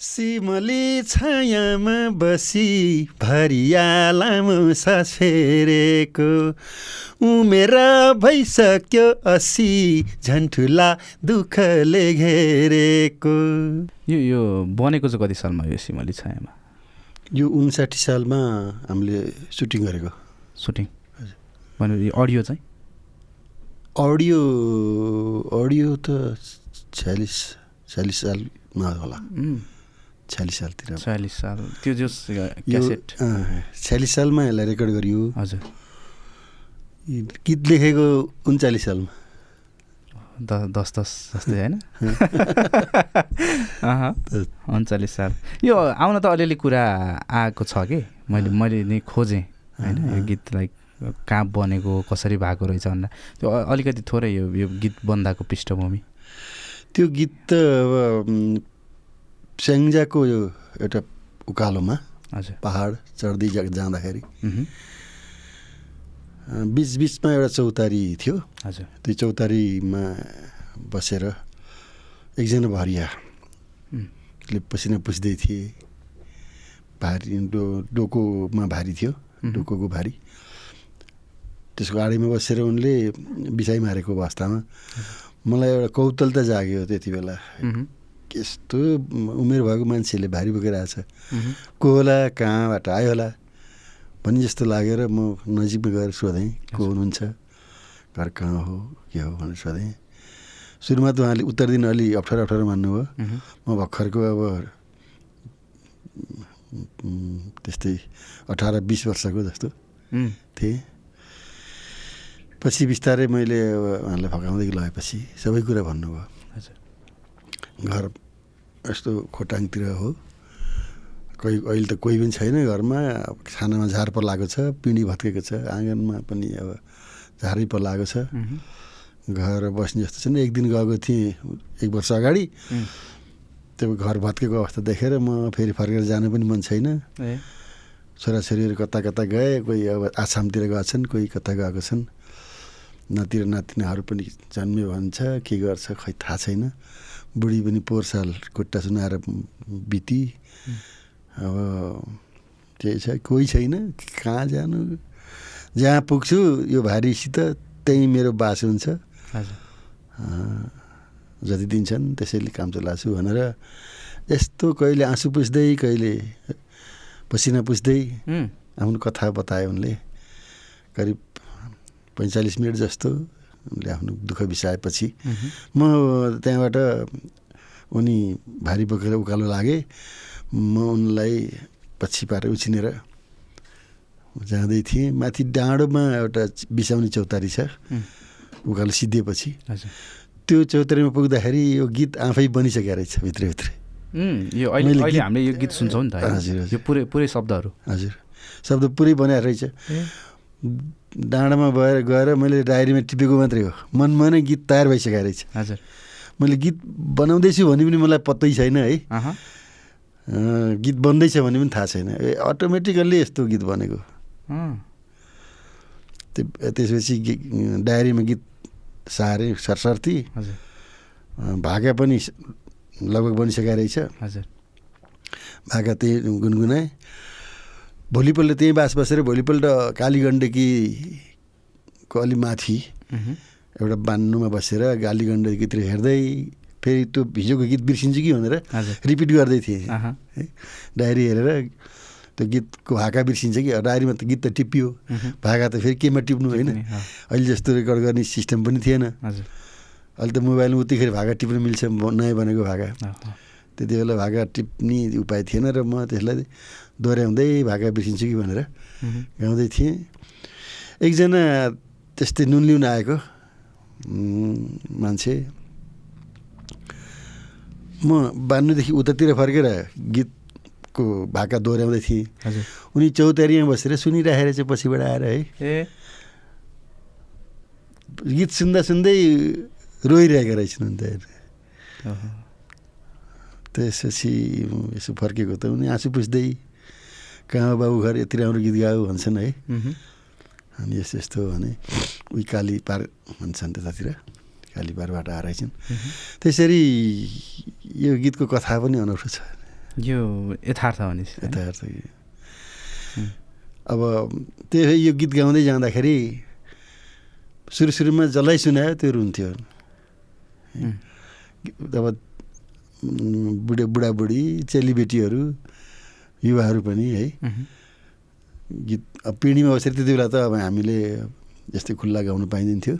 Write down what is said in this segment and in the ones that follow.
सिमली छायामा बसी भरिया लामो सास फेरेको। उमेर भइसक्यो असी झन्ठुला दुःखले घेरेको। यो यो बनेको चाहिँ कति सालमा यो सिमली छायामा? यो उन्साठी सालमा हामीले सुटिङ गरेको। सुटिङ? भने यो अडियो चाहिँ? अडियो अडियो त छ्यालिस छ्यालिस सालमा होला। छ्यालिस सालतिर छयालिस साल त्यो जो क्यासेट। छ्यालिस सालमा यसलाई रेकर्ड गरियो। हजुर। गीत लेखेको उन्चालिस सालमा। द दस दस जस्तै होइन? उन्चालिस साल। यो आउन त अलिअलि कुरा आएको छ कि? मैले मैले नि खोजेँ होइन? यो गीतलाई कहाँ बनेको कसरी भएको रहेछ भन्दा। त्यो अलिकति थोरै यो यो गीत बन्दाको पृष्ठभूमि। त्यो गीत त अब स्याङ्जाको यो एउटा उकालोमा हजुर। पहाड चढ्दै जाँदाखेरि बिचबिचमा एउटा चौतारी थियो। हजुर। त्यो चौतारीमा बसेर एकजना भरिया उम्, ले पसिना पुस्दै थिए। भारी डो डोकोमा भारी थियो। डोकोको भारी। त्यसको आडैमा बसेर उनले बिसाइ मारेको अवस्थामा मलाई एउटा कौतलता जाग्यो त्यति बेला। यस्तो उमेर भएको मान्छेले भारी बोकेर आएछ मह्म, को होला कहाँबाट आयो होला भन्ने जस्तो लागेर म नजिकमा गएर सोधेँ को हुनुहुन्छ घर कहाँ हो के हो भनेर सोधेँ। सुरुमा त उहाँले उत्तर दिन अलि अप्ठ्यारो अप्ठ्यारो मान्नुभयो। म भर्खरको अब त्यस्तै अठार बिस वर्षको जस्तो थिएँ। पछि बिस्तारै मैले अब उहाँलाई फकाउँदै लगेपछि सबै कुरा भन्नुभयो। घर यस्तो खोटाङतिर हो। कोही अहिले त कोही पनि छैन घरमा अब खानामा झार पलाएको छ पिँढी भत्केको छ आँगनमा पनि अब झारै पलाएको छ। घर बस्ने जस्तो छैन। एक दिन गएको थिएँ एक वर्ष अगाडि। त्यो घर भत्केको अवस्था देखेर म फेरि फर्केर जानु पनि मन छैन। छोराछोरीहरू कता कता गए कोही अब आसामतिर गएको छन् कोही कता गएको छन्। नाति र नातिनाहरू पनि जन्मियो भन्छ के गर्छ खै थाहा छैन। बुढी पनि पोहोर साल खुट्टा सुनाएर बिति। अब त्यही छ कोही छैन कहाँ जानु? जहाँ पुग्छु यो भारीसित त्यहीँ मेरो बास हुन्छ। जति दिन्छन् त्यसैले काम चलाएको छु भनेर यस्तो कहिले आँसु पुस्दै कहिले पसिना पुस्दै आफ्नो कथा बताए उनले। करिब पैँचालिस मिनट जस्तो उनले आफ्नो दुःख बिसाएपछि म त्यहाँबाट उनी भारी बोकेर उकालो लागे म उनलाई पछि पारेर उछिनेर जाँदै थिएँ। माथि डाँडोमा एउटा बिसाउने चौतारी छ उकालो सिद्धिएपछि। त्यो चौतारीमा पुग्दाखेरि यो गीत आफै बनिसकेको रहेछ भित्रभित्रै। यो अहिले हामीले यो गीत सुन्छौँ नि त हजुर। यो पुरै पुरै शब्दहरू। हजुर। शब्द पुरै बनाएर रहेछ। डाँडामा भएर गएर मैले डायरीमा टिपेको मात्रै हो। मनमा नै गीत तयार भइसकेको रहेछ। हजुर। मैले गीत बनाउँदैछु भने पनि मलाई पत्तै छैन है। गीत बन्दैछ भने पनि थाहा छैन। ए अटोमेटिकल्ली यस्तो गीत बनेको। त्यो त्यसपछि डायरीमा गीत सारेँ सरसर्ती। भाका पनि लगभग बनिसकेको रहेछ। हजुर। भाका त्यही गुनगुनाएँ। भोलिपल्ट त्यहीँ बास बसेर भोलिपल्ट काली गण्डकीको अलि माथि एउटा बान्नुमा बसेर गाली गण्डकीतिर हेर्दै फेरि त्यो हिजोको गीत बिर्सिन्छु कि भनेर रिपिट गर्दै थिएँ। है डायरी हेरेर त्यो गीतको भाका बिर्सिन्छ कि डायरीमा त गीत त टिपियो। भाका त फेरि केमा टिप्नु होइन। अहिले जस्तो रेकर्ड गर्ने सिस्टम पनि थिएन। अहिले त मोबाइलमा उतिखेर भाका टिप्न मिल्छ नयाँ बनेको भाका। त्यति बेला भाका टिप्ने उपाय थिएन र म त्यसलाई दोहोऱ्याउँदै भाका बिर्सिन्छु कि भनेर गाउँदै थिएँ एकजना त्यस्तै नुन लिउन आएको मान्छे म बान्नुदेखि उतातिर फर्केर गीतको भाका दोहोऱ्याउँदै थिएँ उनी चौतारीमा बसेर सुनिराखेर चाहिँ पछिबाट आएर है ए गीत सुन्दा सुन्दै रोइरहेका रहेछन् अन्त त्यसपछि यसो फर्केको त उनी आँसु पुस्दै कहाँ बाबु घर यति राम्रो गीत गाऊ भन्छन् है। अनि यस्तो यस्तो भने उही काली पार भन्छन् त्यतातिर काली पारबाट मह्म। त्यसरी यो गीतको कथा पनि अनौठो छ। यो यथार्थ हो नि यथार्थ अब त्यही यो गीत गाउँदै जाँदाखेरि सुरु सुरुमा जसलाई सुनायो त्यो रुन्थ्यो। अब बुढे बुढाबुढी चेलीबेटीहरू युवाहरू पनि है। गीत अब पिँढीमा बसेर त्यति बेला त अब हामीले यस्तै खुल्ला गाउनु पाइँदैन थियो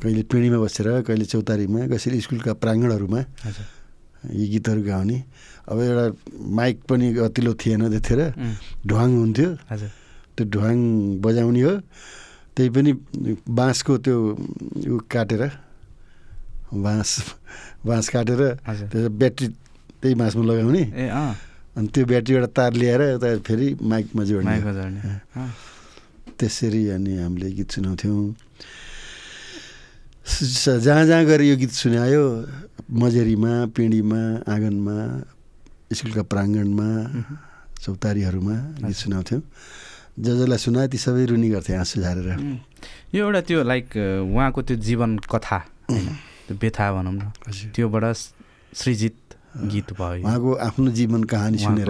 कहिले पिँढीमा बसेर कहिले चौतारीमा कसैले स्कुलका प्राङ्गणहरूमा यी गीतहरू गाउने। अब एउटा माइक पनि अतिलो थिएन त्यतिखेर। ढुवाङ हुन्थ्यो। त्यो ढुवाङ बजाउने हो। त्यही पनि बाँसको त्यो उ काटेर बाँस बाँस काटेर त्यो ब्याट्री त्यही बाँसमा लगाउने। अनि त्यो ब्याट्रीबाट तार ल्याएर यता फेरि माइकमा जोड्ने। त्यसरी अनि हामीले गीत सुनाउँथ्यौँ। जहाँ जहाँ गएर यो गीत सुनायो मजेरीमा पिँढीमा आँगनमा स्कुलका प्राङ्गणमा चौतारीहरूमा गीत सुनाउँथ्यौँ। ज जसलाई सुनायो ती सबै रुनी गर्थे आँसु झारेर। यो एउटा त्यो लाइक उहाँको त्यो जीवन कथा त्यो व्यथा भनौँ न। त्योबाट सृजित गीत भयो। उहाँको आफ्नो जीवन कहानी सुनेर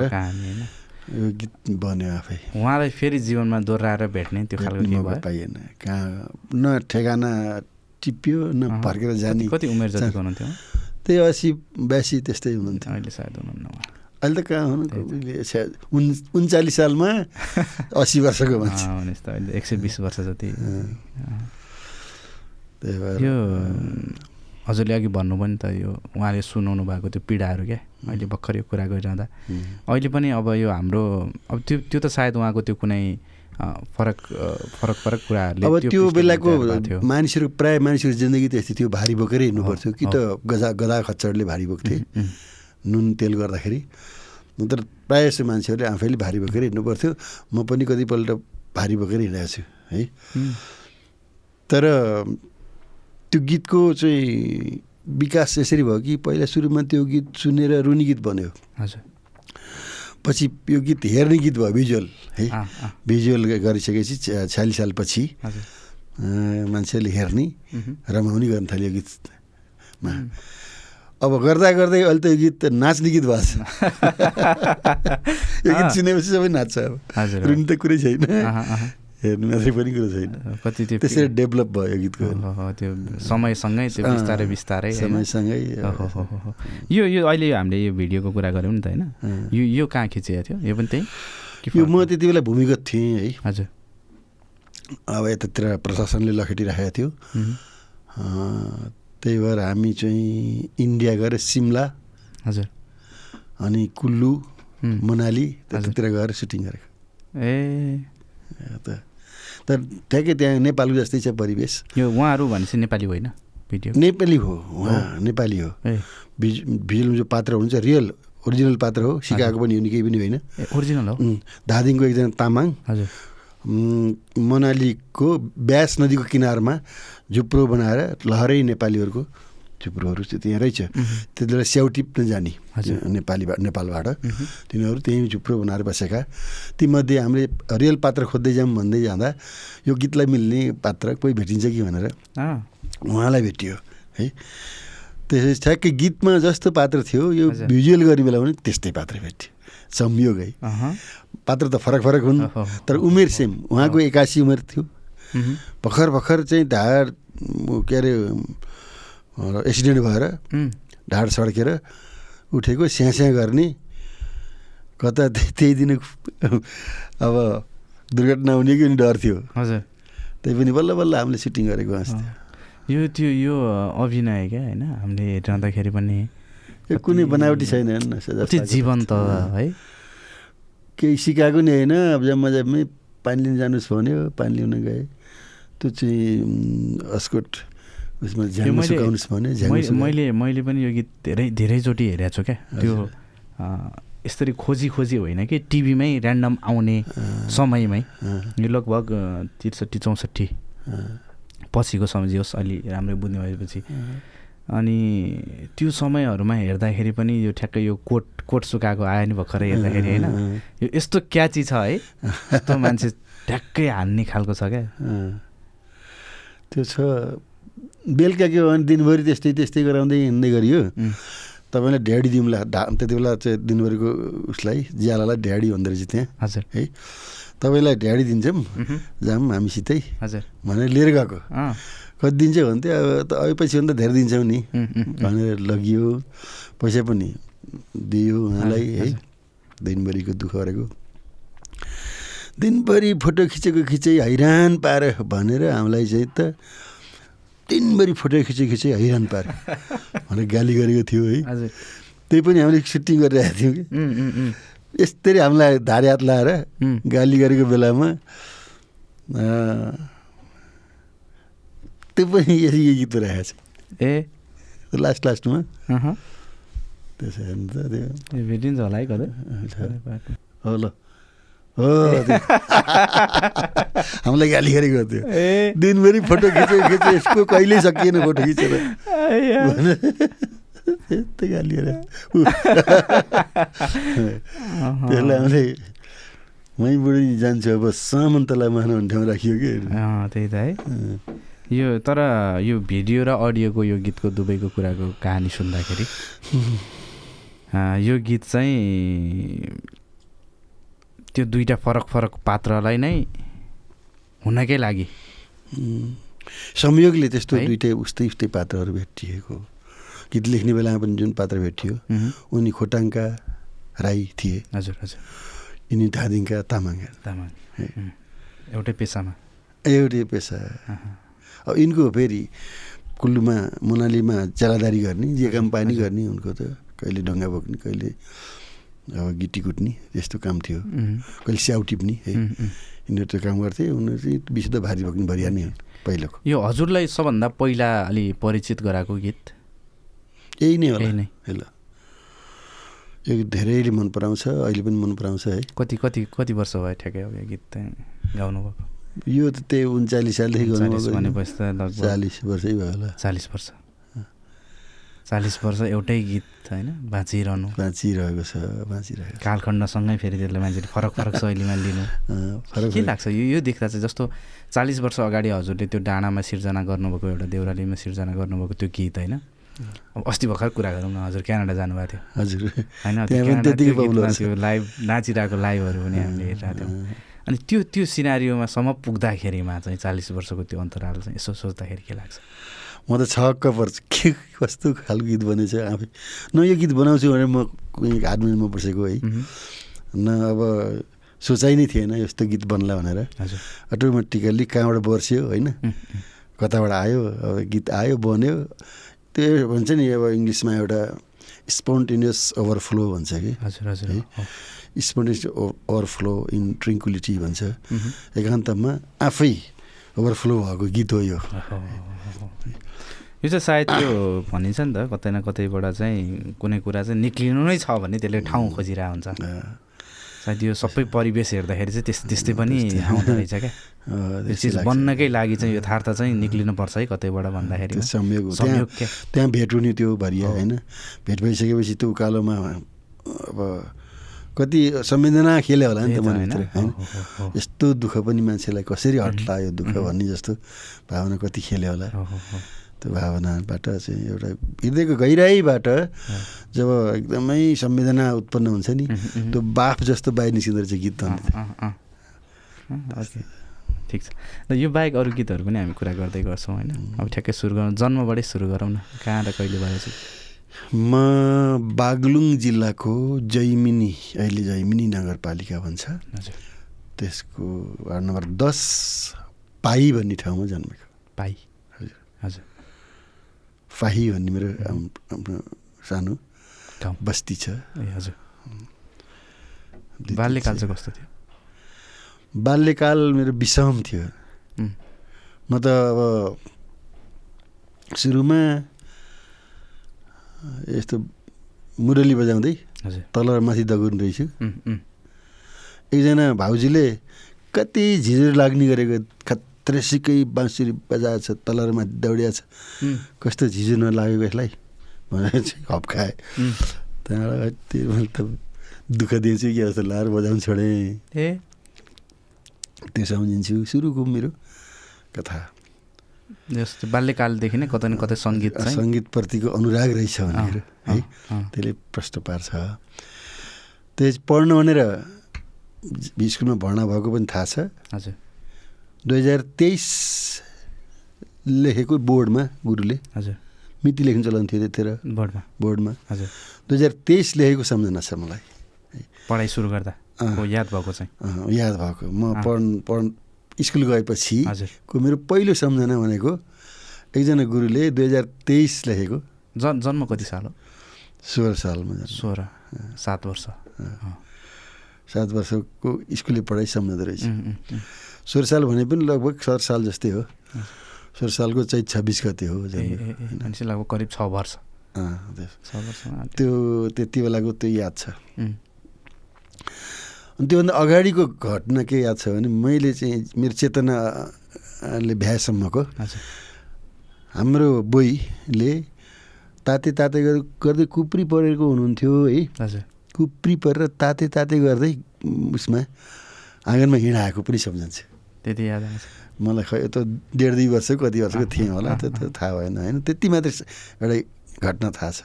यो गीत बन्यो आफै। उहाँलाई फेरि जीवनमा दोहोऱ्याएर भेट्ने त्यो खालको पाइएन। कहाँ न ठेगाना टिप्यो न। फर्केर जाने। कति उमेर जतिको हुनुहुन्थ्यो? त्यही असी बयासी त्यस्तै हुनुहुन्थ्यो। अहिले सायद हुनुहुन्न। अहिले त कहाँ हुनु? उन- उन्चालिस सालमा असी वर्षको मान्छे अहिले। एक सय बिस वर्ष जति। त्यही भएर यो हजुरले अघि भन्नु पनि त यो उहाँले सुनाउनु भएको त्यो पीडाहरू क्या अहिले भर्खर यो कुरा गरिरहँदा। अहिले पनि अब यो हाम्रो अब त्यो त्यो त सायद उहाँको त्यो कुनै फरक फरक फरक कुराहरूले अब त्यो बेलाको। मानिसहरू प्राय मानिसहरू जिन्दगी त्यस्तै थियो भारी बोकेरै हिँड्नु हो, पर्थ्यो कि। त गजा गदा खच्चडले भारी बोक्थे नुन तेल गर्दाखेरि। तर प्रायः जस्तो मान्छेहरूले आफैले भारी बोकेर हिँड्नु पर्थ्यो म पनि कतिपल्ट भारी बोकेर हिँडेको छु है। तर त्यो गीतको चाहिँ विकास यसरी भयो कि पहिला सुरुमा त्यो गीत सुनेर रुनी गीत बन्यो। हजुर। पछि यो गीत हेर्ने गीत भयो भिजुअल है? भिजुअल गरिसकेपछि छ्या- छ्यालिस सालपछि मान्छेले हेर्ने रमाउने गर्न थाल्यो यो गीतमा। अब गर्दा गर्दै अहिले त यो गीत नाच्ने गीत भएको छ यो गीत। सुनेपछि सबै नाच्छ अब। रुनी त कुरै छैन। हेर्नु मात्रै पनि कुरो छैन। कति त्यो त्यसरी डेभलप भयो गीतको। त्यो समयसँगै त्यो बिस्तारै बिस्तारै? समयसँगै। यो यो अहिले यो हामीले यो भिडियोको कुरा गऱ्यौँ नि त होइन। यो यो कहाँ खिचेको थियो? यो पनि त्यही? यो? म त्यति बेला भूमिगत थिएँ है। हजुर। अब यतातिर प्रशासनले लखेटिराखेको थियो। त्यही भएर हामी चाहिँ इन्डिया गएर सिमला हजुर। अनि कुल्लु मनाली। त्यतातिर गएर सुटिङ गरेको। ए। त तर ठ्याक्कै त्यहाँ नेपालको जस्तै छ परिवेश। यो उहाँहरू भनेपछि नेपाली होइन भिडियो? नेपाली हो उहाँ नेपाली हो। ए। भिज भिजुअल जो पात्र हुनुहुन्छ रियल ओरिजिनल पात्र हो सिकाएको पनि हो नि केही पनि होइन। ओरिजिनल हो? धादिङको एकजना तामाङ। हजुर। मनालीको ब्यास नदीको किनारमा झुप्रो बनाएर लहरै नेपालीहरूको झुप्रोहरू चाहिँ त्यहाँ रहेछ। त्यति बेला स्याउ टिप्न जाने। नेपालीबाट। नेपालबाट तिनीहरू त्यहीँ झुप्रो बनाएर बसेका। तीमध्ये हामीले रियल पात्र खोज्दै जाऊँ भन्दै जाँदा यो गीतलाई मिल्ने पात्र कोही भेटिन्छ कि भनेर उहाँलाई भेटियो है। त्यसपछि ठ्याक्कै गीतमा जस्तो पात्र थियो यो। भिजुअल गर्ने बेला पनि त्यस्तै पात्र भेट्यो संयोग है। पात्र त फरक फरक हुन्। तर उमेर सेम उहाँको एकासी उमेर थियो। भर्खर भर्खर चाहिँ ढाड म, के अरे एक्सिडेन्ट भएर ढाड सड्केर उठेको स्याँ स्याँ गर्ने कता त्यही दिन अब दुर्घटना हुने कि डर थियो। हजुर। त्यही पनि बल्ल बल्ल हामीले सुटिङ गरेको हाँस्थ्यो। यो त्यो यो अभिनय क्या होइन? हामीले हेरिरहँदाखेरि पनि यो कुनै बनावटी छैन साको। जीवन्त है। केही सिकाएको नि होइन। अब जम्मा जम्मै पानी लिन जानुहोस् भन्यो पानी ल्याउन गएँ। त्यो चाहिँ अस्कोट उसमा मैले- सुकाउनुहोस् मैले पनि यो गीत धेरै धेरैचोटि हेरेको छु क्या। त्यो यसरी खोजी खोजी होइन कि टिभीमै ऱ्यान्डम आउने समयमै। यो लगभग त्रिसठी चौसठी पछिको सम्झियोस् अलि राम्रै बुझ्ने भएपछि। अनि त्यो समयहरूमा हेर्दाखेरि पनि यो ठ्याक्कै यो कोट कोट सुकाएको आयो नि भर्खरै हेर्दाखेरि होइन। यो यस्तो क्याची छ है यस्तो मान्छे ठ्याक्कै हान्ने खालको छ क्या। त्यो छ बेलुका के भयो भने दिनभरि त्यस्तै त्यस्तै गराउँदै हिँड्दै गरियो। उम्, तपाईँलाई ड्याडी दिउँला ढा त्यति बेला चाहिँ दिनभरिको उसलाई ज्यालालाई ड्याडी भन्दो रहेछ त्यहाँ। हजुर। है? तपाईँलाई ड्याडी दिन्छौँ जाऊँ हामीसितै। हजुर। भनेर लिएर गएको। कति दिन्छ भन्थ्यो अब त अब पछि भन्दा धेरै दिन्छौँ नि। भनेर लगियो। पैसा पनि दियो उहाँलाई है। दिनभरिको दुःख गरेको। दिनभरि फोटो खिचेको खिचै हैरान पार भनेर हामीलाई चाहिँ त दिनभरि फोटो खिचे खिचै हैरान पार। भनेर गाली गरेको थियो है। त्यही पनि हामीले सुटिङ गरिरहेको थियौँ कि। यस्तरी हामीलाई धारे हात लाएर गाली गरेको बेलामा त्यो पनि यसरी यो गीत राखेको छ। ए? लास्ट लास्टमा। त्यसो हेर्नु त त्यो। भेटिन्छ होला है कतै। हो ल। हो। हामीलाई गाली गरेको थियो ए। दिनभरि फोटो खिच्यो खिच्यो यसको कहिल्यै सकिएन फोटो खिचेर। यस्तै गाली। त्यसलाई हामीले मै बुढी जान्छु अब सामन्तलाई भन्ने ठाउँ राखियो कि। त्यही त है। यो तर यो भिडियो र अडियोको यो गीतको दुबईको कुराको कहानी सुन्दाखेरि यो गीत चाहिँ त्यो दुईवटा फरक फरक पात्रलाई नै हुनकै लागि। संयोगले त्यस्तो? दुइटै उस्तै उस्तै पात्रहरू भेटिएको। गीत लेख्ने बेलामा पनि जुन पात्र भेटियो उनी खोटाङका राई थिए। हजुर हजुर। यिनी धादिङका तामाङ। तामाङ। एउटै पेसामा। एउटै पेसा। अब यिनको फेरि कुल्लुमा मोनालीमा चेलादारी गर्ने जे काम पानी गर्ने उनको त कहिले ढङ्गा बोक्ने कहिले गिटी कुट्ने त्यस्तो काम थियो। कहिले स्याउ टिप्ने है। यिनीहरू त्यो काम गर्थे उनीहरू चाहिँ विशुद्ध भारी बोक्ने भरिया नै हुन् पहिलाको। यो हजुरलाई सबभन्दा पहिला अलि परिचित गराएको गीत? यही नै होला। नै। ल यो गीत धेरैले मन पराउँछ अहिले पनि मन पराउँछ है। कति कति कति वर्ष भयो ठ्याक्कै अब यो गीत गाउनुभएको? यो त त्यही उन्चालिस सालदेखि चालिस वर्षै भयो होला। चालिस वर्ष। चालिस वर्ष एउटै गीत होइन बाँचिरहनु। बाँचिरहेको छ बाँचिरहेको कालखण्डसँगै फेरि त्यसलाई मान्छेले फरक फरक शैलीमा लिनु। फरक के लाग्छ? यो यो देख्दा चाहिँ जस्तो चालिस वर्ष अगाडि हजुरले त्यो डाँडामा सिर्जना गर्नुभएको एउटा देउरालीमा सिर्जना गर्नुभएको त्यो गीत होइन? अब अस्ति भर्खर कुरा गरौँ न हजुर क्यानाडा जानुभएको थियो। हजुर। होइन लाइभ नाचिरहेको लाइभहरू पनि हामीले हेरिरहेको थियौँ। अनि त्यो त्यो सिनारीमा पुग्दाखेरिमा चाहिँ चालिस वर्षको त्यो अन्तराल चाहिँ यसो सोच्दाखेरि के लाग्छ? म त छक्क पर्छ। के कस्तो खालको गीत बनेछ आफै। न यो गीत बनाउँछु भनेर म हातमा बसेको है। न अब सोचाइ नै थिएन यस्तो गीत बन्ला भनेर। अटोमेटिकल्ली कहाँबाट बर्स्यो होइन? कताबाट आयो अब गीत आयो बन्यो। त्यो भन्छ नि अब इङ्ग्लिसमा एउटा स्पोन्टेनियस ओभरफ्लो भन्छ कि? हजुर हजुर। है? स्पोन्टेनियस ओभरफ्लो इन ट्रिङ्कुलिटी भन्छ। एकान्तमा आफै ओभरफ्लो भएको गीत हो यो। यो चाहिँ सायद त्यो भनिन्छ नि त कतै न कतैबाट चाहिँ कुनै कुरा चाहिँ निक्लिनु नै छ भने त्यसले ठाउँ खोजिरहेको हुन्छ। सायद यो सबै परिवेश हेर्दाखेरि चाहिँ त्यस त्यस्तै पनि आउँदो रहेछ क्या। त्यो चिज। बन्नकै लागि चाहिँ यथार्थ चाहिँ निक्लिनुपर्छ है कतैबाट भन्दाखेरि। संयोग त्यहाँ भेट हुने त्यो भरिया। होइन? भेट भइसकेपछि त्यो उकालोमा अब कति संवेदना खेल्यो होला नि त मनभित्र होइन? यस्तो दुःख पनि मान्छेलाई कसरी हट्ला यो दुःख भन्ने जस्तो भावना कति खेल्यो होला। त्यो भावनाबाट चाहिँ एउटा हृदयको गहिराइबाट जब एकदमै संवेदना उत्पन्न हुन्छ नि। त्यो बाफ जस्तो बाहिर निस्किँदो रहेछ गीत ठिक छ। र यो बाहेक अरू गीतहरू पनि हामी कुरा गर्दै गर्छौँ होइन। अब ठ्याक्कै सुरु गरौँ जन्मबाटै सुरु गरौँ न। कहाँ र कहिले भएपछि म बागलुङ जिल्लाको जैमिनी अहिले जैमिनी नगरपालिका भन्छ। त्यसको वार्ड नम्बर दस पाही भन्ने ठाउँमा जन्मेको। हजुर फाही भन्ने मेरो आफ्नो सानो बस्ती छ। ए हजुर। बाल्यकाल चाहिँ कस्तो थियो? बाल्यकाल मेरो विषम थियो। म त अब सुरुमा यस्तो मुरली बजाउँदै तल र माथि दगुर्ने रहेछु एकजना भाउजूले कति झिझिर लाग्ने गरेको खत्रेसिकै बाँसुरी बजाएको छ तल र माथि दौडिया छ। कस्तो झिझो नलागेको यसलाई। भनेर चाहिँ हप्काएँ। त्यहाँबाट त्यो मैले त दुःख दिएछु कि जस्तो लाएर बजाउनु छोडेँ। ए? त्यो सम्झिन्छु। सुरुको मेरो कथा। जस्तो बाल्यकालदेखि नै कतै न कतै सङ्गीत सङ्गीतप्रतिको अनुराग रहेछ भनेर है। त्यसले प्रश्न पार्छ। त्यस पढ्नु भनेर स्कुलमा भर्ना भएको पनि थाहा छ। हजुर। दुई हजार तेइस लेखेको बोर्डमा गुरुले हजुर। मिति लेख्नु चलाउनु थियो त्यतिखेर बोर्डमा। बोर्डमा। हजुर। दुई हजार तेइस लेखेको सम्झना छ मलाई। पढाइ सुरु गर्दा। याद भएको चाहिँ। याद भएको। म। पढ पढ स्कुल गएपछि को मेरो पहिलो सम्झना भनेको एकजना गुरुले दुई हजार तेइस लेखेको। जन् जन्म कति साल हो? सोह्र सालमा। सोह्र सात वर्ष। सात वर्षको स्कुले पढाइ सम्झँदो रहेछ। उम्, उम्, उम्। सोह्र साल भने पनि लगभग सत्र साल जस्तै हो। सोह्र सालको चैत छब्बिस गते हो लगभग करिब छ वर्ष। त्यो- त्यति बेलाको त्यो याद छ। अनि त्योभन्दा अगाडिको घटना के याद छ भने मैले चाहिँ मेरो चेतनाले भ्याएसम्मको हाम्रो बोईले ताते ताते गर्दै कुप्री परेको हुनुहुन्थ्यो है। कुप्री परेर ताते ताते गर्दै उसमा आँगनमा हिँडाएको पनि सम्झन्छ। त्यति याद आउँछ। मलाई खै त डेढ दुई वर्ष कति वर्षको थिएँ होला त्यो त थाहा भएन होइन? त्यति मात्रै एउटा घटना थाहा छ।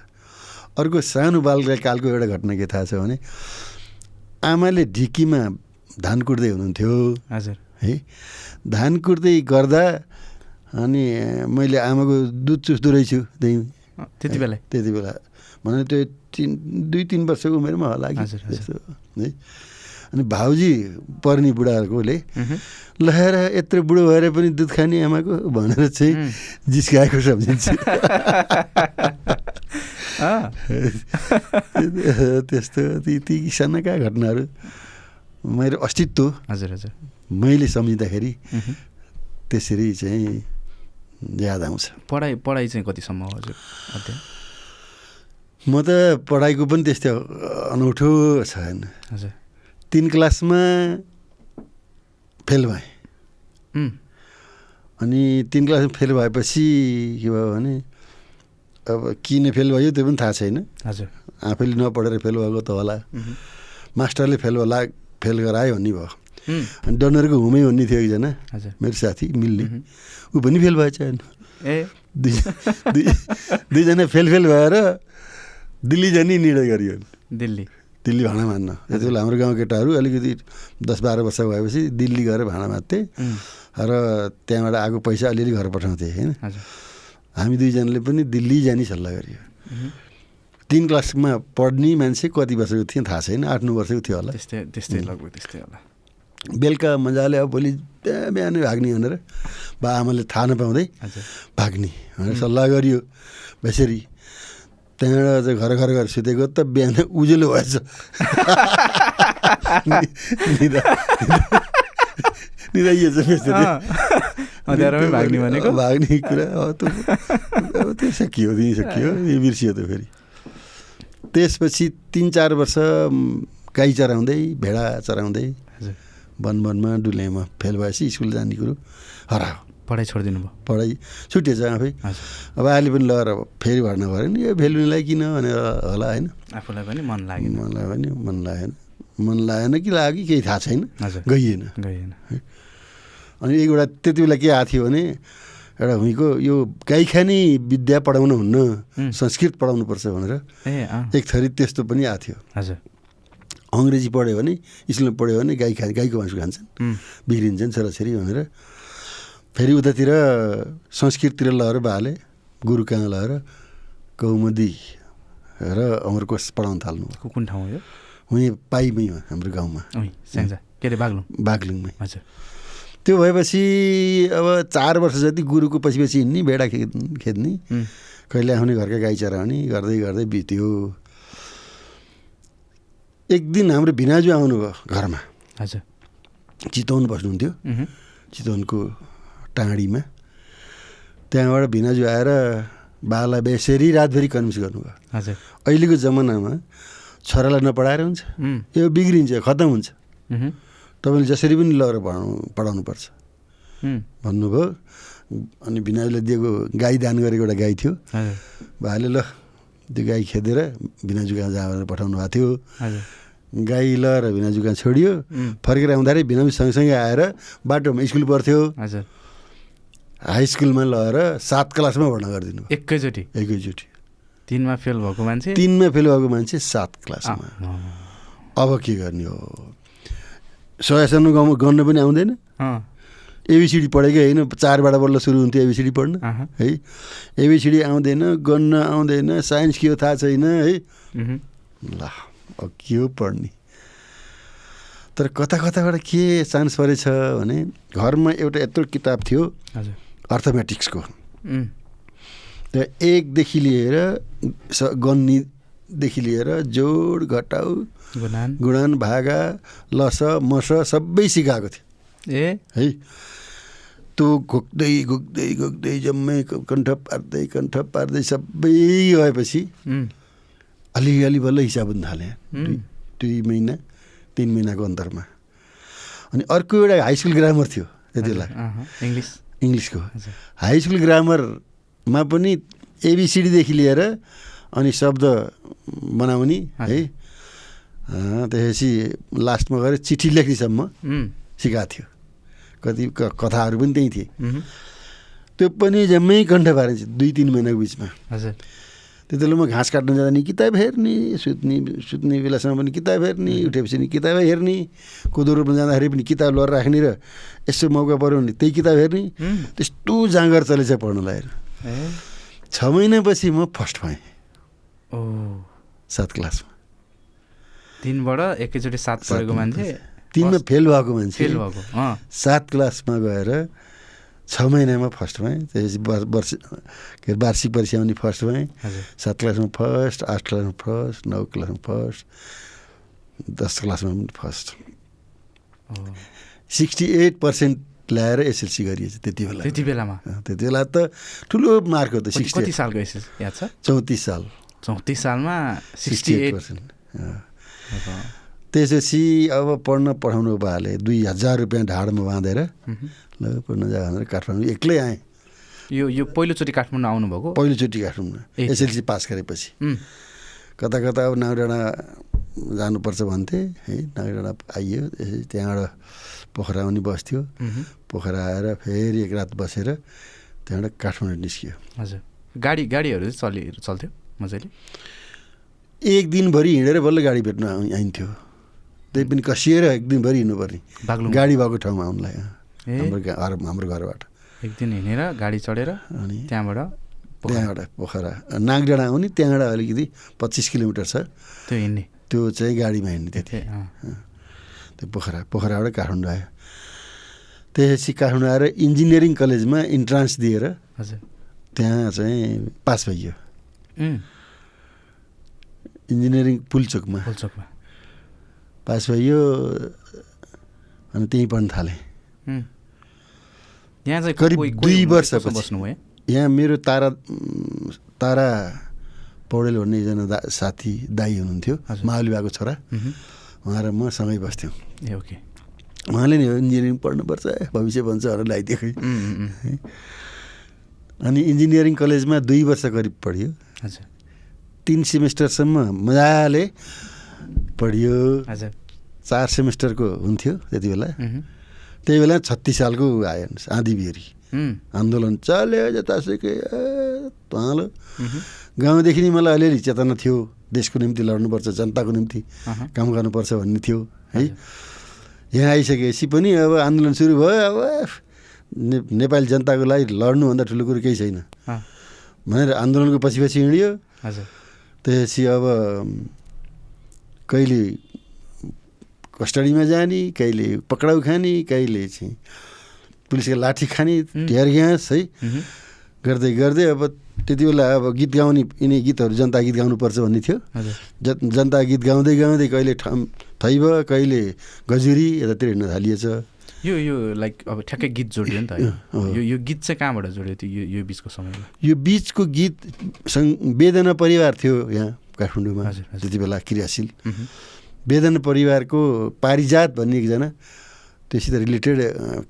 अर्को सानो बालकालको एउटा घटना के थाहा छ भने आमाले ढिकीमा धान कुट्दै हुनुहुन्थ्यो। हजुर। है? धान कुट्दै गर्दा अनि मैले आमाको दुध चुस्दो रहेछु त्यहीँ। त्यति बेला? त्यति बेला। भने त्यो तिन दुई तिन वर्षको उमेरमा होला कि। त्यस्तो है? अनि भाउजी पर्ने बुढाहरूकोले। लहेर यत्रो बुढो भएर पनि दुध खाने आमाको भनेर चाहिँ। जिस्काएको सम्झिन्छ। त्यस्तो ती ती सानाका घटनाहरू मेरो अस्तित्व। हजुर हजुर। मैले सम्झिँदाखेरि। त्यसरी चाहिँ याद आउँछ। पढाइ पढाइ चाहिँ कतिसम्म हो हजुर? अध्ययन? म त पढाइको पनि त्यस्तै अनौठो छैन। हजुर। तिन क्लासमा फेल भएँ। अनि तिन क्लासमा फेल भएपछि के भयो भने अब किन फेल भयो त्यो पनि थाहा छैन। हजुर। आफैले नपढेर फेल भएको त होला। मास्टरले फेल होला फेल गरायो भन्ने भयो। अनि डनरको हुमै भन्ने थियो एकजना मेरो साथी मिल्ने। ऊ पनि फेल भएछ ए। दुई दुई दुईजना फेल फेल भएर दिल्ली जाने निर्णय गरियो। दिल्ली। दिल्ली भाँडा मान्न। त्यति बेला हाम्रो गाउँ केटाहरू अलिकति दस बाह्र वर्ष भएपछि दिल्ली गएर भाँडा मात्थे। र त्यहाँबाट आएको पैसा अलिअलि घर पठाउँथे होइन? हामी दुईजनाले पनि दिल्ली जाने सल्लाह गरियो। तिन क्लासमा पढ्ने मान्छे कति वर्षको थिएँ थाहा छैन आठ नौ वर्षको थियो होला। त्यस्तै त्यस्तै लगभग त्यस्तै होला। बेलुका मजाले अब भोलि बिहान बिहानै भाग्ने भनेर बा आमाले थाहा नपाउँदै भाग्ने भनेर सल्लाह गरियो। यसरी त्यहाँबाट चाहिँ घर घर घर सुतेको त बिहान उज्यालो भएछ। अँ, अँध्यारोमै भाग्ने भनेको? भाग्ने कुरा अब त्यो सकियो त्यही सकियो यो बिर्सियो त फेरि। त्यसपछि तिन चार वर्ष गाई चराउँदै भेडा चराउँदै हजुर। वन वनमा डुलेमा फेल भएपछि स्कुल जाने कुरो हरायो। पढाइ छोडिदिनु भयो। पढाइ छुटेछ आफै। अब अहिले पनि लगेर फेरि भर्ना भयो नि यो भेलुनीलाई किन भनेर होला होइन। आफूलाई पनि मन लागेन। मन लाग्यो भने मन लागेन। मन लागेन कि लाग्यो कि केही थाहा छैन। गइएन। गएन अनि एकवटा त्यति बेला के आएको थियो भने एउटा हुँको यो गाई खाने विद्या पढाउनु हुन्न. संस्कृत पढाउनुपर्छ भनेर ए अँ। एक थरी त्यस्तो पनि आएको थियो। हजुर। अङ्ग्रेजी पढ्यो भने स्कुलमा पढ्यो भने गाई खा गाईको मासु खान्छन् बिग्रिन्छन् छोराछोरी भनेर फेरि उतातिर संस्कृततिर लगेर बाले गुरु कहाँ लगेर कौमुदी र अमरकोश पढाउन थाल्नु। कुन ठाउँ हो यो? उहीँ पाइमै हो हाम्रो गाउँमा। के अरे बाग्लुङ? बागलुङमै। हजुर। त्यो भएपछि अब चार वर्ष जति गुरुको पछि पछि हिँड्ने भेडा खे खेद्ने कहिले आउने घरका गाई चराउने गर्दै गर्दै बित्यो। एक दिन हाम्रो भिनाजु आउनुभयो घरमा। हजुर। चितवन बस्नुहुन्थ्यो। चितवनको टाँडीमा त्यहाँबाट भिनाजु आएर बाला बेसरी रातभरि कन्भिन्स गर्नुभयो। हजुर। अहिलेको जमानामा छोरालाई नपढाएर हुन्छ यो बिग्रिन्छ खतम हुन्छ। तपाईँले जसरी पनि लगेर पढाउनु पढाउनुपर्छ। उम्, भन्नुभयो अनि भिनाजुले दिएको गाई दान गरेको एउटा गाई थियो। भाइले ल त्यो गाई खेदेर भिनाजु कहाँ जाएर पठाउनु भएको थियो। गाई ल र भिनाजु कहाँ छोडियो। फर्केर आउँदाखेरि भिनाजु सँगसँगै आएर बाटोमा स्कुल पर्थ्यो हजुर। हाई स्कुलमा लगेर सात क्लासमा भर्ना गरिदिनु एकैचोटि? एकैचोटि। तिनमा फेल भएको मान्छे? तिनमा फेल भएको मान्छे सात क्लासमा। अब के गर्ने हो? सयसम्म गाउँमा गर्न पनि आउँदैन। एबिसिडी पढेकै होइन चारबाट बल्ल सुरु हुन्थ्यो एबिसिडी पढ्न। है? एबिसिडी आउँदैन गन्न आउँदैन साइन्स के हो थाहा छैन है? ल अब के हो पढ्ने? तर कता कताबाट के चान्स परेछ भने घरमा एउटा यत्रो किताब थियो। हजुर। अर्थमेटिक्सको र एकदेखि लिएर स गन्नीदेखि लिएर जोड घटाउ गुनान गुणन भागा लस मस सबै सिकाएको थियो ए है त्यो घोक्दै घोक्दै घोक्दै जम्मै कण्ठ पार्दै कण्ठ पार्दै सबै गएपछि उम्, अलिअलि बल्ल हिसाब हुन थालेँ दुई महिना तिन महिनाको अन्तरमा अनि अर्को एउटा हाई स्कुल ग्रामर थियो त्यति बेला इङ्ग्लिस इङ्ग्लिसको। हाई स्कुल ग्रामरमा पनि एबिसिडीदेखि लिएर अनि शब्द बनाउने है। त्यसपछि लास्टमा गएर चिठी लेख्नेसम्म सिकाएको थियो। कति कथाहरू पनि त्यही थिए। त्यो पनि जम्मै कण्ठ पारिन्छ दुई तिन महिनाको बिचमा। हजुर। त्यति बेला म घाँस काट्न जाँदा नि किताब हेर्ने सुत्ने सुत्ने बेलासम्म पनि किताब हेर्ने उठेपछि नि किताबै हेर्ने कोदो रोप्न जाँदाखेरि पनि किताब लिएर राख्ने र यसो मौका पऱ्यो भने त्यही किताब हेर्ने। त्यस्तो जाँगर चलेछ पढ्नलाई छ महिनापछि म फर्स्ट भएँ। ओ। सात क्लासमा। तिनबाट एकैचोटि सात पढेको मान्छे? तिनमा फेल भएको मान्छे। फेल भएको सात क्लासमा गएर छ महिनामा फर्स्ट भएँ त्यसपछि वर- वर्ष के अरे वार्षिक परीक्षा पनि फर्स्ट भएँ। सात क्लासमा फर्स्ट आठ क्लासमा फर्स्ट नौ क्लासमा फर्स्ट दस क्लासमा पनि फर्स्ट सिक्सटी एट पर्सेन्ट ल्याएर एसएलसी गरिएछ त्यति बेला। त्यति बेलामा? त्यति बेला त ठुलो मार्क हो त सिक्सटी सालको एसएस याद छ? चौतिस साल। चौतिस सालमा सिक्सटी एट पर्सेन्ट त्यसपछि अब पढ्न पठाउनु बाले दुई हजार रुपियाँ ढाडमा बाँधेर ल पढ्न जा भनेर काठमाडौँ एक्लै आएँ। यो यो पहिलोचोटि काठमाडौँ आउनुभएको? पहिलोचोटि काठमाडौँमा। ए। एसएलसी पास गरेपछि। कता कता अब नागडाँडा जानुपर्छ भन्थे है नागडाँडा आइयो त्यहाँबाट पोखरा पनि बस्थ्यो। पोखरा आएर फेरि एक रात बसेर त्यहाँबाट काठमाडौँ निस्कियो। हजुर। गाडी गाडीहरू चाहिँ चलि चल्थ्यो मजाले? एक दिनभरि हिँडेर बल्ल गाडी भेट्न आइन्थ्यो। त्यही पनि कसिएर एक दिनभरि हिँड्नुपर्ने गाडी भएको ठाउँमा आउनुलाई हाम्रो गा- घर हाम्रो घरबाट। एक दिन हिँडेर गाडी चढेर अनि त्यहाँबाट पोखरा। त्यहाँबाट पोखरा। नागडाँडा आउने त्यहाँबाट अलिकति पच्चिस किलोमिटर छ। त्यो हिँड्ने। त्यो चाहिँ गाडीमा हिँड्ने त्यति। त्यो पोखरा पोखराबाट काठमाडौँ आयो। त्यसपछि काठमाडौँ आएर इन्जिनियरिङ कलेजमा इन्ट्रान्स दिएर हजुर। त्यहाँ चाहिँ पास भइयो। इन्जिनियरिङ पुलचोकमा। पुल्चोकमा। पास भइयो अनि त्यहीँ पढ्न थालेँ। यहाँ चाहिँ करिब दुई। कसो बस्नुभयो? यहाँ मेरो तारा तारा पौडेल भन्ने एकजना दा साथी दाई हुनुहुन्थ्यो। मावली छोरा। उहुँ, र म सँगै बस्थ्यौँ। ए ओके। उहाँले नि इन्जिनियरिङ पढ्नुपर्छ भविष्य भन्छ भनेर उम्, अनि इन्जिनियरिङ कलेजमा दुई वर्ष करिब पढियो। हजुर। तिन सेमेस्टरसम्म मजाले पढियो। चार सेमेस्टरको हुन्थ्यो त्यति बेला। त्यही बेला छत्तिस सालको आयो आँधी बिहेरी। आन्दोलन चल्यो जतासुकै तालो गाउँदेखि नै मलाई अलिअलि चेतना थियो। देशको निम्ति लड्नुपर्छ जनताको निम्ति काम गर्नुपर्छ भन्ने थियो है। यहाँ आइसकेपछि पनि अब आन्दोलन सुरु भयो अब ने नेपाली जनताको लागि लड्नुभन्दा ठुलो कुरो केही छैन। भनेर आन्दोलनको पछि पछि हिँड्यो। त्यसपछि अब कहिले कस्टडीमा जाने कहिले पक्राउ खाने कहिले चाहिँ पुलिसको लाठी खाने ढेर ग्यास है। गर्दै गर्दै अब त्यति बेला अब गीत गाउने यिनी गीतहरू जनता गीत गाउनुपर्छ भन्ने थियो। ज जनता गीत गाउँदै गाउँदै कहिले ठम थैब कहिले गजुरी यतातिर हिँड्न थालिएछ। यो यो लाइक अब ठ्याक्कै गीत जोडियो नि त? यो यो गीत चाहिँ कहाँबाट जोडियो त्यो यो यो बिचको समयमा? यो बिचको गीत सङ् वेदना परिवार थियो यहाँ। काठमाडौँमा। त्यति बेला क्रियाशील। वेदना परिवारको पारिजात भन्ने एकजना त्योसित रिलेटेड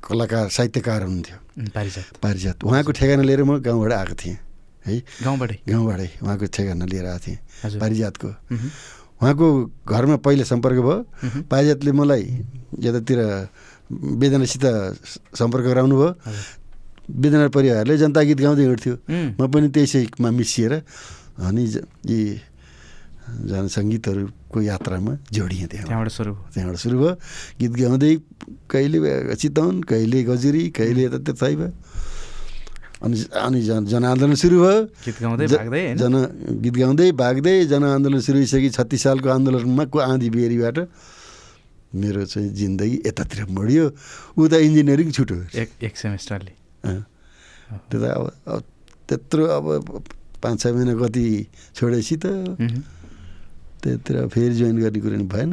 कलाकार साहित्यकार हुनुहुन्थ्यो। पारिजात। पारिजात। उहाँको ठेगाना लिएर म गाउँबाट आएको थिएँ है। गाउँबाटै? गाउँबाटै उहाँको ठेगाना लिएर आएको थिएँ पारिजातको। उहुँ, उहाँको घरमा पहिला सम्पर्क भयो। पारिजातले मलाई यतातिर वेदनासित सम्पर्क गराउनु भयो। वेदना परिवारले जनता गीत गाउँदै हिँड्थ्यो। म पनि त्यसैमा मिसिएर अनि यी जनसङ्गीतहरूको यात्रामा जोडिएँ त्यहाँ त्यहाँबाट सुरु भयो। त्यहाँबाट सुरु भयो। गीत गाउँदै कहिले चितवन कहिले गजुरी कहिले यता त्यतै भयो। अनि अनि जन जनआन्दोलन सुरु भयो। गीत गाउँदै भाग्दै जन गीत गाउँदै भाग्दै जनआन्दोलन सुरु भइसकि छत्तिस सालको आन्दोलनमा को आँधी बेरीबाट मेरो चाहिँ जिन्दगी यतातिर मोडियो। उता इन्जिनियरिङ छुट्यो। एक एक सेमेस्टरले। त्यो त अब त्यत्रो अब पाँच छ महिना कति छोडेपछि त त्यतिर फेरि जोइन गर्ने कुरो नि भएन।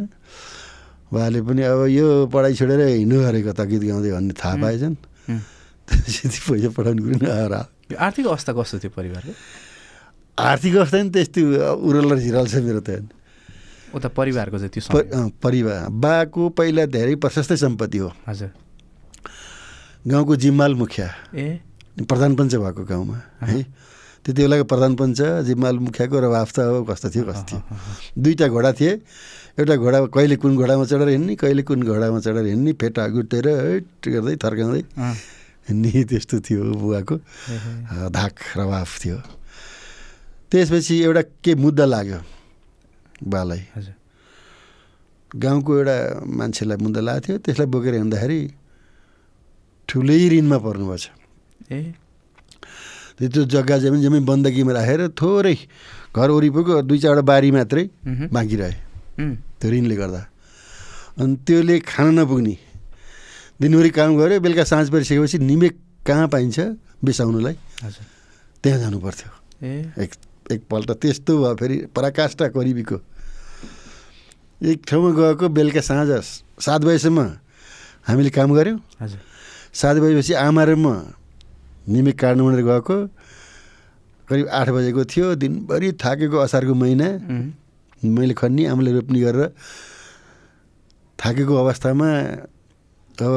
उहाँले पनि अब यो पढाइ छोडेर हिँड्नु गरेको त गीत गाउँदै भन्ने थाहा पाएछन्। त्यसपछि पैसा पठाउने कुरो नि आएर आर्थिक अवस्था कस्तो थियो परिवारको? आर्थिक अवस्था नि त्यस्तै उरल र झिरल छ मेरो त उता परिवारको चाहिँ त्यो परिवार। बाको पहिला धेरै प्रशस्तै सम्पत्ति हो। हजुर। गाउँको जिम्माल मुखिया। ए। प्रधान पञ्च भएको गाउँमा है। त्यति बेलाको प्रधान पञ्च जिम्माल मुखियाको रवाफ त अब कस्तो थियो कस्तो थियो। दुईवटा घोडा थिए। एउटा घोडा कहिले कुन घोडामा चढेर हिँड्ने कहिले कुन घोडामा चढेर हिँड्ने फेटा गुटेर हैट गर्दै थर्काउँदै हिँड्ने त्यस्तो थियो बुवाको धाक रवाफ थियो। त्यसपछि एउटा के मुद्दा लाग्यो बालाई। हजुर। गाउँको एउटा मान्छेलाई मुद्दा लागेको थियो त्यसलाई बोकेर हिँड्दाखेरि ठुलै ऋणमा पर्नुभएछ ए। त्यो जग्गा जमिन जमिन बन्दकीमा राखेर थोरै घर वरिपरिको दुई चारवटा बारी मात्रै बाँकी रहे। त्यो ऋणले गर्दा। अनि त्यसले खान नपुग्ने। दिनभरि काम गऱ्यो बेलुका साँझ परिसकेपछि निमेक कहाँ पाइन्छ बिसाउनुलाई? त्यहाँ जानु पर्थ्यो ए। एक एकपल्ट त्यस्तो भयो फेरि पराकाष्ठा गरिबीको एक ठाउँमा गएको बेलुका साँझ सात बजीसम्म हामीले काम गऱ्यौँ सात बजेपछि आमा र म निमेक भनेर गएको। करिब आठ बजेको थियो दिनभरि थाकेको असारको महिना। मैले खन्नी आमाले रोप्नी गरेर थाकेको अवस्थामा अब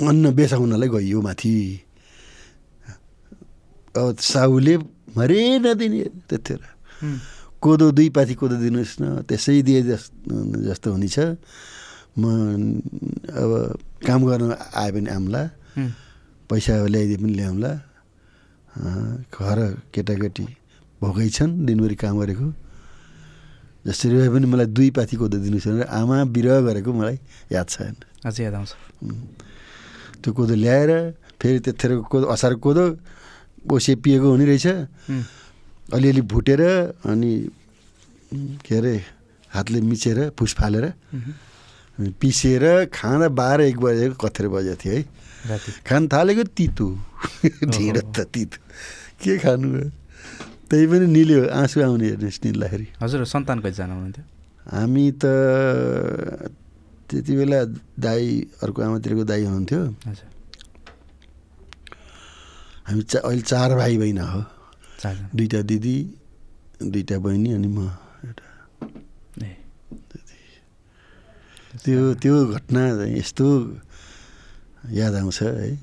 अन्न बेसाउनलाई गइयो माथि। अब साहुले मरे नदिने त्यतिखेर कोदो दुई पाथी कोदो दिनुहोस् न त्यसै दिए जस जस्तो हुनेछ। म अब काम गर्न आयो भने उम्, पैसा ल्याइदिए पनि ल्याउँला घर केटाकेटी भोकै छन् दिनभरि काम गरेको। जसरी भए पनि मलाई दुई पाथी कोदो दिनुहोस् भनेर आमा बिरह गरेको मलाई याद छ अझै याद आउँछ। त्यो कोदो ल्याएर फेरि त्यतिखेरको कोदो असार कोदो ओसे पिएको हुने रहेछ। अलिअलि भुटेर अनि के अरे हातले मिचेर फुस फालेर पिसेर खाँदा बाह्र एक बजेको कथेर बजेको थियो है। खान थालेको तितो। ढिँडो त तितो। के खानु? त्यही पनि निल्यो आँसु आउने हेर्नुहोस् निल्दाखेरि। हजुर सन्तान कतिजना हुनुहुन्थ्यो? हामी त त्यति बेला दाई अर्को आमातिरको दाई हुनुहुन्थ्यो। हामी चा अहिले चार भाइ बहिनी हो। दुईवटा दिदी दुईवटा बहिनी अनि म एउटा त्यो त्यो घटना चाहिँ यस्तो याद आउँछ है।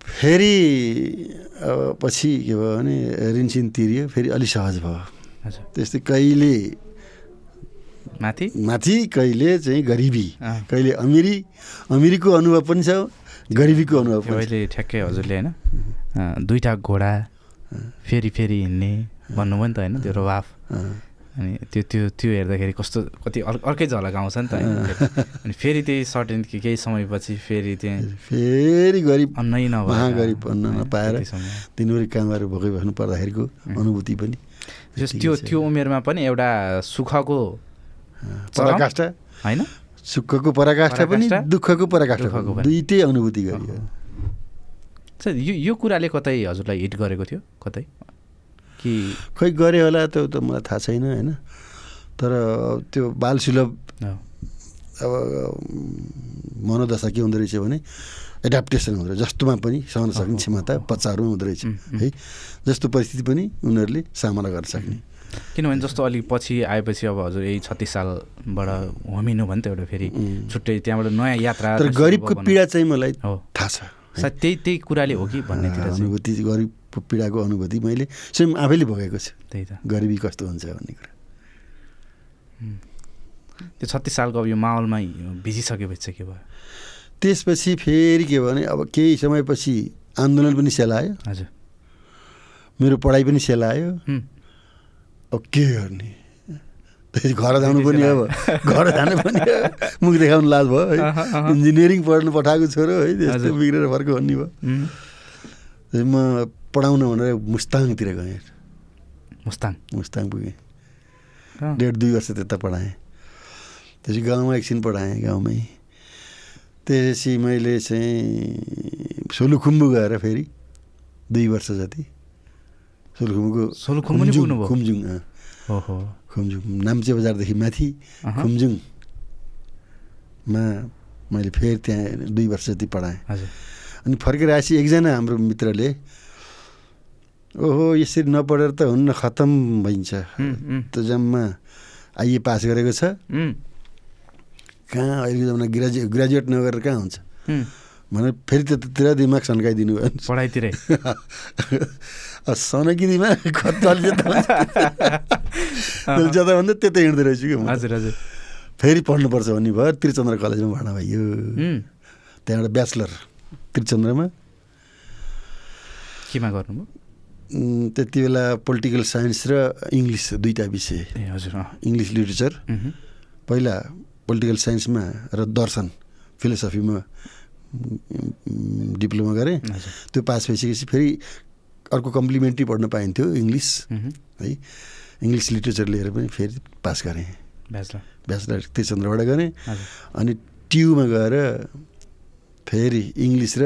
फेरि अब पछि के भयो भने ऋणसिन तिरियो फेरि अलि सहज भयो। त्यस्तै कहिले माथि? माथि कहिले चाहिँ गरिबी। कहिले अमिरी अमिरीको अनुभव पनि छ गरिबीको अनुभव अहिले ठ्याक्कै हजुरले होइन दुईवटा घोडा फेरि फेरि हिँड्ने भन्नुभयो नि त होइन त्यो रवाफ। अनि त्यो त्यो त्यो हेर्दाखेरि कस्तो कति अर्क- अर्कै झलक आउँछ नि त अनि फेरि त्यही सर्टेन केही समयपछि फेरि त्यहाँ फेरि गरिब अन्नै नभएर महागरिब अन्न नपाएर। दिनभरि काम गरेर भोकै बस्नु पर्दाखेरिको अनुभूति पनि त्यो त्यो उमेरमा पनि एउटा सुखको पराकाष्ठा। होइन? सुखको पराकाष्ठा पनि दुःखको पराकाष्ठा। दुइटै अनुभूति गरियो। यो यो कुराले कतै हजुरलाई हिट गरेको थियो? कतै? कि खै गरे होला त्यो त मलाई थाहा छैन होइन? तर त्यो बाल सुलभ अब मनोदशा के हुँदो रहेछ भने एडाप्टेसन हुँदो रहेछ। जस्तोमा पनि सहन सक्ने क्षमता बच्चाहरूमा हुँदो रहेछ है? जस्तो परिस्थिति पनि उनीहरूले सामना गर्न सक्ने। किनभने जस्तो अलिक पछि आएपछि अब हजुर यही छत्तिस सालबाट होमिनु भयो नि त एउटा फेरि। छुट्टै त्यहाँबाट नयाँ यात्रा तर गरिबको पीडा चाहिँ मलाई थाहा छ सायद त्यही त्यही कुराले हो कि चाहिँ। अनुभूति गरिबको पीडाको अनुभूति मैले स्वयं आफैले भोगेको छु। त्यही त। गरिबी कस्तो हुन्छ भन्ने कुरा। त्यो छत्तिस सालको अब यो माहौलमा भिजिसकेपछि चाहिँ के भयो। त्यसपछि फेरि के भने अब केही समयपछि आन्दोलन पनि सेलायो। हजुर। मेरो पढाइ पनि सेलायो। अब के गर्ने? त्यसपछि घर जानु पनि अब। घर जानु पनि मुख देखाउनु लाज भयो है। इन्जिनियरिङ पढ्नु पठाएको छोरो है। त्यस्तो। बिग्रेर फर्को भन्ने भयो। म पढाउन भनेर मुस्ताङतिर गएँ। मुस्ताङ? मुस्ताङ पुगेँ। डेढ दुई वर्ष त्यता पढाएँ। त्यसपछि गाउँमा एकछिन पढाएँ गाउँमै। त्यसपछि मैले चाहिँ सोलुखुम्बु गएर फेरि दुई वर्ष जति। सोलुखुम्बुको सोलुखुम्बु खुम्जुङ? खुम्जुङ नाम्चे बजारदेखि माथि खुम्जुङमा मैले फेरि त्यहाँ दुई वर्ष जति पढाएँ। हजुर। अनि फर्केर आएपछि एकजना हाम्रो मित्रले ओहो यसरी नपढेर त हुन्न खतम भइन्छ। त जम्मा आइए पास गरेको छ। कहाँ अहिलेको जमाना ग्रेजुएट ग्रेजुएट नगरेर कहाँ हुन्छ? भनेर फेरि त्यतातिर दिमाग सन्काइदिनु भयो। पढाइतिरै। सनकी दिमाग कति जता जता भन्दा त्यतै हिँड्दो रहेछु कि। हजुर हजुर। फेरि पढ्नुपर्छ भन्ने भयो। त्रिचन्द्र कलेजमा भर्ना भयो। त्यहाँबाट ब्याचलर। त्रिचन्द्रमा केमा गर्नुभयो? त्यति बेला पोलिटिकल साइन्स र इङ्ग्लिस दुईवटा विषय। हजुर इङ्ग्लिस लिटरेचर। पहिला पोलिटिकल साइन्समा र दर्शन फिलोसफीमा डिप्लोमा गरेँ। त्यो पास भइसकेपछि फेरि अर्को कम्प्लिमेन्ट्री पढ्न पाइन्थ्यो इङ्ग्लिस है। इङ्ग्लिस लिटरेचर लिएर पनि फेरि पास गरेँ। ब्याचलर। ब्याचलर त्रिचन्द्रबाट गरेँ। अनि ट्युमा गएर फेरि इङ्ग्लिस र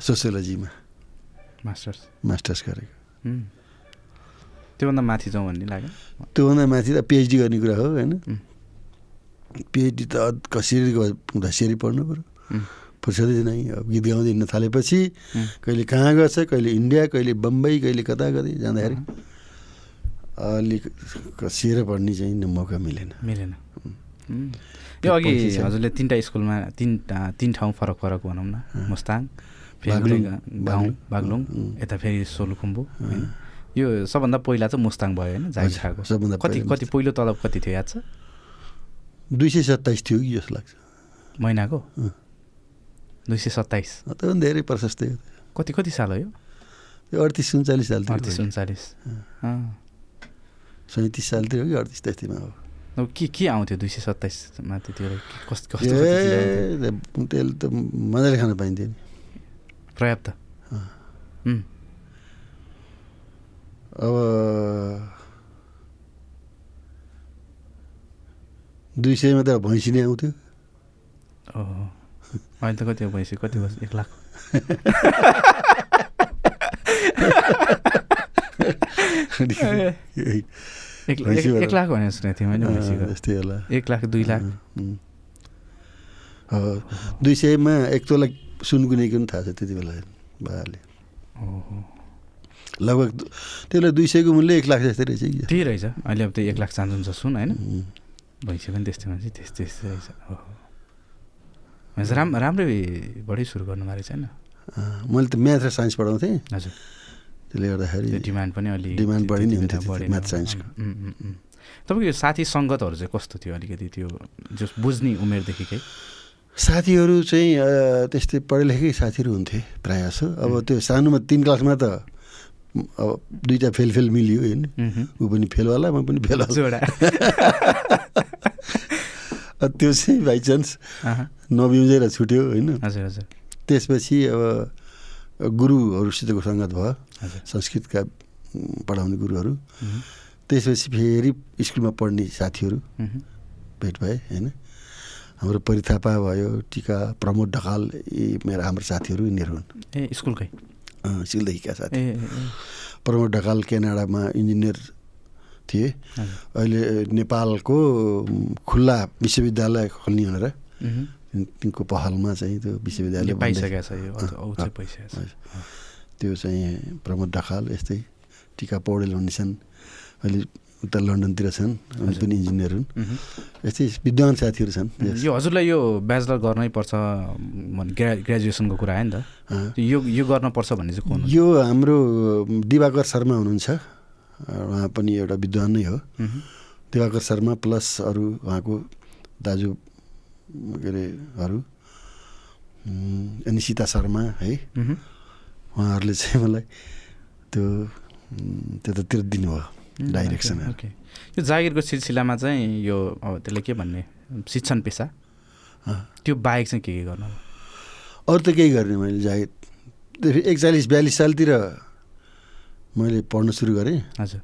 सोसियोलोजीमा। मास्टर्स। मास्टर्स गरेको। त्योभन्दा माथि जाउँ भन्ने लाग्यो। त्योभन्दा माथि त पिएचडी गर्ने कुरा हो होइन? पिएचडी त कसरी धसिरी पढ्नु पऱ्यो फुर्सदै नै अब गीत गाउँदै हिँड्न थालेपछि कहिले कहाँ गएछ कहिले इन्डिया कहिले बम्बई कहिले कता कतै जाँदाखेरि अलिक कसिएर पढ्ने चाहिँ मौका मिलेन। मिलेन। यो अघि हजुरले तिनवटा स्कुलमा तिन तिन ठाउँ फरक फरक भनौँ न। मुस्ताङ फेरि गाउँ बागलुङ, यता फेरि सोलुखुम्बु। होइन। यो सबभन्दा पहिला चाहिँ मुस्ताङ भयो होइन खाएको सबभन्दा कति कति पहिलो तलब कति थियो याद छ? दुई सय सत्ताइस थियो कि जस्तो लाग्छ। महिनाको। दुई सय सत्ताइस। त्यो पनि धेरै प्रशस्तै हो कति कति साल हो यो? त्यो अडतिस उन्चालिस सालतिर अडतिस। उन्चालिस। सैँतिस सालतिर हो कि अडतिस त्यस्तैमा हो? के के आउँथ्यो दुई सय सत्ताइसमा त्यति कस्तो कस्तो त्यसले त मजाले खान पाइन्थ्यो नि पर्याप्त अब दुई सयमा त भैँसी नै आउँथ्यो अहिले त कति हो भैँसी कति वर्ष एक लाख एक लाख भनेर सुनेको थिएँ मैले यस्तै होला। एक लाख दुई लाख। दुई सयमा एक तोला सुनकुनेको पनि थाहा छ त्यति बेला ओहो। लगभग त्यति बेला दुई सयको मूल्य एक लाख जस्तै रहेछ कि? त्यही रहेछ। अहिले अब त्यो एक लाख चाहन्छ हुन्छ सुन होइन. भैँसी पनि त्यस्तै मान्छे त्यस्तै त्यस्तै रहेछ। राम राम्रै बढी सुरु गर्नुभएको रहेछ होइन? मैले त म्याथ र साइन्स पढाउँथेँ। हजुर। त्यसले गर्दाखेरि डिमान्ड पनि अलि डिमान्ड बढी नै हुन्थ्यो। म्याथ साइन्सको। तपाईँको यो साथी सङ्गतहरू चाहिँ कस्तो थियो अलिकति त्यो जस बुझ्ने उमेरदेखिकै साथीहरू चाहिँ त्यस्तै पढे लेखेकै साथीहरू हुन्थे प्रायः जसो। अब त्यो सानोमा तिन क्लासमा त अब दुइटा फेल फेल मिल्यो होइन। ऊ पनि फेलवाला म पनि फेलवाला। जोडा। अब त्यो चाहिँ बाइचान्स। नबिउजेर छुट्यो होइन। हजुर हजुर। त्यसपछि अब गुरुहरूसितको सङ्गत भयो संस्कृतका पढाउने गुरुहरू। त्यसपछि फेरि स्कुलमा पढ्ने साथीहरू। भेट भए होइन। हाम्रो परिथापा भयो टिका प्रमोद ढकाल यी मेरा हाम्रो साथीहरू यिनीहरू हुन्। ए स्कुलकै? सिलदेखिका साथी। प्रमोद ढकाल क्यानाडामा इन्जिनियर थिए। अहिले नेपालको खुल्ला विश्वविद्यालय खोल्ने भनेर। तिनको पहलमा चाहिँ त्यो विश्वविद्यालय पाइसकेको छ। त्यो चाहिँ प्रमोद ढकाल यस्तै टिका पौडेल भन्ने छन् अहिले उता लन्डनतिर छन् उनी। पनि इन्जिनियर हुन्। यस्तै विद्वान साथीहरू छन्। यो हजुरलाई यो ब्याचलर गर्नै पर्छ ग्रा ग्रेजुएसनको कुरा आयो नि त। यो यो गर्नुपर्छ भन्ने चाहिँ हो? यो हाम्रो दिवाकर शर्मा हुनुहुन्छ उहाँ पनि एउटा विद्वान नै हो। दिवाकर शर्मा प्लस अरू उहाँको दाजु के अरे अरू उम्, अनि सीता शर्मा है। उहाँहरूले चाहिँ मलाई त्यो त्यतातिर दिनुभयो उम्, डाइरेक्सनहरू ओके यो जागिरको सिलसिलामा चाहिँ यो अब त्यसले के भन्ने? शिक्षण पेसा। त्यो बाहेक चाहिँ के के गर्नु? अरू त केही गर्ने मैले जागिर त्यो एकचालिस बयालिस सालतिर मैले पढ्न सुरु गरेँ। हजुर।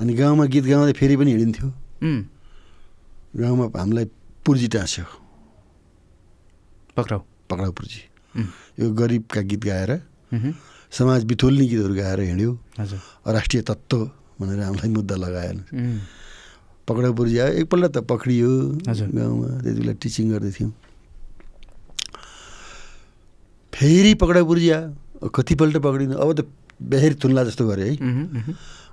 अनि गाउँमा गीत गाउँदै फेरि पनि हिँडिन्थ्यो। उम्, गाउँमा हामीलाई पुर्जी टाँस्यो। पक्राउ। पक्राउ पुर्जी। यो गरिबका गीत गाएर। समाज बिथोल्ने गीतहरू गाएर हिँड्यो। राष्ट्रिय तत्त्व भनेर हामीलाई मुद्दा लगाएन। पक्राउ पुर्जी आयो एकपल्ट त पक्रियो। गाउँमा त्यति बेला टिचिङ गर्दै थियौँ फेरि पक्राउ पुर्जी आयो कतिपल्ट पक्रिनु अब त बेहेरी थुन्ला जस्तो गऱ्यो है।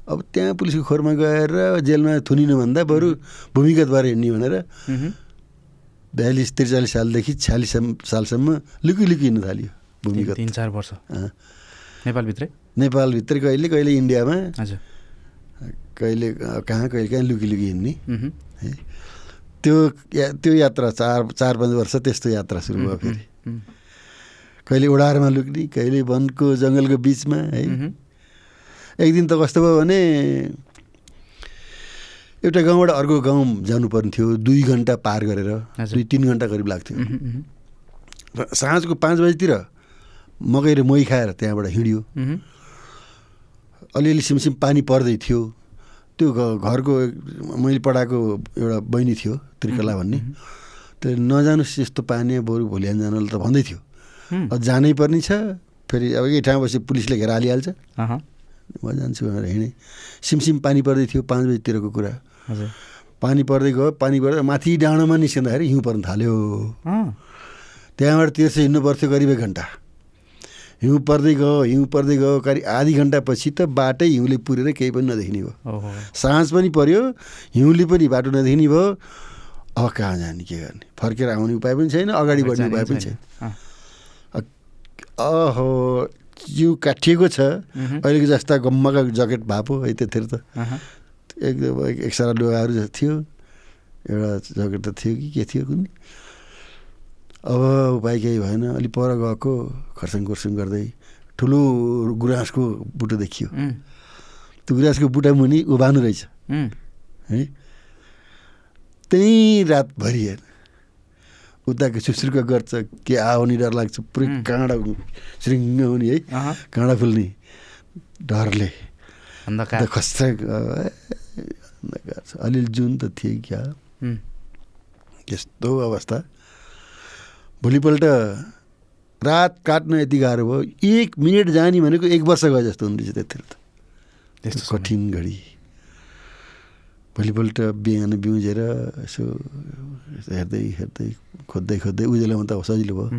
अब त्यहाँ पुलिसको खोरमा गएर जेलमा थुनिनुभन्दा बरु भूमिगत भएर हिँड्ने भनेर। बयालिस त्रिचालिस सालदेखि छ्यालिस सालसम्म लुकी लुकी हिँड्न थाल्यो भूमिगत। तिन चार वर्ष। नेपालभित्रै? नेपालभित्र कहिले कहिले इन्डियामा? कहिले कहाँ कहिले कहाँ लुकी लुकी हिँड्ने। है। त्यो या त्यो यात्रा चार चार पाँच वर्ष त्यस्तो यात्रा सुरु भयो फेरि। कहिले ओडारमा लुक्ने कहिले वनको जङ्गलको बिचमा है। एक दिन त कस्तो भयो भने एउटा गाउँबाट अर्को गाउँ जानुपर्ने थियो दुई घन्टा पार गरेर। दुई तिन घन्टा करिब लाग्थ्यो। र साँझको पाँच बजीतिर मकै र मोही खाएर त्यहाँबाट हिँड्यो। अलिअलि सिमसिम पानी पर्दै थियो। त्यो घरको एक- मैले पढाएको एउटा बहिनी थियो त्रिकला भन्ने। त्यसले नजानुहोस् यस्तो पानी बरु भोलि बिहान जानु त भन्दै थियो। जानै पर्ने छ फेरि अब यही ठाउँ बसी पुलिसले घेर हालिहाल्छ। म जान्छु भनेर हिँडेँ। सिमसिम पानी पर्दै थियो पाँच बजीतिरको कुरा। हजुर। पानी पर्दै गयो पानी पर्दै माथि डाँडोमा निस्किँदाखेरि हिउँ पर्न थाल्यो। त्यहाँबाट तेर्सो हिँड्नु पर्थ्यो करिब एक घन्टा। हिउँ पर्दै गयो हिउँ पर्दै गयो करिब आधी घन्टापछि त बाटै हिउँले पुरेर केही पनि नदेखिने भयो। साँझ पनि पर्यो हिउँले पनि बाटो नदेखिने भयो। अब कहाँ जाने के गर्ने? फर्केर आउने उपाय पनि छैन अगाडि बढ्ने उपाय पनि छैन। अहो जिउ काटिएको छ। अहिलेको जस्ता गम्मका ज्याकेट भए पो है त्यतिर त। एकदम एक एक सारा लुगाहरू थियो। एउटा ज्याकेट त थियो कि के थियो कुनै अब उपाय केही भएन। अलि पर गएको खर्साङ खुर्सुङ गर्दै ठुलो गुराँसको बुटो देखियो। त्यो गुराँसको बुटा मुनि उभानु रहेछ। है? त्यहीँ रातभरि हेर। उताको सुसुर्क गर्छ के आउने डर लाग्छ पुरै. काँडा श्रिङ्ग हुने है? काँडा फुल्ने डरले। अन्धकार। अन्त खस्रा अन्धकार छ अलिअलि जुन त थिए क्या? यस्तो अवस्था। भोलिपल्ट रात काट्न यति गाह्रो भयो। एक मिनट जाने भनेको एक वर्ष गयो जस्तो हुँदैछ त्यतिर त। त्यस्तो कठिन घडी। भोलिपल्ट बिहान बिउजेर यसो हेर्दै हेर्दै खोज्दै खोज्दै उजेलामा त सजिलो भयो।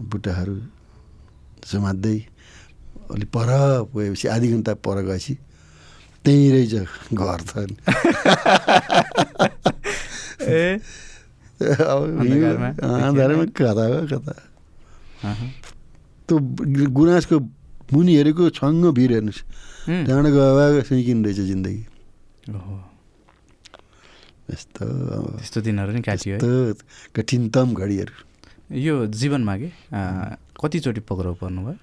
बुट्टाहरू समात्दै अलि पर गएपछि आधी घन्टा पर गएपछि त्यहीँ रहेछ घर ए अब अन्धकारमा हिउँ- अन्धारमा कता हो कता त्यो गुनासको मुनि हेरेको छङ्ग भिर हेर्नुहोस् त्यहाँबाट गयो सिकिन रहेछ जिन्दगी यस्तो अब त्यस्तो दिनहरू नि काटियो यस्तो कठिनतम घडीहरू यो जीवनमा के कतिचोटि पक्राउ पर्नुभयो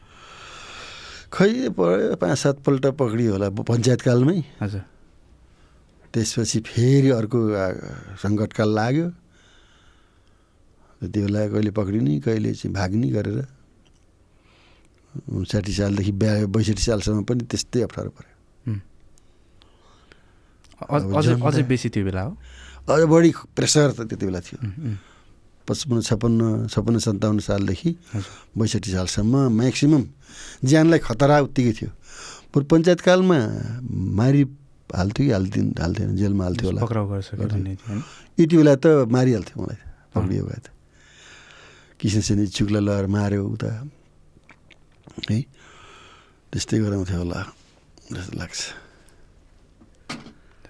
खै पढ्यो पाँच सातपल्ट पक्रियो होला पञ्चायतकालमै। हजुर। त्यसपछि फेरि अर्को सङ्कटकाल लाग्यो। त्यति बेला कहिले पक्रिने कहिले चाहिँ भाग्ने गरेर। साठी सालदेखि ब्या बैसठी सालसम्म पनि त्यस्तै अप्ठ्यारो पऱ्यो। अझ- बेसी त्यो बेला हो? अझ बढी प्रेसर त त्यति बेला थियो। पचपन्न छप्पन्न छप्पन्न सन्ताउन्न सालदेखि बैसठी सालसम्म म्याक्सिमम् ज्यानलाई खतरा उत्तिकै थियो। बरु पञ्चायतकालमा मारि हाल्थ्यो कि हाल्थिन् हाल्थेन? जेलमा हाल्थ्यो होला। यति बेला त मारिहाल्थ्यो मलाई पक्रियो भए त। किसन सेनी लगाएर माऱ्यो उता। है त्यस्तै गराउँथ्यो होला जस्तो लाग्छ।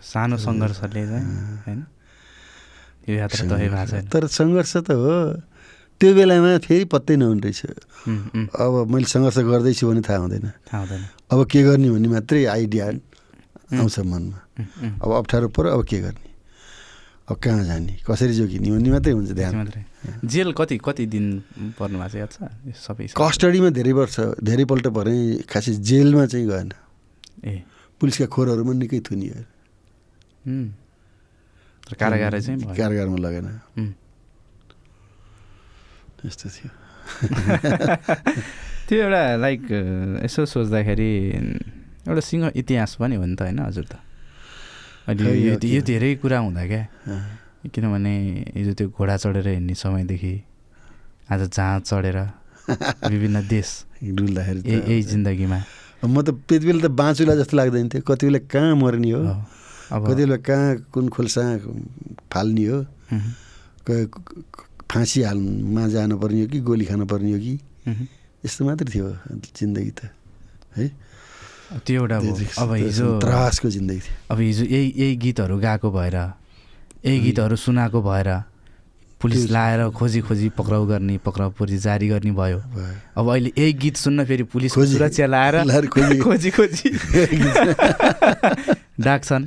सानो सङ्घर्षले चाहिँ होइन? यो यात्रा भएको छैन। तर सङ्घर्ष त हो। त्यो बेलामा फेरि पत्तै नहुने रहेछ अब मैले सङ्घर्ष गर्दैछु भने थाहा हुँदैन। अब के गर्ने भन्ने मात्रै आइडिया आउँछ मनमा। अब अप्ठ्यारो पऱ्यो अब के गर्ने? अब कहाँ जाने? कसरी जोगिने? भन्ने मात्रै हुन्छ ध्यान। जेल कति कति दिन पर्नु भएको छ याद छ? सबै कस्टडीमा धेरै वर्ष धेरैपल्ट भरे खासै जेलमा चाहिँ गएन। ए। पुलिसका खोरहरूमा निकै थुनियो कारागार चाहिँ। कारागारमा लगेन। त्यस्तो थियो त्यो एउटा लाइक यसो सोच्दाखेरि एउटा सिंह इतिहास पनि हो नि त होइन हजुर त अहिले यो धेरै कुरा हुँदा क्या किनभने हिजो त्यो घोडा चढेर हिँड्ने समयदेखि आज जहाँ चढेर विभिन्न देश डुल्दाखेरि यही जिन्दगीमा म त त्यति बेला त बाँचुला जस्तो लाग्दैन थियो कति बेला कहाँ मर्ने हो कति बेला कहाँ कुन खोल्सा फाल्ने हो? फाँसी हाल्नुमा जानुपर्ने हो कि गोली खानुपर्ने हो कि। यस्तो मात्रै थियो जिन्दगी त है? त्यो एउटा अब हिजो त्रासको जिन्दगी थियो। अब हिजो यही यही गीतहरू गाएको भएर यही गीतहरू सुनाएको भएर पुलिस लाएर खोजी खोजी पक्राउ गर्ने पक्राउ पुर्जी जारी गर्ने भयो। अब अहिले यही गीत सुन्न फेरि पुलिस सुरक्षा लाएर खोजी- खोजी डाक्छन्।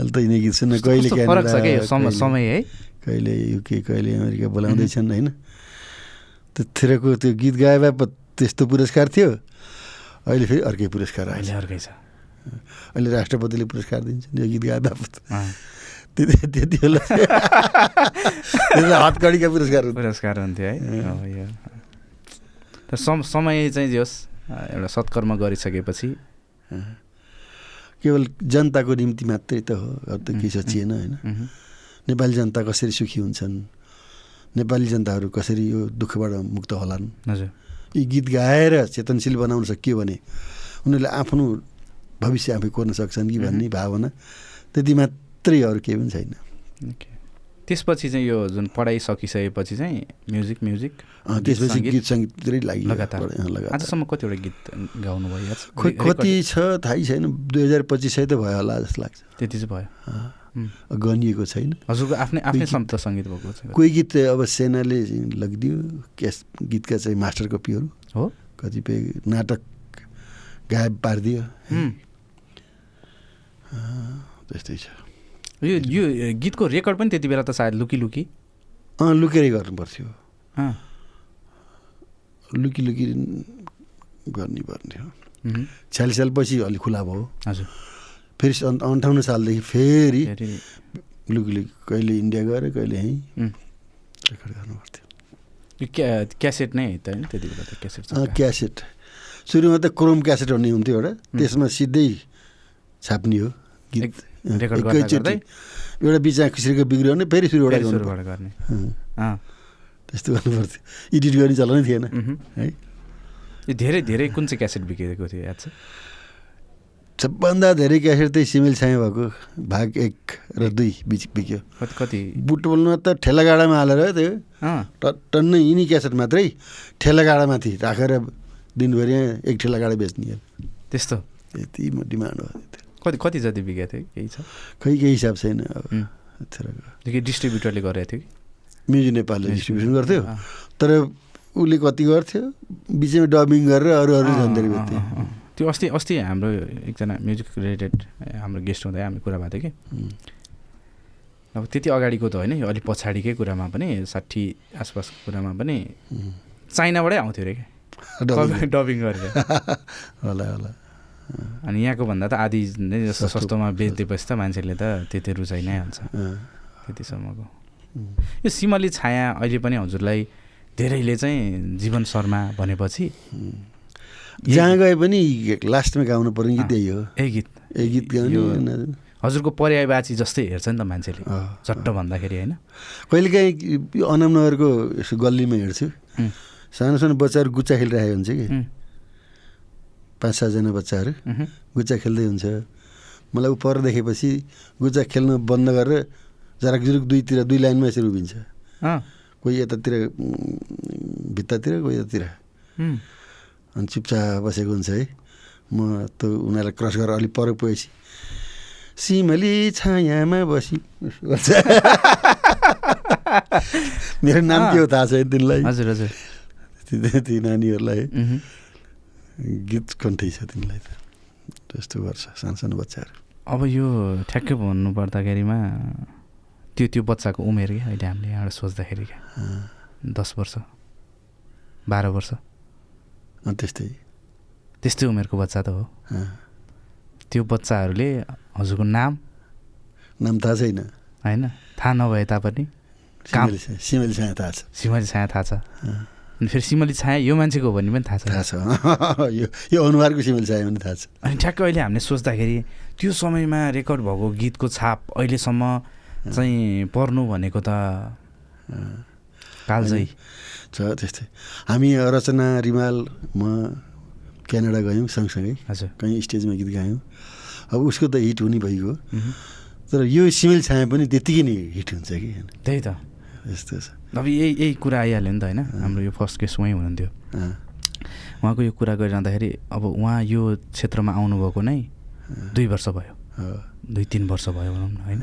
त यिनी गीत सुन्न कहिले फरक छ क्या समय है? कहिले युके कहिले अमेरिका बोलाउँदैछन् होइन? त्यतिखेरको त्यो गीत गाए भए त्यस्तो पुरस्कार थियो। अहिले फेरि अर्कै पुरस्कार अहिले अर्कै छ। अहिले राष्ट्रपतिले पुरस्कार दिन्छन्। यो गीत गाए बापत त्यति बेला हतकडीका पुरस्कार। पुरस्कार हुन्थ्यो है। अब तर सम समय चाहिँ जे होस् एउटा सत्कर्म गरिसकेपछि केवल जनताको निम्ति मात्रै त हो अरू त केही सोचिएन होइन। नेपाली जनता कसरी सुखी हुन्छन्? नेपाली जनताहरू कसरी यो दुःखबाट मुक्त होलान्? हजुर। यी गीत गाएर चेतनशील बनाउन सकियो भने उनीहरूले आफ्नो भविष्य आफै कोर्न सक्छन् कि भन्ने भावना त्यति मात्रै अरू केही पनि छैन। त्यसपछि चाहिँ यो जुन पढाइ सकिसकेपछि चाहिँ म्युजिक म्युजिक त्यसपछि सङ्गीत गीत सङ्गीततिरै लागि आजसम्म कतिवटा गीत गाउनु भयो? खोइ कति? छ थाहै छैन। दुई हजार पच्चिस सय त भयो होला जस्तो लाग्छ। त्यति चाहिँ भयो। गनिएको छैन। हजुरको आफ्नै आफ्नै शब्द सङ्गीत भएको छ कोही गीत अब सेनाले लगिदियो। क्यास गीतका चाहिँ मास्टर कपीहरू। हो। कतिपय नाटक गायब पारिदियो। त्यस्तै छ। यो यो गीतको रेकर्ड पनि त्यति बेला त सायद लुकी लुकी। अँ लुकेरै गर्नु पर्थ्यो अँ, लुकी लुकी गर्ने उहुँ, छ्यालिस सालपछि अलि खुला भयो। हजुर। फेरि अन्ठाउन्न सालदेखि फेरि लुकी लुकी कहिले इन्डिया गएर कहिले यहीँ रेकर्ड गर्नु पर्थ्यो क्या क्यासेट नै त होइन त्यति बेला त क्यासेट अँ, क्यासेट। सुरुमा त क्रोम क्यासेट भन्ने हुन्थ्यो एउटा। त्यसमा सिधै छाप्ने हो गीत। रेकर्ड गर्दा? एउटा बिचमा खिच्रेको बिग्रियो भने फेरि सुरुबाट गर्नु। त्यस्तो गर्नु पर्थ्यो। एडिट गर्ने चलनै थिएन। है। यो धेरै धेरै कुन चाहिँ क्यासेट बिकेको थियो याद छ? सबभन्दा धेरै क्यासेट चाहिँ सिमेल छाया भएको भाग एक र दुई बिच बिक्यो कति बुटबलमा त ठेलागाडामा हालेर त्यो टन्नै यिनी क्यासेट मात्रै ठेलागाडामाथि राखेर दिनभरि एक ठेलागाडा बेच्ने। त्यस्तो? यति म डिमान्ड त्यो। कति कति जति बिकेको थियो केही छ? खै केही हिसाब छैन अब। डिस्ट्रिब्युटरले गरेको थियो कि? म्युजिक नेपालले डिस्ट्रिब्युसन गर्थ्यो। तर उसले कति गर्थ्यो? बिचमा डबिङ गरेर अरू अरू अँ, झन् धेरै अँ, बेच्थ्यो अँ, अँ। त्यो अस्ति अस्ति हाम्रो एकजना म्युजिक रिलेटेड हाम्रो गेस्ट हुँदा हामी कुरा भएको थियो कि. अब त्यति अगाडिको त होइन यो अलिक पछाडिकै कुरामा पनि साठी आसपासको कुरामा पनि. चाइनाबाटै आउँथ्यो अरे क्या। डबिङ गरेर। होला होला। अनि यहाँको भन्दा त आधी नै जस्तो सस्तो सस्तोमा बेचिदिएपछि त मान्छेले त त्यति रुचाइ नै हाल्छ. त्यतिसम्मको. यो सिमली छाया अहिले पनि हजुरलाई धेरैले चाहिँ जीवन शर्मा भनेपछि जहाँ गए पनि लास्टमा गाउनु पर्ने गीत. त्यही हो। ए गीत। ए गीत गाउने हजुरको पर्यायवाची जस्तै हेर्छ नि त मान्छेले। अँ, चट्ट भन्दाखेरि होइन। कहिलेकाहीँ अनामनगरको यसो गल्लीमा उम्, सानो सानो बच्चाहरू गुच्चा खेलिरहेको हुन्छ कि। पाँच सातजना बच्चाहरू गुच्चा खेल्दै हुन्छ। मलाई ऊ पर देखेपछि गुच्चा खेल्न बन्द गरेर जराकजुरुक दुईतिर दुई लाइनमा यसरी उभिन्छ। कोही यतातिर भित्तातिर कोही यतातिर। अनि चुपचाप बसेको हुन्छ है। म त उनीहरूलाई क्रस गरेर अलिक पर पुगेपछि सिमली छायामा बसी। मेरो नाम के हो थाहा छैन तिनलाई। हजुर हजुर। ती नानीहरूलाई। गीत कन्ठै छ तिनलाई त। त्यस्तो गर्छ सानो सानो बच्चाहरू। अब यो ठ्याक्कै भन्नु पर्दाखेरिमा त्यो त्यो बच्चाको उमेर क्या अहिले हामीले यहाँबाट सोच्दाखेरि क्या। दस वर्ष बाह्र वर्ष। त्यस्तै। त्यस्तै उमेरको बच्चा त हो। त्यो बच्चाहरूले हजुरको नाम? नाम थाहा छैन। होइन थाहा नभए तापनि। सिमेली छाया थाहा छ। सिमली छाया थाहा छ। अनि फेरि सिमली छाया यो मान्छेको हो भन्ने पनि थाहा छ। थाहा छ। यो यो अनुहारको सिमेली छाया भने थाहा छ। अनि ठ्याक्क अहिले हामीले सोच्दाखेरि त्यो समयमा रेकर्ड भएको गीतको छाप अहिलेसम्म चाहिँ पर्नु भनेको त कालजै। छ त्यस्तै। हामी रचना रिमाल म क्यानाडा गयौँ सँगसँगै। हजुर। कहीँ स्टेजमा गीत गायौँ। अब उसको त हिट हुने भइगयो। तर यो सिमेल छाया पनि त्यत्तिकै नै हिट हुन्छ कि? त्यही त। यस्तो छ। अब यही यही कुरा आइहाल्यो नि त होइन। हाम्रो यो फर्स्ट केस उहीँ हुनुहुन्थ्यो। उहाँको यो कुरा गरिरहँदाखेरि अब उहाँ यो क्षेत्रमा आउनुभएको नै दुई वर्ष भयो। हो। दुई तिन वर्ष भयो भनौँ न होइन।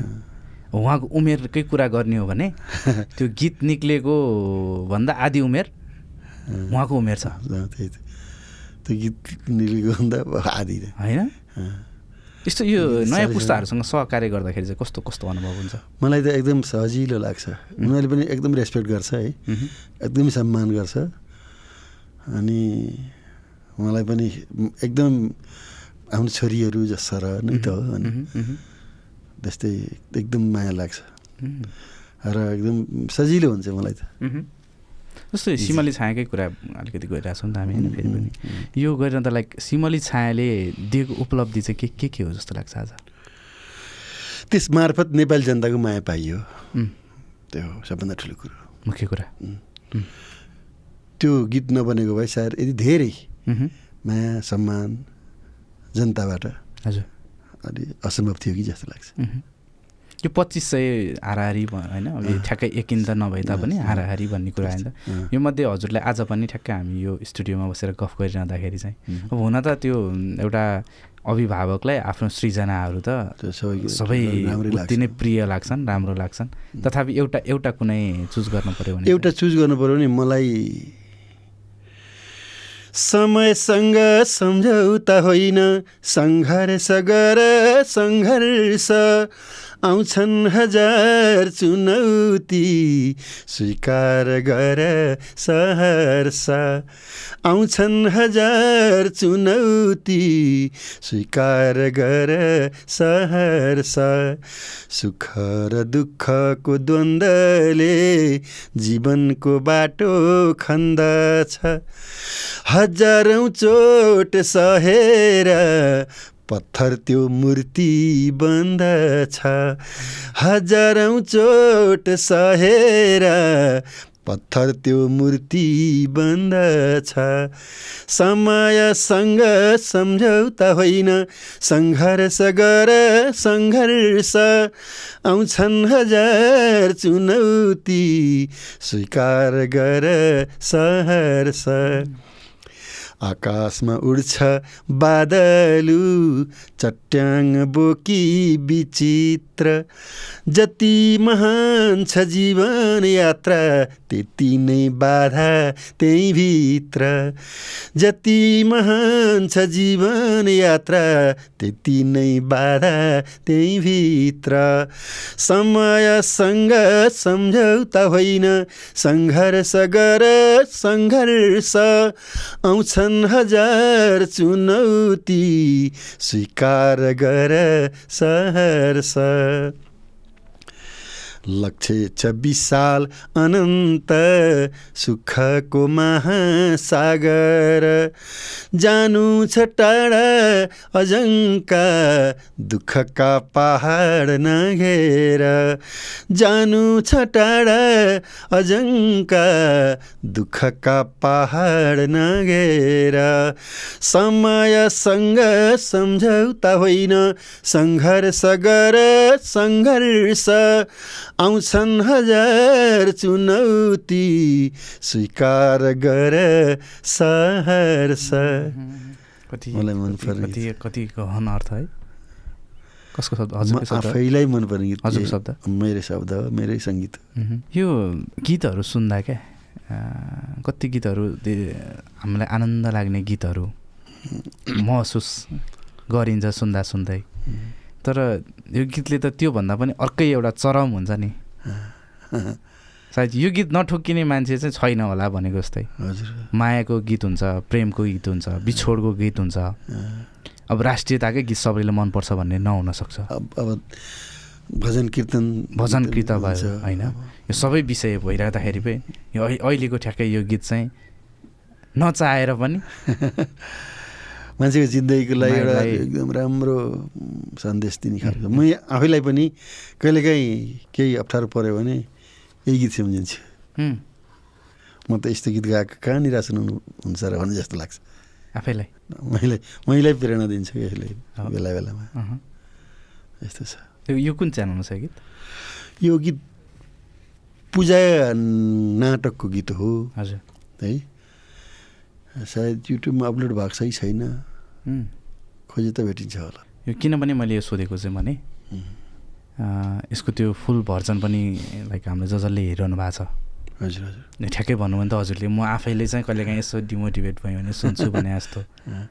उहाँको उमेरकै कुरा गर्ने हो भने त्यो गीत निक्लेको भन्दा आधी उमेर उहाँको उमेर छ। त्यो गीत निलेको भन्दा आधी। होइन। यस्तो यो नयाँ पुस्ताहरूसँग सहकार्य गर्दाखेरि चाहिँ कस्तो कस्तो अनुभव हुन्छ? मलाई त एकदम सजिलो लाग्छ। उनीहरूले पनि एकदम रेस्पेक्ट गर्छ है। एकदमै सम्मान गर्छ। अनि मलाई पनि एकदम आफ्नो छोरीहरू जस्ता र नै त हो। अनि त्यस्तै एकदम माया लाग्छ। र एकदम सजिलो हुन्छ मलाई त। जस्तै सिमली छायाकै कुरा अलिकति गरिरहेको छौँ नि त हामी होइन फेरि पनि। यो गरिरहँदा लाइक सिमली छायाले दिएको उपलब्धि चाहिँ के के के हो जस्तो लाग्छ आज? त्यस मार्फत नेपाली जनताको माया पाइयो। त्यो हो सबभन्दा ठुलो कुरो। मुख्य कुरा। त्यो गीत नबनेको भए सायद यदि धेरै माया सम्मान जनताबाट हजुर। अलि असम्भव थियो कि जस्तो लाग्छ। यो पच्चिस सय हाराहारी भ- होइन? ठ्याक्कै एकिन त नभए तापनि हाराहारी भन्ने कुरा होइन। त यो मध्ये हजुरलाई आज पनि ठ्याक्कै हामी यो स्टुडियोमा बसेर गफ गरिरहँदाखेरि चाहिँ अब हुन त त्यो एउटा अभिभावकलाई आफ्नो सृजनाहरू त सबै उति नै प्रिय लाग्छन् राम्रो लाग्छन्। तथापि एउटा एउटा कुनै चुज गर्नु पऱ्यो भने एउटा चुज गर्नु पऱ्यो भने मलाई समयसँग सम्झौता होइन सङ्घर्ष गर सङ्घर्ष आउँछन् हजार चुनौती स्वीकार गर सहर्ष आउँछन् हजार चुनौती स्वीकार गर सहर्ष सुख र दुःखको द्वन्द्वले जीवनको बाटो खन्दछ। हजारौँ चोट सहेर पत्थर त्यो मूर्ति बन्दछ। हजारौँ चोट सहेर पत्थर त्यो मूर्ति बन्दछ। समयसँग सम्झौता होइन सङ्घर्ष गर सङ्घर्ष। आउँछन् हजार चुनौती स्वीकार गर सहर्ष। आकाशमा उड्छ बादलु चट्याङ बोकी विचित्र। जति महान छ जीवन यात्रा त्यति नै बाधा त्यही भित्र। जति महान छ जीवन यात्रा त्यति नै बाधा त्यही भित्र। समयसँग सम्झौता होइन सङ्घर्ष गर सङ्घर्ष आउँछन्। हजार चुनौती स्वीकार गर सहर्ष लक्ष्य छ विशाल अनन्त सुखको महासागर। जानु छ टाढा अजङ्का दुःखका पहाड नघेर जानु छ टाढा अजङ्का दुःखका पहाड नघेर समयसँग सम्झौता होइन सङ्घर्ष गर सङ्घर्ष आउँछन् हजार चुनौती स्वीकार गर कति मलाई मन कति- पर्ने कति कति गहन अर्थ है? कसको शब्द? आफैलाई मनपर्ने गीत हजुरको यही- शब्द? मेरै शब्द हो मेरै सङ्गीत। यो गीतहरू सुन्दा क्या? कति गीतहरू हामीलाई आनन्द लाग्ने गीतहरू महसुस गरिन्छ सुन्दा सुन्दै। तर यो गीतले त त्योभन्दा पनि अर्कै एउटा चरम हुन्छ नि। सायद यो गीत नठोक्किने मान्छे चाहिँ छैन होला भनेको जस्तै। हजुर। मायाको गीत हुन्छ प्रेमको गीत हुन्छ बिछोडको गीत हुन्छ। अब राष्ट्रियताकै गीत सबैले मनपर्छ भन्ने नहुन सक्छ। अब भजन कीर्तन भजन हुन्छ। भयो होइन। यो सबै विषय भइराख्दाखेरि पनि यो अहि- अहिलेको ठ्याक्कै यो गीत चाहिँ नचाहेर पनि मान्छेको जिन्दगीको लागि एउटा एकदम राम्रो सन्देश दिने खालको। म आफैलाई पनि कहिलेकाहीँ केही अप्ठ्यारो पऱ्यो भने यही गीत सम्झिन्छु। म त यस्तो गीत गाएको कहाँ निराश हुनु हुन्छ र भन्ने जस्तो लाग्छ। आफैलाई? मैले मैले प्रेरणा दिन्छु यसले। बेला बेलामा। यस्तो छ। यो कुन च्यानलमा छ गीत? यो गीत पूजा नाटकको गीत हो। हजुर। है? सायद युट्युबमा अपलोड भएको छ कि छैन। खोजे त भेटिन्छ होला। यो किनभने मैले यो सोधेको चाहिँ भने अ, यसको त्यो फुल भर्जन पनि लाइक हाम्रो ज जसले हेरिरहनु भएको छ। हजुर हजुर। ठ्याक्कै भन्नु भने त हजुरले म आफैले चाहिँ कहिलेकाहीँ यसो डिमोटिभेट भयो भने सुन्छु भने जस्तो।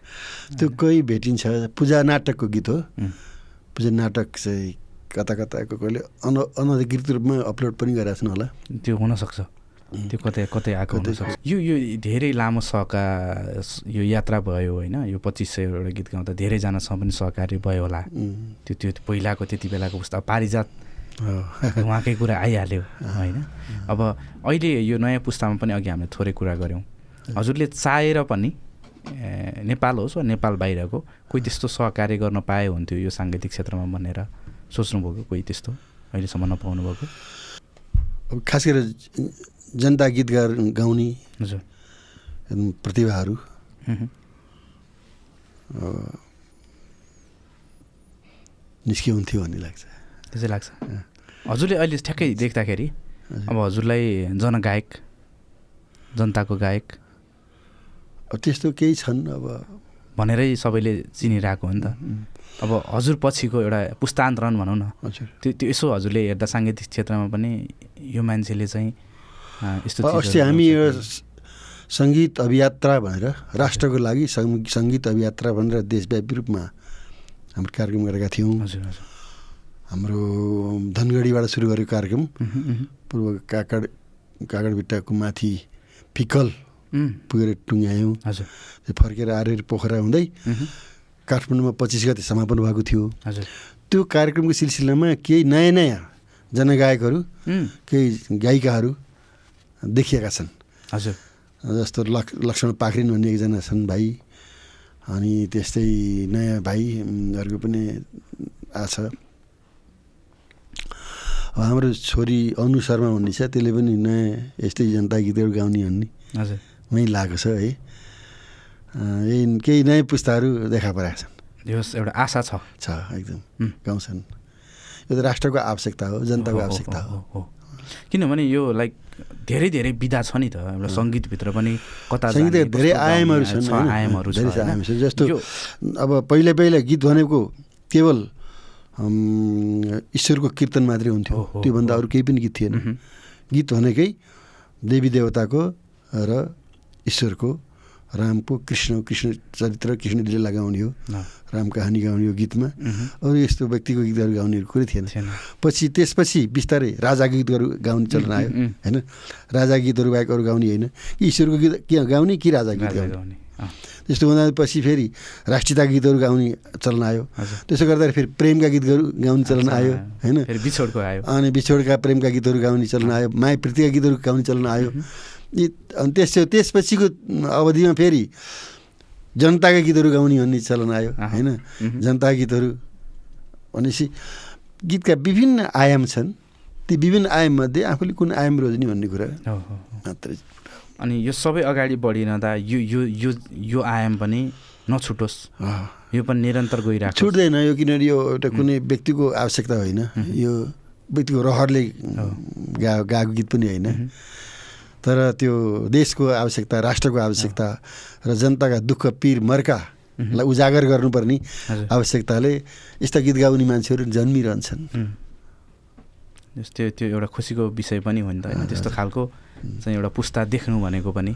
त्यो कोही भेटिन्छ पूजा नाटकको गीत हो। उम्, पूजा नाटक चाहिँ कता कताको कहिले अन अनधिकृत रूपमा अपलोड पनि गरेका छन् होला। त्यो हुनसक्छ। त्यो कतै कतै आएको हुनसक्छ यो यो धेरै लामो सहका यो यात्रा भयो होइन। यो पच्चिस सय एउटा गीत गाउँदा धेरैजनासँग पनि सहकारी भयो होला। त्यो त्यो पहिलाको त्यति बेलाको पुस्ता पारिजात। उहाँकै कुरा आइहाल्यो होइन। अब अहिले यो नयाँ पुस्तामा पनि अघि हामीले थोरै कुरा गऱ्यौँ। हजुरले चाहेर पनि नेपाल होस् वा नेपाल बाहिरको कोही त्यस्तो सहकार्य गर्न पाए हुन्थ्यो यो साङ्गीतिक क्षेत्रमा भनेर सोच्नुभएको कोही त्यस्तो अहिलेसम्म नपाउनु भएको अब खास गरेर जनता गीत गा गाउने प्रतिभाहरू। उहुँ, निस्किनुहुन्थ्यो भन्ने लाग्छ। त्यसै लाग्छ। हजुरले अहिले ठ्याक्कै देख्दाखेरि अब हजुरलाई जनगायक जनताको गायक अब त्यस्तो केही छन् अब। भनेरै सबैले चिनिरहेको हो नि त। अब हजुर पछिको एउटा पुस्तान्तरण भनौँ न। हजुर। त्यो त्यो यसो हजुरले हेर्दा साङ्गीतिक क्षेत्रमा पनि यो मान्छेले चाहिँ यस्तो अस्ति हामी स- सङ्गीत अभियात्रा भनेर राष्ट्रको लागि सङ्ग- सङ्गीत अभियात्रा भनेर देशव्यापी रूपमा। हाम्रो कार्यक्रम गरेका थियौँ। हजुर हजुर। हाम्रो धनगढीबाट सुरु गरेको कार्यक्रम। पूर्व काकड काकडभिट्टाको माथि फिकल पुगेर टुङ्ग्यायौँ। हजुर। त्यो फर्केर आएर पोखरा हुँदै काठमाडौँमा पच्चिस गते समापन भएको थियो। हजुर। त्यो कार्यक्रमको सिलसिलामा केही नयाँ नयाँ जनगायकहरू केही गायिकाहरू देखिएका छन्। हजुर। जस्तो लक् लक्ष्मण पाखरिन भन्ने एकजना छन् भाइ अनि त्यस्तै नयाँ भाइहरूको पनि आछ हाम्रो छोरी अनु शर्मा भन्ने छ त्यसले पनि नयाँ यस्तै जनता गीतहरू गाउने भन्ने। मै लागेको छ है। यही केही नयाँ पुस्ताहरू देखा परेका छन्। एउटा आशा छ। छ एकदम. गाउँछन्। यो त राष्ट्रको आवश्यकता हो जनताको आवश्यकता हो। किनभने यो लाइक धेरै धेरै विधा छ नि त एउटा सङ्गीतभित्र पनि कता धेरै आयामहरू छन्? आयामहरू छ जस्तो अब पहिला पहिला गीत भनेको केवल ईश्वरको कीर्तन मात्रै हुन्थ्यो त्योभन्दा। अरू केही पनि गीत थिएन। गीत भनेकै देवी देवताको र ईश्वरको रामको कृष्ण कृष्ण चरित्र कृष्ण लीला गाउने हो राम कहानी गाउने हो गीतमा। अरू यस्तो व्यक्तिको गीतहरू गाउने कुरै थिएन। पछि त्यसपछि बिस्तारै राजा गीतहरू गाउने चलन आयो। होइन? राजा गीतहरू बाहेक अरू गाउने होइन। कि ईश्वरको गीत के गाउने कि राजा गीत गाउने? त्यस्तो हुँदा पछि फेरि राष्ट्रियता गीतहरू गाउने चलन आयो। त्यसो गर्दाखेरि फेरि प्रेमका गीतहरू गाउने चलन आयो होइन? बिछोडको आयो। अनि बिछोडका प्रेमका गीतहरू गाउने चलन आयो माया प्रीतिका गीतहरू गाउने चलन आयो। अनि त्यस त्यसपछिको अवधिमा फेरि जनताका गीतहरू गाउने भन्ने चलन आयो। होइन। जनताका गीतहरू भनेपछि गीतका विभिन्न आयाम छन्। ती विभिन्न आयाममध्ये आफूले कुन आयाम रोज्ने भन्ने कुरा। मात्रै अनि यो सबै अगाडि बढिरहँदा यो यो यो यो आयाम पनि नछुटोस्। यो पनि निरन्तर गइरहेको छुट्दैन यो किनभने यो एउटा कुनै व्यक्तिको आवश्यकता होइन। यो व्यक्तिको रहरले गा गाएको गीत पनि होइन। तर त्यो देशको आवश्यकता राष्ट्रको आवश्यकता र जनताका दुःख पीर मर्कालाई उजागर गर्नुपर्ने आवश्यकताले यस्ता गीत गाउने मान्छेहरू जन्मिरहन्छन्। त्यो त्यो एउटा खुसीको विषय पनि हो नि त होइन? त्यस्तो खालको चाहिँ एउटा पुस्ता देख्नु भनेको पनि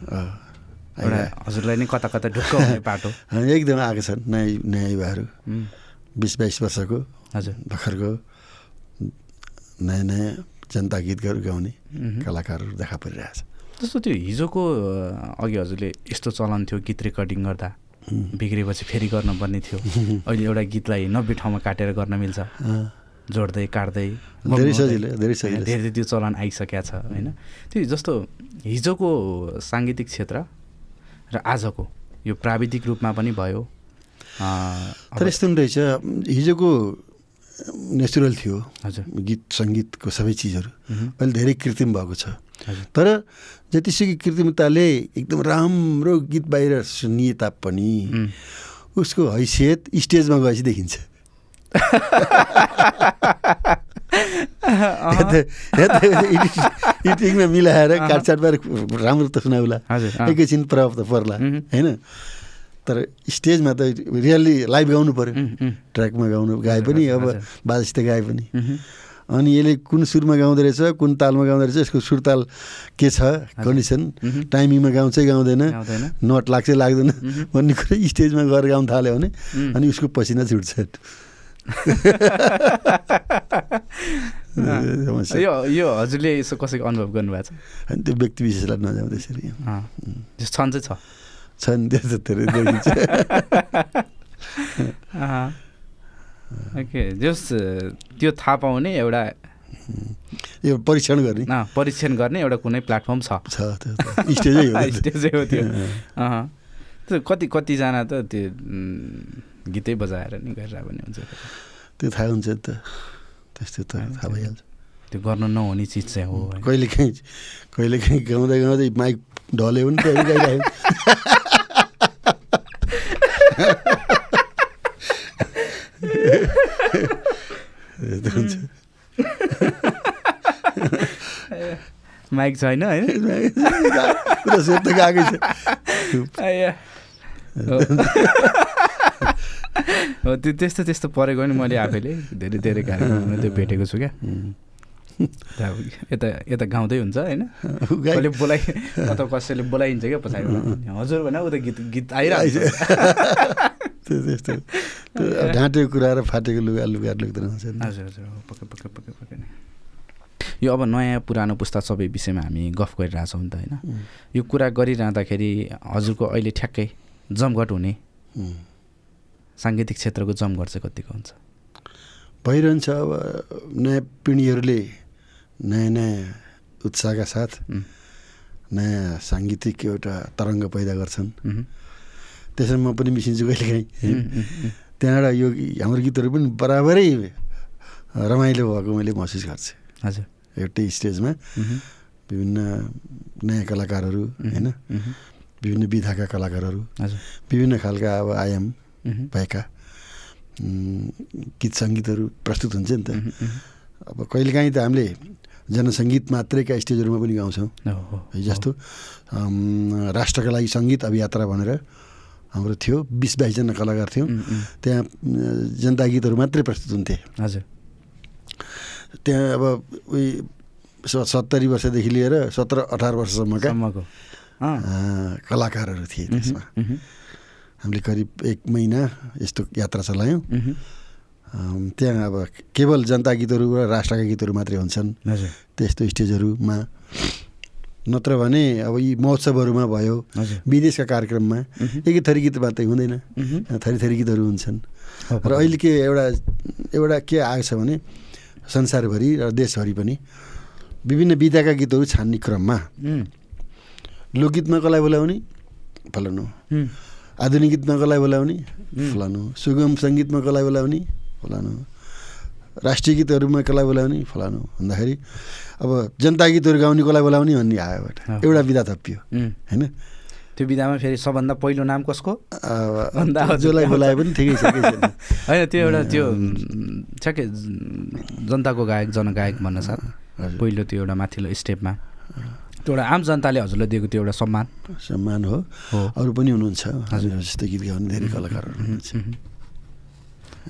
एउटा हजुरलाई नै कता कता ढुक्क बाटो एकदम आएको छन् नयाँ नयाँ युवाहरू. बिस बाइस वर्षको हजुर। भर्खरको नयाँ नयाँ जनता गीतहरू गाउने। कलाकारहरू देखा परिरहेछ। जस्तो त्यो हिजोको अघि हजुरले यस्तो चलन थियो गीत रेकर्डिङ गर्दा बिग्रेपछि फेरि गर्नुपर्ने थियो। अहिले एउटा गीतलाई नब्बे ठाउँमा काटेर गर्न मिल्छ। जोड्दै काट्दै। धेरै सजिलो। धेरै सजिलो। धेरै त्यो चलन आइसकेको छ होइन। त्यो जस्तो हिजोको साङ्गीतिक क्षेत्र र आजको यो प्राविधिक रूपमा पनि भयो। तर यस्तो पनि रहेछ हिजोको नेचुरल थियो। हजुर। गीत सङ्गीतको सबै चिजहरू। अहिले धेरै कृत्रिम भएको छ। तर जतिसुकै कृत्रिमताले एकदम राम्रो गीत बाहिर सुनिए तापनि उसको हैसियत स्टेजमा गएपछि देखिन्छ। एडिटिङमा मिलाएर काटसाट पारेर राम्रो त सुनाउला। एकैछिन प्रभाव त पर्ला। होइन? तर स्टेजमा त रियल्ली लाइभ गाउनु पऱ्यो ट्र्याकमा गाउनु गाए पनि अब। बाजसित गाए पनि। अनि यसले कुन सुरमा गाउँदो रहेछ कुन तालमा गाउँदो रहेछ यसको सुरताल के छ कन्डिसन। टाइमिङमा गाउँछ गाउँदैन। नट लाग्छ लाग्दैन भन्ने कुरा स्टेजमा गएर गाउनु थाल्यो भने अनि उसको पसिना छुट्छ। यो यो हजुरले यसो कसैको अनुभव गर्नुभएको छ? अनि त्यो व्यक्ति विशेषलाई नजाउँ त्यसरी। छन् चाहिँ छ। छन् त्यस्तो धेरै देखिन्छ। ओके जस त्यो थाहा पाउने एउटा यो परीक्षण गर्ने। परीक्षण गर्ने एउटा कुनै प्लेटफर्म छ। स्टेजै हो त्यो त। स्टेजै हो त्यो। कति कतिजना त त्यो गीतै बजाएर नि गरिरहेको पनि हुन्छ। त्यो थाहा हुन्छ नि त। त्यस्तो त थाहा भइहाल्छ। त्यो गर्नु नहुने चिज चाहिँ हो? कहिले काहीँ कहिले काहीँ गाउँदै गाउँदै माइक ढल्यो भने त्यहाँ गाइरहेको यस्तो हुन्छ माइक छैन होइन त गएकै। हो। त्यो त्यस्तो त्यस्तो परेको नि मैले आफैले। धेरै धेरै कार्यक्रममा त्यो भेटेको छु क्या। त यता यता गाउँदै हुन्छ होइन। कसले बोलाइ अथवा कसैले बोलाइन्छ क्या पछाडि हजुर भने उता गीत गीत आइरहेको। त्यो त्यस्तो त्यो ढाँटेको कुरा र फाटेको लुगा लुगा लुग्दैन हुन्छ नि। हजुर हजुर पक्कै पक्कै पक्कै पक्कै नै। यो अब नयाँ पुरानो पुस्ता सबै विषयमा हामी गफ गरिरहेछौँ नि त होइन? यो कुरा गरिरहँदाखेरि हजुरको अहिले ठ्याक्कै जमघट हुने। साङ्गीतिक क्षेत्रको जमघट चाहिँ कतिको हुन्छ? भइरहन्छ अब नयाँ पिँढीहरूले नयाँ नयाँ उत्साहका साथ नयाँ साङ्गीतिक एउटा तरङ्ग पैदा गर्छन्। त्यसमा म पनि मिसिन्छु कहिले काहीँ। उम्, उम्, उम्। त्यहाँबाट यो हाम्रो गीतहरू पनि बराबरै रमाइलो भएको मैले महसुस गर्छु। हजुर। एउटै स्टेजमा विभिन्न नयाँ कलाकारहरू होइन? विभिन्न विधाका कलाकारहरू विभिन्न खालका अब आयाम भएका गीत सङ्गीतहरू प्रस्तुत हुन्छ नि त। अब कहिलेकाहीँ त हामीले जनसङ्गीत मात्रैका स्टेजहरूमा पनि गाउँछौँ। जस्तो राष्ट्रका लागि सङ्गीत अभियात्रा भनेर हाम्रो थियो बिस बाइसजना कलाकार थियौँ। त्यहाँ जनता गीतहरू मात्रै प्रस्तुत हुन्थे। हजुर। त्यहाँ अब स- सत्तरी वर्षदेखि लिएर सत्र अठार वर्षसम्मका कलाकारहरू थिए त्यसमा। हामीले करिब एक महिना यस्तो यात्रा चलायौँ। त्यहाँ अब केवल जनता गीतहरू र राष्ट्रका गीतहरू मात्रै हुन्छन्। त्यस्तो स्टेजहरूमा नत्र भने अब यी महोत्सवहरूमा भयो विदेशका कार्यक्रममा एकै थरी गीत मात्रै हुँदैन। थरी थरी गीतहरू हुन्छन्। र अहिले के एउटा एउटा के आएको छ भने संसारभरि र देशभरि पनि विभिन्न विधाका गीतहरू छान्ने क्रममा लोकगीतमा कसलाई बोलाउने? फलानु। उम्, आधुनिक गीतमा कसलाई बोलाउने. फलानु। सुगम सङ्गीतमा कसलाई बोलाउने? फलानु। राष्ट्रिय गीतहरूमा कसलाई बोलाउने फलानु भन्दाखेरि अब जनता गीतहरू गाउने कसलाई बोलाउने भन्ने आयो। एउटा। विधा थपियो। होइन? त्यो विधामा फेरि सबभन्दा पहिलो नाम कसको? जसलाई बोलाए पनि ठिकै छ होइन त्यो एउटा त्यो उम्, ठ्याक्कै जनताको गायक जनगायक भन्न साथ हजुर। पहिलो त्यो एउटा माथिल्लो स्टेपमा। त्यो एउटा आम जनताले हजुरलाई दिएको त्यो एउटा सम्मान। सम्मान हो। अरू पनि हुनुहुन्छ। हजुर। जस्तै गीत गाउने धेरै कलाकारहरू हुनुहुन्छ।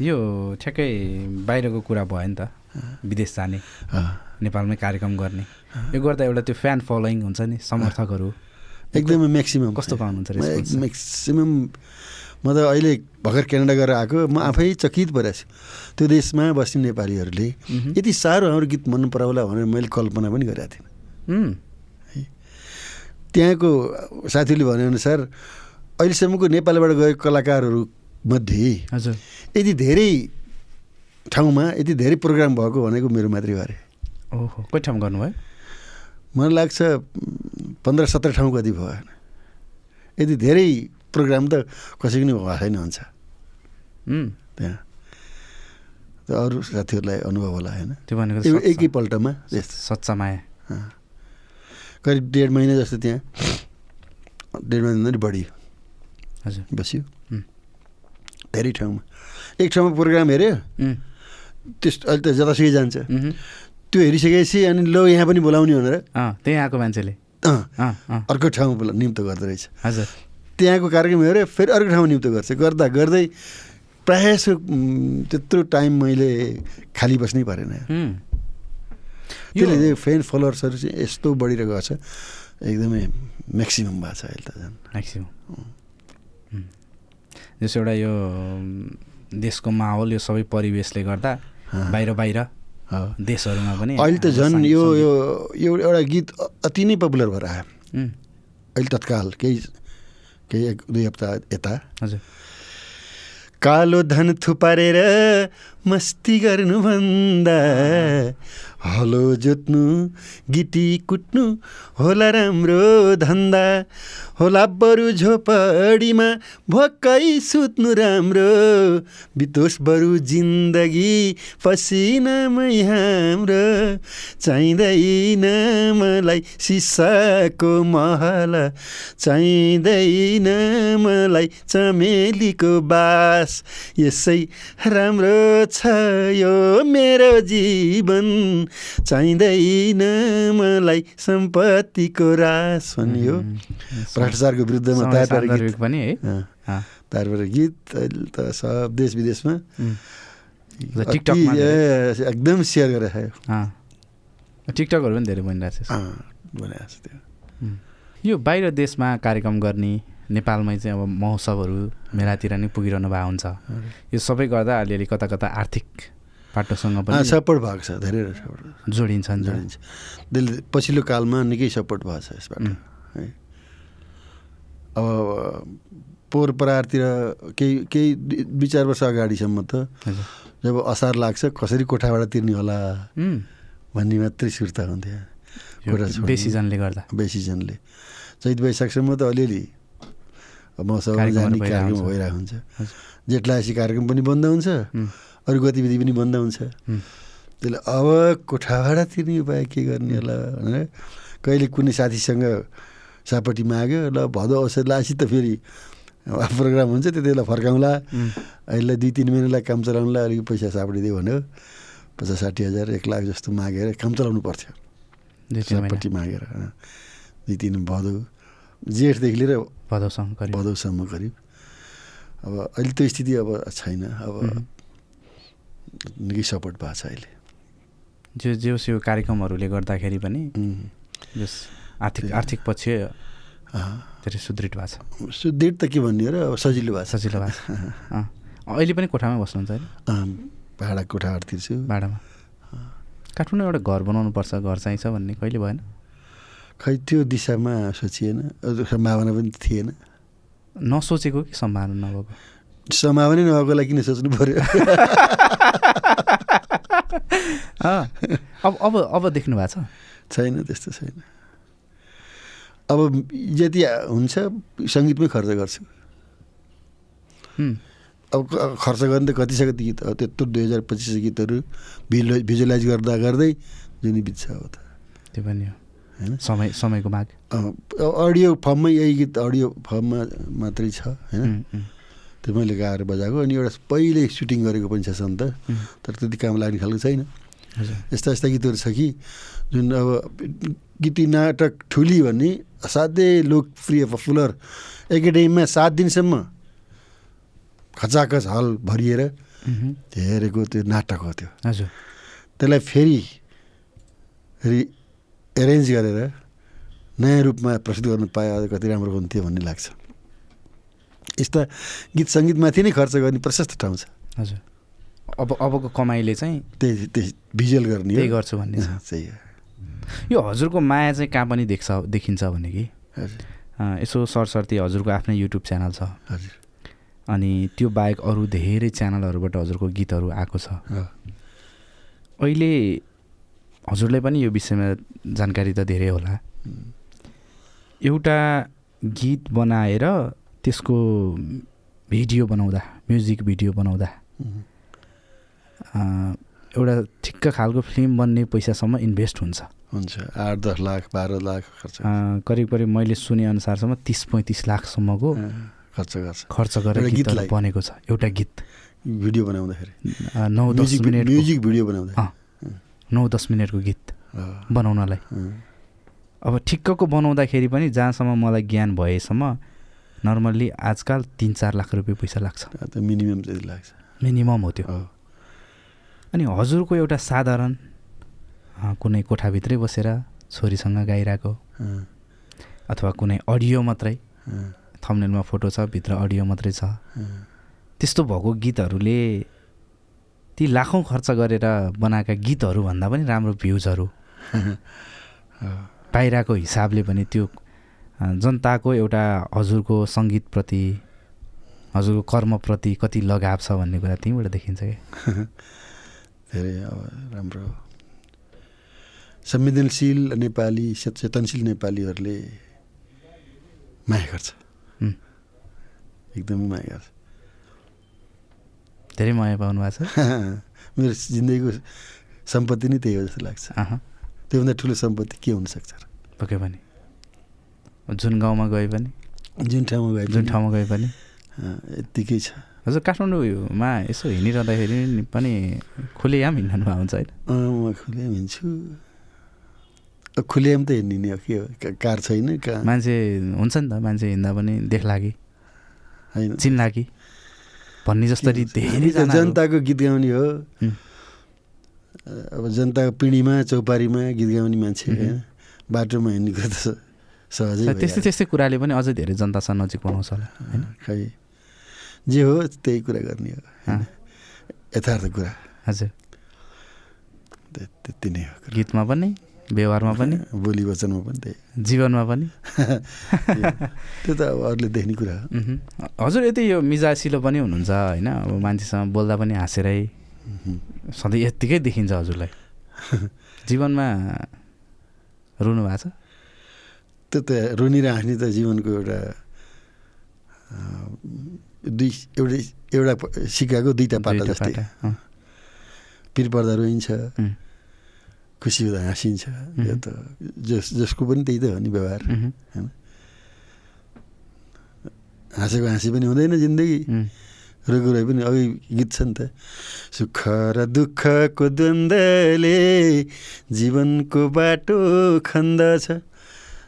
यो ठ्याक्कै बाहिरको कुरा भयो नि त। विदेश जाने नेपालमै कार्यक्रम गर्ने। यो गर्दा एउटा त्यो फ्यान फलोइङ हुन्छ नि समर्थकहरू। एकदमै म्याक्सिमम कस्तो पाउनुहुन्छ म्याक्सिमम म त अहिले भर्खर क्यानाडा गएर आएको म आफै चकित भइरहेको छु। त्यो देशमा बस्ने नेपालीहरूले। यति साह्रो हाम्रो गीत मन पराउला भनेर मैले कल्पना पनि गरेको थिइनँ। उम्, त्यहाँको साथीहरूले भनेअनुसार अहिलेसम्मको नेपालबाट गएको कलाकारहरू मध्ये हजुर। यति धेरै ठाउँमा यति धेरै प्रोग्राम भएको भनेको मेरो अरे ओहो कति ठाउँ गर्नुभयो? मलाई लाग्छ पन्ध्र सत्र ठाउँ कति भयो। होइन यति धेरै प्रोग्राम त कसैको नि भएको छैन हुन्छ। त्यहाँ। त अरू साथीहरूलाई अनुभव होला होइन? त्यो भनेको एकैपल्टमा सच्चा माया। करिब डेढ महिना जस्तो त्यहाँ डेढ महिना बढी हजुर। बस्यो। धेरै ठाउँमा। एक ठाउँमा प्रोग्राम हेऱ्यो। त्यस अहिले त जतासुकै जान्छ। त्यो हेरिसकेपछि अनि ल यहाँ पनि बोलाउने भनेर। त्यहीँ आएको मान्छेले। अर्को ठाउँमा बोला निम्तो गर्दो रहेछ। हजुर। त्यहाँको कार्यक्रम हेऱ्यो फेरि अर्को ठाउँमा निम्तो गर्छ। गर्दा गर्दै प्रायः जसो उम्, त्यत्रो टाइम मैले खाली बस्नै परेन। त्यसले फ्यान फलोवर्सहरू चाहिँ यस्तो बढिरहेको छ। एकदमै म्याक्सिमम् भएको छ अहिले त झन्। म्याक्सिमम् जस्तो एउटा यो देशको माहौल यो सबै परिवेशले गर्दा। बाहिर बाहिर। देशहरूमा पनि अहिले त झन् यो यो एउटा गीत अति नै पपुलर भएर आयो। अहिले तत्काल केही केही एक दुई हप्ता यता। हजुर। कालो धन थुपारेर मस्ती गर्नुभन्दा हलो जोत्नु गिटी कुट्नु होला राम्रो धन्दा। होला बरु झोपडीमा भक्कै सुत्नु राम्रो। बितोस बरु जिन्दगी पसिनामै हाम्रो। चाहिँदैन मलाई सिसाको महल। चाहिँदैन मलाई चमेलीको बास। यसै राम्रो छ यो मेरो जीवन। चाहिँदैन मलाई सम्पत्तिको रास भनियो। भ्रष्टाचारको विरुद्धमा गीत। पनि है। पारेको गीत अहिले त सब देश विदेशमा एकदम सेयर गरेर खायो। टिकटकहरू पनि धेरै बनिरहेको छ। त्यो। यो बाहिर देशमा कार्यक्रम गर्ने नेपालमै चाहिँ अब महोत्सवहरू मेलातिर नै पुगिरहनु भएको हुन्छ। यो सबै गर्दा अलिअलि कता कता आर्थिक पाटोसँग पनि सपोर्ट भएको छ धेरै जोडिन्छ। जोडिन्छ। त्यसले पछिल्लो कालमा निकै सपोर्ट भएको छ यसबाट. है। अब पोहोर परारतिर केही केही दुई- चार वर्ष अगाडिसम्म त जब असार लाग्छ कसरी कोठाबाट तिर्ने होला भन्ने मात्रै सुर्ता हुन्थ्यो। कोठा छोड्ने। बेसीजनले गर्दा। बेसीजनले। चैत वैशाखसम्म त अलिअलि कार्यक्रमहरू जाने भइरहेको कार्यक्रम हुन्छ। भइरहेको हुन्छ हजुर। जेठ लागेपछि कार्यक्रम पनि बन्द हुन्छ। अरू गतिविधि पनि बन्द हुन्छ। त्यसले अब कोठाबाट तिर्ने उपाय के गर्ने होला भनेर कहिले कुनै साथीसँग सापट्टि माग्यो ल भदौ औषध लाएपछि त फेरि प्रोग्राम हुन्छ त्यति बेला फर्काउँला। अहिले दुई तिन महिनालाई काम चलाउनुलाई अलिक पैसा सापडिदियो भन्यो पचास साठी हजार एक लाख जस्तो मागेर काम चलाउनु पर्थ्यो। सापट्टि मागेर। दुई तिन भदौ जेठदेखि लिएर भदौसम्म भदौसम्म करिब। अब अहिले त्यो स्थिति अब छैन। अब निकै सपोर्ट भएको छ अहिले। जो जोस् यो कार्यक्रमहरूले गर्दाखेरि पनि. जस आर्थिक। आर्थिक पक्ष। धेरै सुदृढ भएको छ। सुदृढ त के भन्ने र? अब सजिलो भएको सजिलो भएको छ। अँ। अहिले पनि कोठामै बस्नुहुन्छ होइन अँ, भाडा कोठाबाट तिर्छु भाडामा। काठमाडौँ एउटा घर बनाउनु पर्छ घर चाहिन्छ भन्ने कहिले भएन? खै त्यो दिशामा सोचिएन। सम्भावना पनि थिएन। नसोचेको कि सम्भावना नभएको? सम्भावना नभएकोलाई किन सोच्नु पऱ्यो। अब अब अब देख्नु भएको छ छैन त्यस्तो छैन अब जति हुन्छ सङ्गीतमै खर्च गर्छु अब खर्च गर्ने त कति छ कति गीत त्यत्रो दुई हजार पच्चिस गीतहरू भिजुअलाइज भिजुअलाइज गर्दा गर्दै जुनी बित्छ अब त त्यो पनि हो होइन समय समयको माग अडियो फर्ममै यही गीत अडियो फर्ममा मात्रै छ होइन त्यो मैले गाएर बजाएको अनि एउटा पहिले सुटिङ गरेको पनि छ सन्त उम्, तर त्यति काम लाग्ने खालको छैन। यस्ता यस्ता गीतहरू छ कि जुन अब गीती नाटक ठुली भन्ने असाध्यै लोकप्रिय पपुलर एकाडेमीमा सात दिनसम्म खचाखच हल भरिएर हेरेको त्यो नाटक हो त्यो। हजुर। त्यसलाई फेरि रि एरेन्ज गरेर नयाँ रूपमा प्रस्तुत गर्नु पाए कति राम्रो हुन्थ्यो भन्ने लाग्छ। यस्ता गीत सङ्गीतमाथि नै खर्च गर्ने प्रशस्त ठाउँ छ। हजुर। अब अबको कमाइले चाहिँ त्यही त्यही भिजुअल गर्ने हो। त्यही गर्छु भन्ने छ। अँ, त्यही हो। यो हजुरको माया चाहिँ कहाँ पनि देख्छ देखिन्छ भने कि? यसो सरसर्ती हजुरको आफ्नै युट्युब च्यानल छ। हजुर। अनि त्यो बाहेक अरू धेरै च्यानलहरूबाट हजुरको गीतहरू आएको छ। अहिले हजुरलाई पनि यो विषयमा जानकारी त धेरै होला। एउटा गीत बनाएर त्यसको भिडियो बनाउँदा म्युजिक भिडियो बनाउँदा एउटा ठिक्क खालको फिल्म बन्ने पैसासम्म इन्भेस्ट हुन्छ। हुन्छ। आठ दस लाख बाह्र लाख खर्च। करिब करिब मैले सुनेअनुसारसम्म तिस पैँतिस लाखसम्मको खर्च गर्छ। खर्च गरेर गीतलाई। बनेको छ एउटा गीत। भिडियो बनाउँदाखेरि। नौ दस मिनट म्युजिक भिडियो बनाउँदा नौ दस मिनटको गीत बनाउनलाई। अब ठिक्कको बनाउँदाखेरि पनि जहाँसम्म मलाई ज्ञान भएसम्म नर्मल्ली आजकल तिन चार लाख रुपियाँ पैसा लाग्छ। मिनिमम त्यति लाग्छ। मिनिमम हो त्यो। अनि हजुरको एउटा साधारण कुनै कोठाभित्रै बसेर छोरीसँग गाइरहेको अथवा कुनै अडियो मात्रै थम्नेलमा फोटो छ भित्र अडियो मात्रै छ। त्यस्तो भएको गीतहरूले ती लाखौँ खर्च गरेर बनाएका गीतहरूभन्दा पनि राम्रो भ्युजहरू। पाइरहेको हिसाबले पनि त्यो जनताको एउटा हजुरको सङ्गीतप्रति हजुरको कर्मप्रति कति लगाव छ भन्ने कुरा त्यहीँबाट देखिन्छ क्या धेरै अब राम्रो। संवेदनशील नेपाली सचेतनशील नेपालीहरूले माया गर्छ। एकदमै माया गर्छ। धेरै माया पाउनु भएको छ? मेरो जिन्दगीको सम्पत्ति नै त्यही हो जस्तो लाग्छ। त्योभन्दा ठुलो सम्पत्ति के हुनसक्छ र? पक्कै पनि। जुन गाउँमा गए पनि? जुन ठाउँमा गए जुन ठाउँमा गए पनि? यत्तिकै छ। हजुर काठमाडौँमा यसो हिँडिरहँदाखेरि पनि खुलेआम हिँड्नु हुन्छ होइन? म खुलेम हिँड्छु। अ, खुलेम त हिँड्ने नि हो के हो? कार छैन मान्छे हुन्छ नि त मान्छे हिँड्दा पनि देख्ला कि होइन। चिन्ला कि भन्ने जस्तरी धेरैजना जनताको गीत गाउने हो. अब जनताको पिँढीमा चौपारीमा गीत गाउने मान्छे। होइन। बाटोमा हिँड्ने स- सहजै त्यस्तै। त्यस्तै कुराले पनि अझै धेरै जनतासँग नजिक बनाउँछ होला होइन? खै। जे हो त्यही कुरा गर्ने हो यथार्थ कुरा। हजुर। त्य- त्यति नै हो। गीतमा पनि व्यवहारमा पनि बोली वचनमा पनि त्यही। जीवनमा पनि। त्यो त अब अरूले देख्ने कुरा हो। हजुर यति यो मिजासिलो पनि हुनुहुन्छ होइन? अब मान्छेसँग बोल्दा पनि हाँसेरै। सधैँ यत्तिकै देखिन्छ हजुरलाई। जीवनमा रुनु भएको छ? त्यो त रोनी र हाँस्ने त जीवनको एउटा दुई एउटै एउटा सिक्काको दुईवटा पाटा जस्तै। पिर पर्दा रोइन्छ खुसी हुँदा हाँसिन्छ यो। त जस जसको पनि त्यही त हो नि व्यवहार मह्म, हाँसेको हाँसी पनि हुँदैन जिन्दगी। रोएको रोए पनि अघि गीत छ नि त सुख र दुःखको द्वन्द्वले जीवनको बाटो खन्दछ।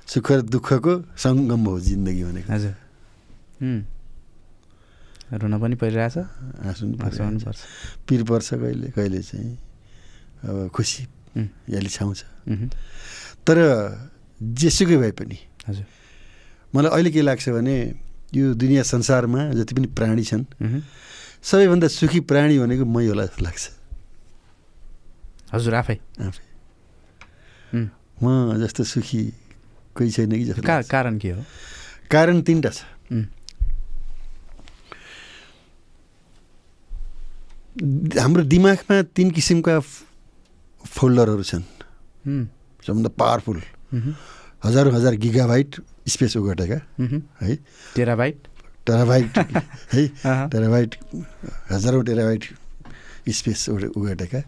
सुख र दुःखको सङ्गम हो जिन्दगी भनेको हजुर रुन पनि परिरहेछ पनि परिहाल्छ। पर्छ पिर पर्छ कहिले कहिले चाहिँ अब खुसी याली छाउँछ तर जेसुकै भए पनि हजुर मलाई अहिले के लाग्छ भने यो दुनियाँ संसारमा जति पनि प्राणी छन् सबैभन्दा सुखी प्राणी भनेको मै होला जस्तो लाग्छ हजुर आफै आफै म जस्तो सुखी कोही छैन कि जस्तो का। कारण के हो? कारण तिनवटा छ। हाम्रो दिमागमा तिन किसिमका फोल्डरहरू छन्। सबभन्दा पावरफुल। हजारौँ हजार गिगाबाइट स्पेस ओगटेका। है। टेराबाइट। टेराबाइट है। टेराबाइट हजारौँ टेराबाइट स्पेस ओगटे- ओगटेका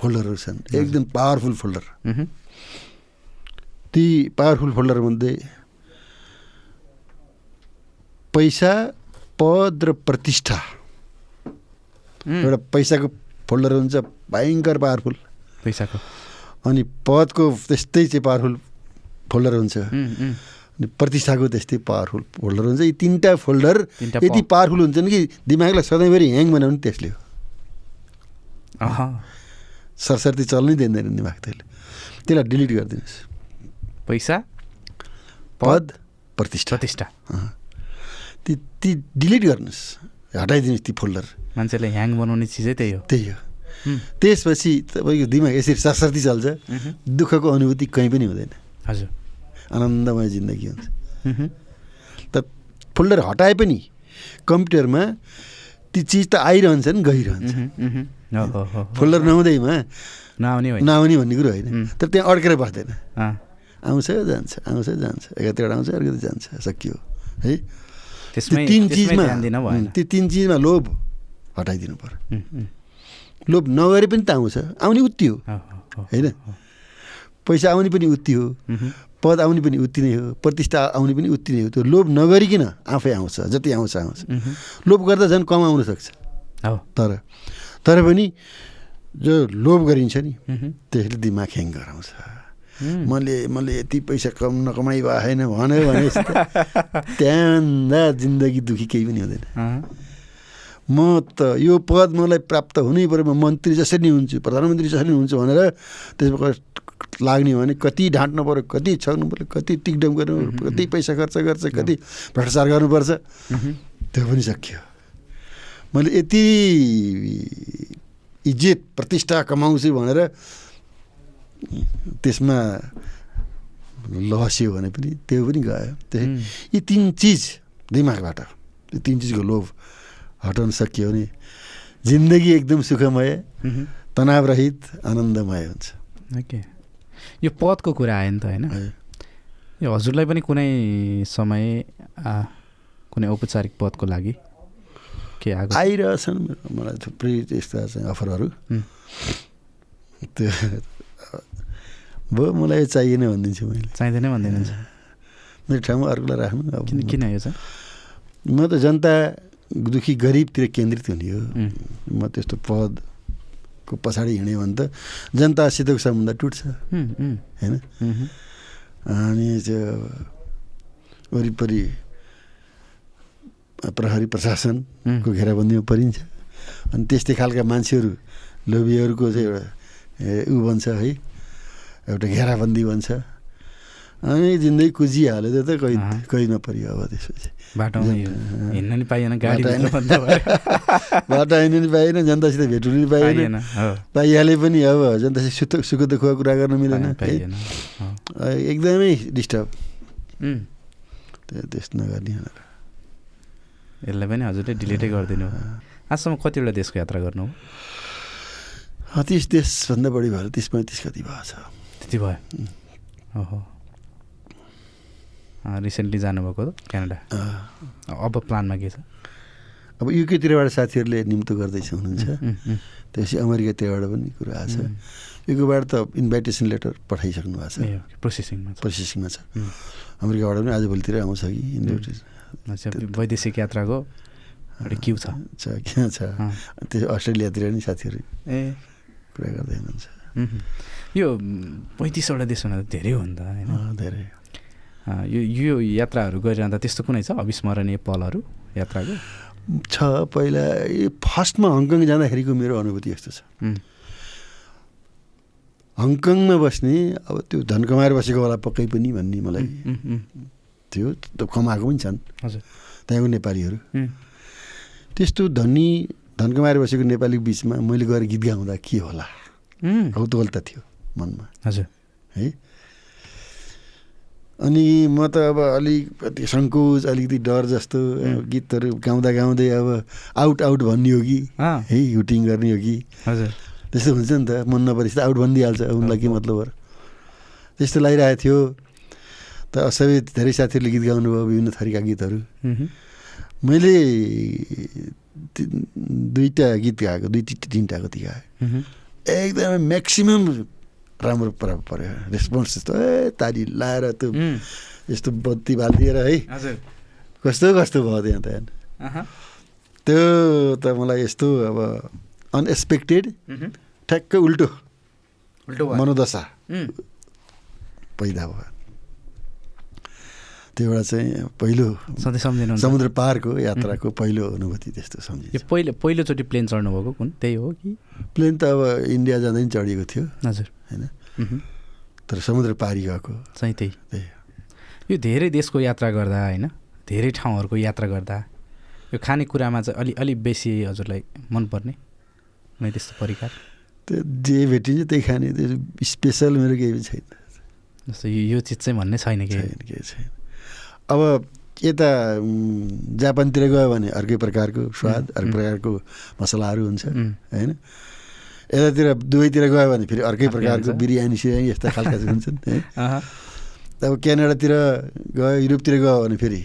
फोल्डरहरू छन्। एकदम पावरफुल फोल्डर। ती पावरफुल फोल्डरमध्ये पैसा पद र प्रतिष्ठा. एउटा पैसाको फोल्डर हुन्छ भयङ्कर पावरफुल पैसाको. अनि पदको त्यस्तै चाहिँ पावरफुल फोल्डर हुन्छ. अनि प्रतिष्ठाको त्यस्तै पावरफुल फोल्डर हुन्छ. यी तिनवटा फोल्डर यति पावरफुल हुन्छन् कि दिमागलाई सधैँभरि ह्याङ बनाउने त्यसले हो. सरसर्ती चल्नै दिँदैन दिमाग त्यसले. त्यसलाई डिलिट गरिदिनुहोस्। पैसा? पद? प्रतिष्ठा। प्रतिष्ठा। ती ती डिलिट गर्नुहोस्। हटाइदिनुहोस् ती फोल्डर। मान्छेले ह्याङ बनाउने चिजै त्यही हो। त्यही हो। त्यसपछि तपाईँको दिमाग यसरी सरसर्ती चल्छ। दुःखको अनुभूति कहीँ पनि हुँदैन। हजुर। आनन्दमय जिन्दगी हुन्छ। त फोल्डर हटाए पनि कम्प्युटरमा ती चिज त आइरहन्छ नि गइरहन्छ। फोल्डर नहुँदैमा नआउने नआउने भन्ने कुरो होइन. तर त्यहाँ अड्केर बस्दैन। आउँछ जान्छ आउँछ जान्छ एकातिर आउँछ अर्कोतिर जान्छ सकियो है त्यो तिन चिजमा त्यो तिन चिजमा लोभ हटाइदिनु उम्, लोभ नगरे पनि त आउँछ आउने उत्ति हो होइन पैसा आउने पनि उत्ति हो पद आउने पनि उत्ति नै हो प्रतिष्ठा आउने पनि उत्ति नै हो त्यो लोभ नगरिकन आफै आउँछ जति आउँछ आउँछ लोभ गर्दा झन् कम आउन सक्छ तर तर पनि जो लोभ गरिन्छ नि त्यसले दिमाग ह्याङ गराउँछ मैले मैले यति पैसा कम नकमाइ भएन भन्यो भने त्यहाँभन्दा जिन्दगी दुखी केही पनि हुँदैन। म त यो पद मलाई प्राप्त हुनै पऱ्यो म मन्त्री जसरी नै हुन्छु प्रधानमन्त्री जसरी नै हुन्छु भनेर त्यसमा लाग्ने हो भने कति ढाँट्नु पऱ्यो कति छक्नु पऱ्यो कति टिकडम गर्नु कति पैसा खर्च गर्छ कति भ्रष्टाचार गर्नुपर्छ त्यो पनि सकियो। मैले यति इज्जत प्रतिष्ठा कमाउँछु भनेर त्यसमा लस्यो भने पनि त्यो पनि गयो। त्यो उम्, यी तिन चिज दिमागबाट यो तिन चिजको लोभ हटाउन सकियो भने जिन्दगी एकदम सुखमय तनावरहित आनन्दमय हुन्छ। ओके। यो पदको कुरा आयो नि त होइन। यो हजुरलाई पनि कुनै समय कुनै औपचारिक पदको लागि के आएको आइरहेछन् मलाई थुप्रै यस्ता चाहिँ अफरहरू। त्यो भयो मलाई यो चाहिएन भनिदिन्छु मैले चाहिँदैन भनिदिनुहुन्छ मेरो ठाउँमा अर्कोलाई राख्नु अब किन किन यो चाहिँ म त जनता दुखी गरिबतिर केन्द्रित हुने हो म त्यस्तो पदको पछाडि हिँड्यो भने त जनतासितको सम्बन्ध टुट्छ होइन अनि त्यो वरिपरि प्रहरी प्रशासनको घेराबन्दीमा परिन्छ अनि त्यस्तै खालका मान्छेहरू लोभीहरूको चाहिँ एउटा ऊ बन्छ है एउटा घेराबन्दी बन्छ। अनि जिन्दगी कुजिहाल्यो त्यो त कहीँ। कहीँ नपऱ्यो अब त्यसपछि। बाटोमा यो अँ। हिँड्न नि पाइएन गाडी बाटो हिँड्नु नि पाएन जनतासित भेट्नु नि पाइएन। पाइहाले पनि अब जनतासित सुख सुख दुःखको कुरा गर्न मिलेन। पाइएन एकदमै डिस्टर्ब त्यस्तो नगर्ने यसलाई पनि हजुरले डिलिटै गरिदिनु आजसम्म कतिवटा देशको यात्रा गर्नु तिस देशभन्दा बढी भयो तिस पैँतिस कति भएको छ? त्यति भयो ओहो रिसेन्टली जानुभएको त क्यानाडा अब प्लानमा के छ अब युकेतिरबाट साथीहरूले निम्तो गर्दैछ हुनुहुन्छ त्यसपछि अमेरिकातिरबाट पनि कुरा आएको छ युकेबाट त इन्भाइटेसन लेटर पठाइसक्नु भएको छ प्रोसेसिङमा प्रोसेसिङमा छ अमेरिकाबाट पनि आज भोलितिर आउँछ कि इन्भाइटेसन वैदेशिक यात्राको एउटा क्यु छ किन छ त्यो अस्ट्रेलियातिर नि साथीहरू ए कुरा गर्दै हुनुहुन्छ यो पैँतिसवटा देश हुन त धेरै हो नि त होइन? धेरै। यो यो यात्राहरू गरिरहँदा त्यस्तो कुनै छ? अविस्मरणीय पलहरू यात्राको? छ पहिला फर्स्टमा हङकङ जाँदाखेरिको मेरो अनुभूति यस्तो छ। हङकङमा बस्ने अब त्यो धन कमाएर बसेको होला पक्कै पनि भन्ने मलाई त्यो कमाएको पनि छन्। हजुर। त्यहाँको नेपालीहरू। त्यस्तो धनी धन कमाएर बसेको नेपालीको बिचमा मैले गएर गीत गाउँदा के होला? कौतूहलता थियो। मनमा। हजुर। है? अनि म त अब अलिकति सङ्कोच अलिकति डर जस्तो गीतहरू गाउँदा गाउँदै अब आउट आउट भन्ने हो कि? है। हुटिङ गर्ने हो कि? हजुर। त्यस्तो हुन्छ नि त मन नपरेपछि त आउट भनिदिइहाल्छ उनलाई के मतलब? त्यस्तो लागिरहेको थियो। त सबै धेरै साथीहरूले गीत गाउनुभयो विभिन्न थरीका गीतहरू। मैले दुईवटा गीत गाएको दुई ति- तिनवटा कति गाएँ। एकदमै म्याक्सिमम् राम्रो पऱ्यो पऱ्यो रेस्पोन्स त्यस्तो ए ताली लाएर त्यो यस्तो बत्ती बालिदिएर है कस्तो कस्तो भयो त्यहाँ त त्यो त मलाई यस्तो अब अनएक्सपेक्टेड ठ्याक्कै उल्टो उल्टो मनोदशा पैदा भयो त्यो एउटा चाहिँ पहिलो सधैँ सम्झिनुहुन्छ। समुद्र पारको यात्राको पहिलो अनुभूति त्यस्तो यो सम्झिन्छ पहिलो पहिलोचोटि प्लेन चढ्नुभएको कुन? त्यही हो कि? प्लेन त अब इन्डिया जाँदै नि चढिएको थियो। हजुर। होइन? तर समुद्र पारी गएको। चाहिँ त्यही। त्यही यो धेरै देशको यात्रा गर्दा होइन? धेरै ठाउँहरूको यात्रा गर्दा यो खानेकुरामा चाहिँ अलि अलि बेसी हजुरलाई मनपर्ने? कुनै त्यस्तो परिकार? त्यो जे भेटिन्छ त्यही खाने त्यो स्पेसल मेरो केही पनि छैन। जस्तो यो चिज चाहिँ भन्ने छैन कि छैन केही छैन। अब यता जापानतिर गयो भने अर्कै प्रकारको स्वाद अर्कै। प्रकारको मसलाहरू हुन्छ होइन? यतातिर दुवैतिर गयो भने फेरि अर्कै प्रकारको। बिरयानी सिरयानी यस्ता खालका हुन्छन् है? अब क्यानाडातिर गयो युरोपतिर गयो भने फेरि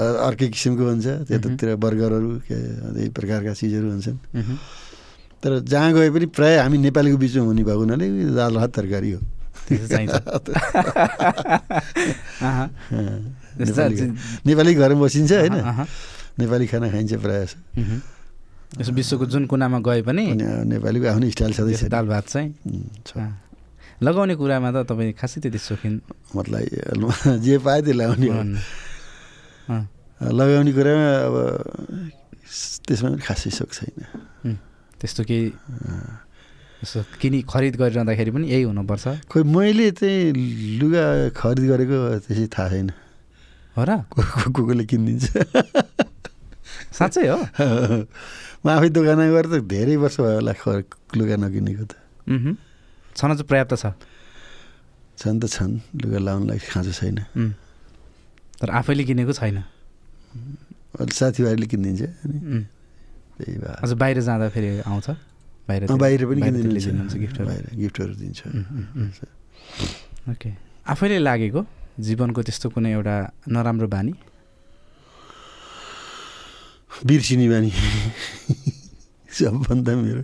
अर्कै किसिमको हुन्छ त्यतातिर बर्गरहरू के प्रकारका चिजहरू हुन्छन्। तर जहाँ गए पनि प्रायः हामी नेपालीको बिचमा हुने भएको हुनाले दाल भात तरकारी हो। त्यो चाहिँ चाहिन्छ नेपाली घरमा बसिन्छ होइन। नेपाली खाना खाइन्छ प्रायः। यसो विश्वको जुन कुनामा गए पनि नेपालीको आफ्नै स्टाइल छँदैछ दाल भात चाहिँ। छ। लगाउने कुरामा त तपाईँ खासै त्यति सोखिन। मतलब जे पायो त्यो लगाउने लगाउने। कुरामा अब त्यसमा पनि खासै सोख छैन। त्यस्तो केही किनी खरिद गरिरहँदाखेरि पनि यही हुनुपर्छ। खोइ मैले चाहिँ लुगा खरिद गरेको त्यसै थाहा छैन। हो र? को को- को कोले किनिदिन्छ। साँच्चै हो? म आफै दोकानमा गएर त धेरै वर्ष भयो होला लुगा नकिनेको त। छन चाहिँ पर्याप्त छ। छन् त छन् लुगा लाउनलाई खाँचो छैन। तर आफैले किनेको छैन। साथीभाइले किनिदिन्छ। त्यही भएर। अझ बाहिर जाँदा फेरि आउँछ। बाहिर पनि किनिदिनुहुन्छ गिफ्टहरू बाहिर गिफ्टहरू दिन्छ। ओके आफैले लागेको जीवनको त्यस्तो कुनै एउटा नराम्रो बानी? बिर्सिने बानी। सबभन्दा मेरो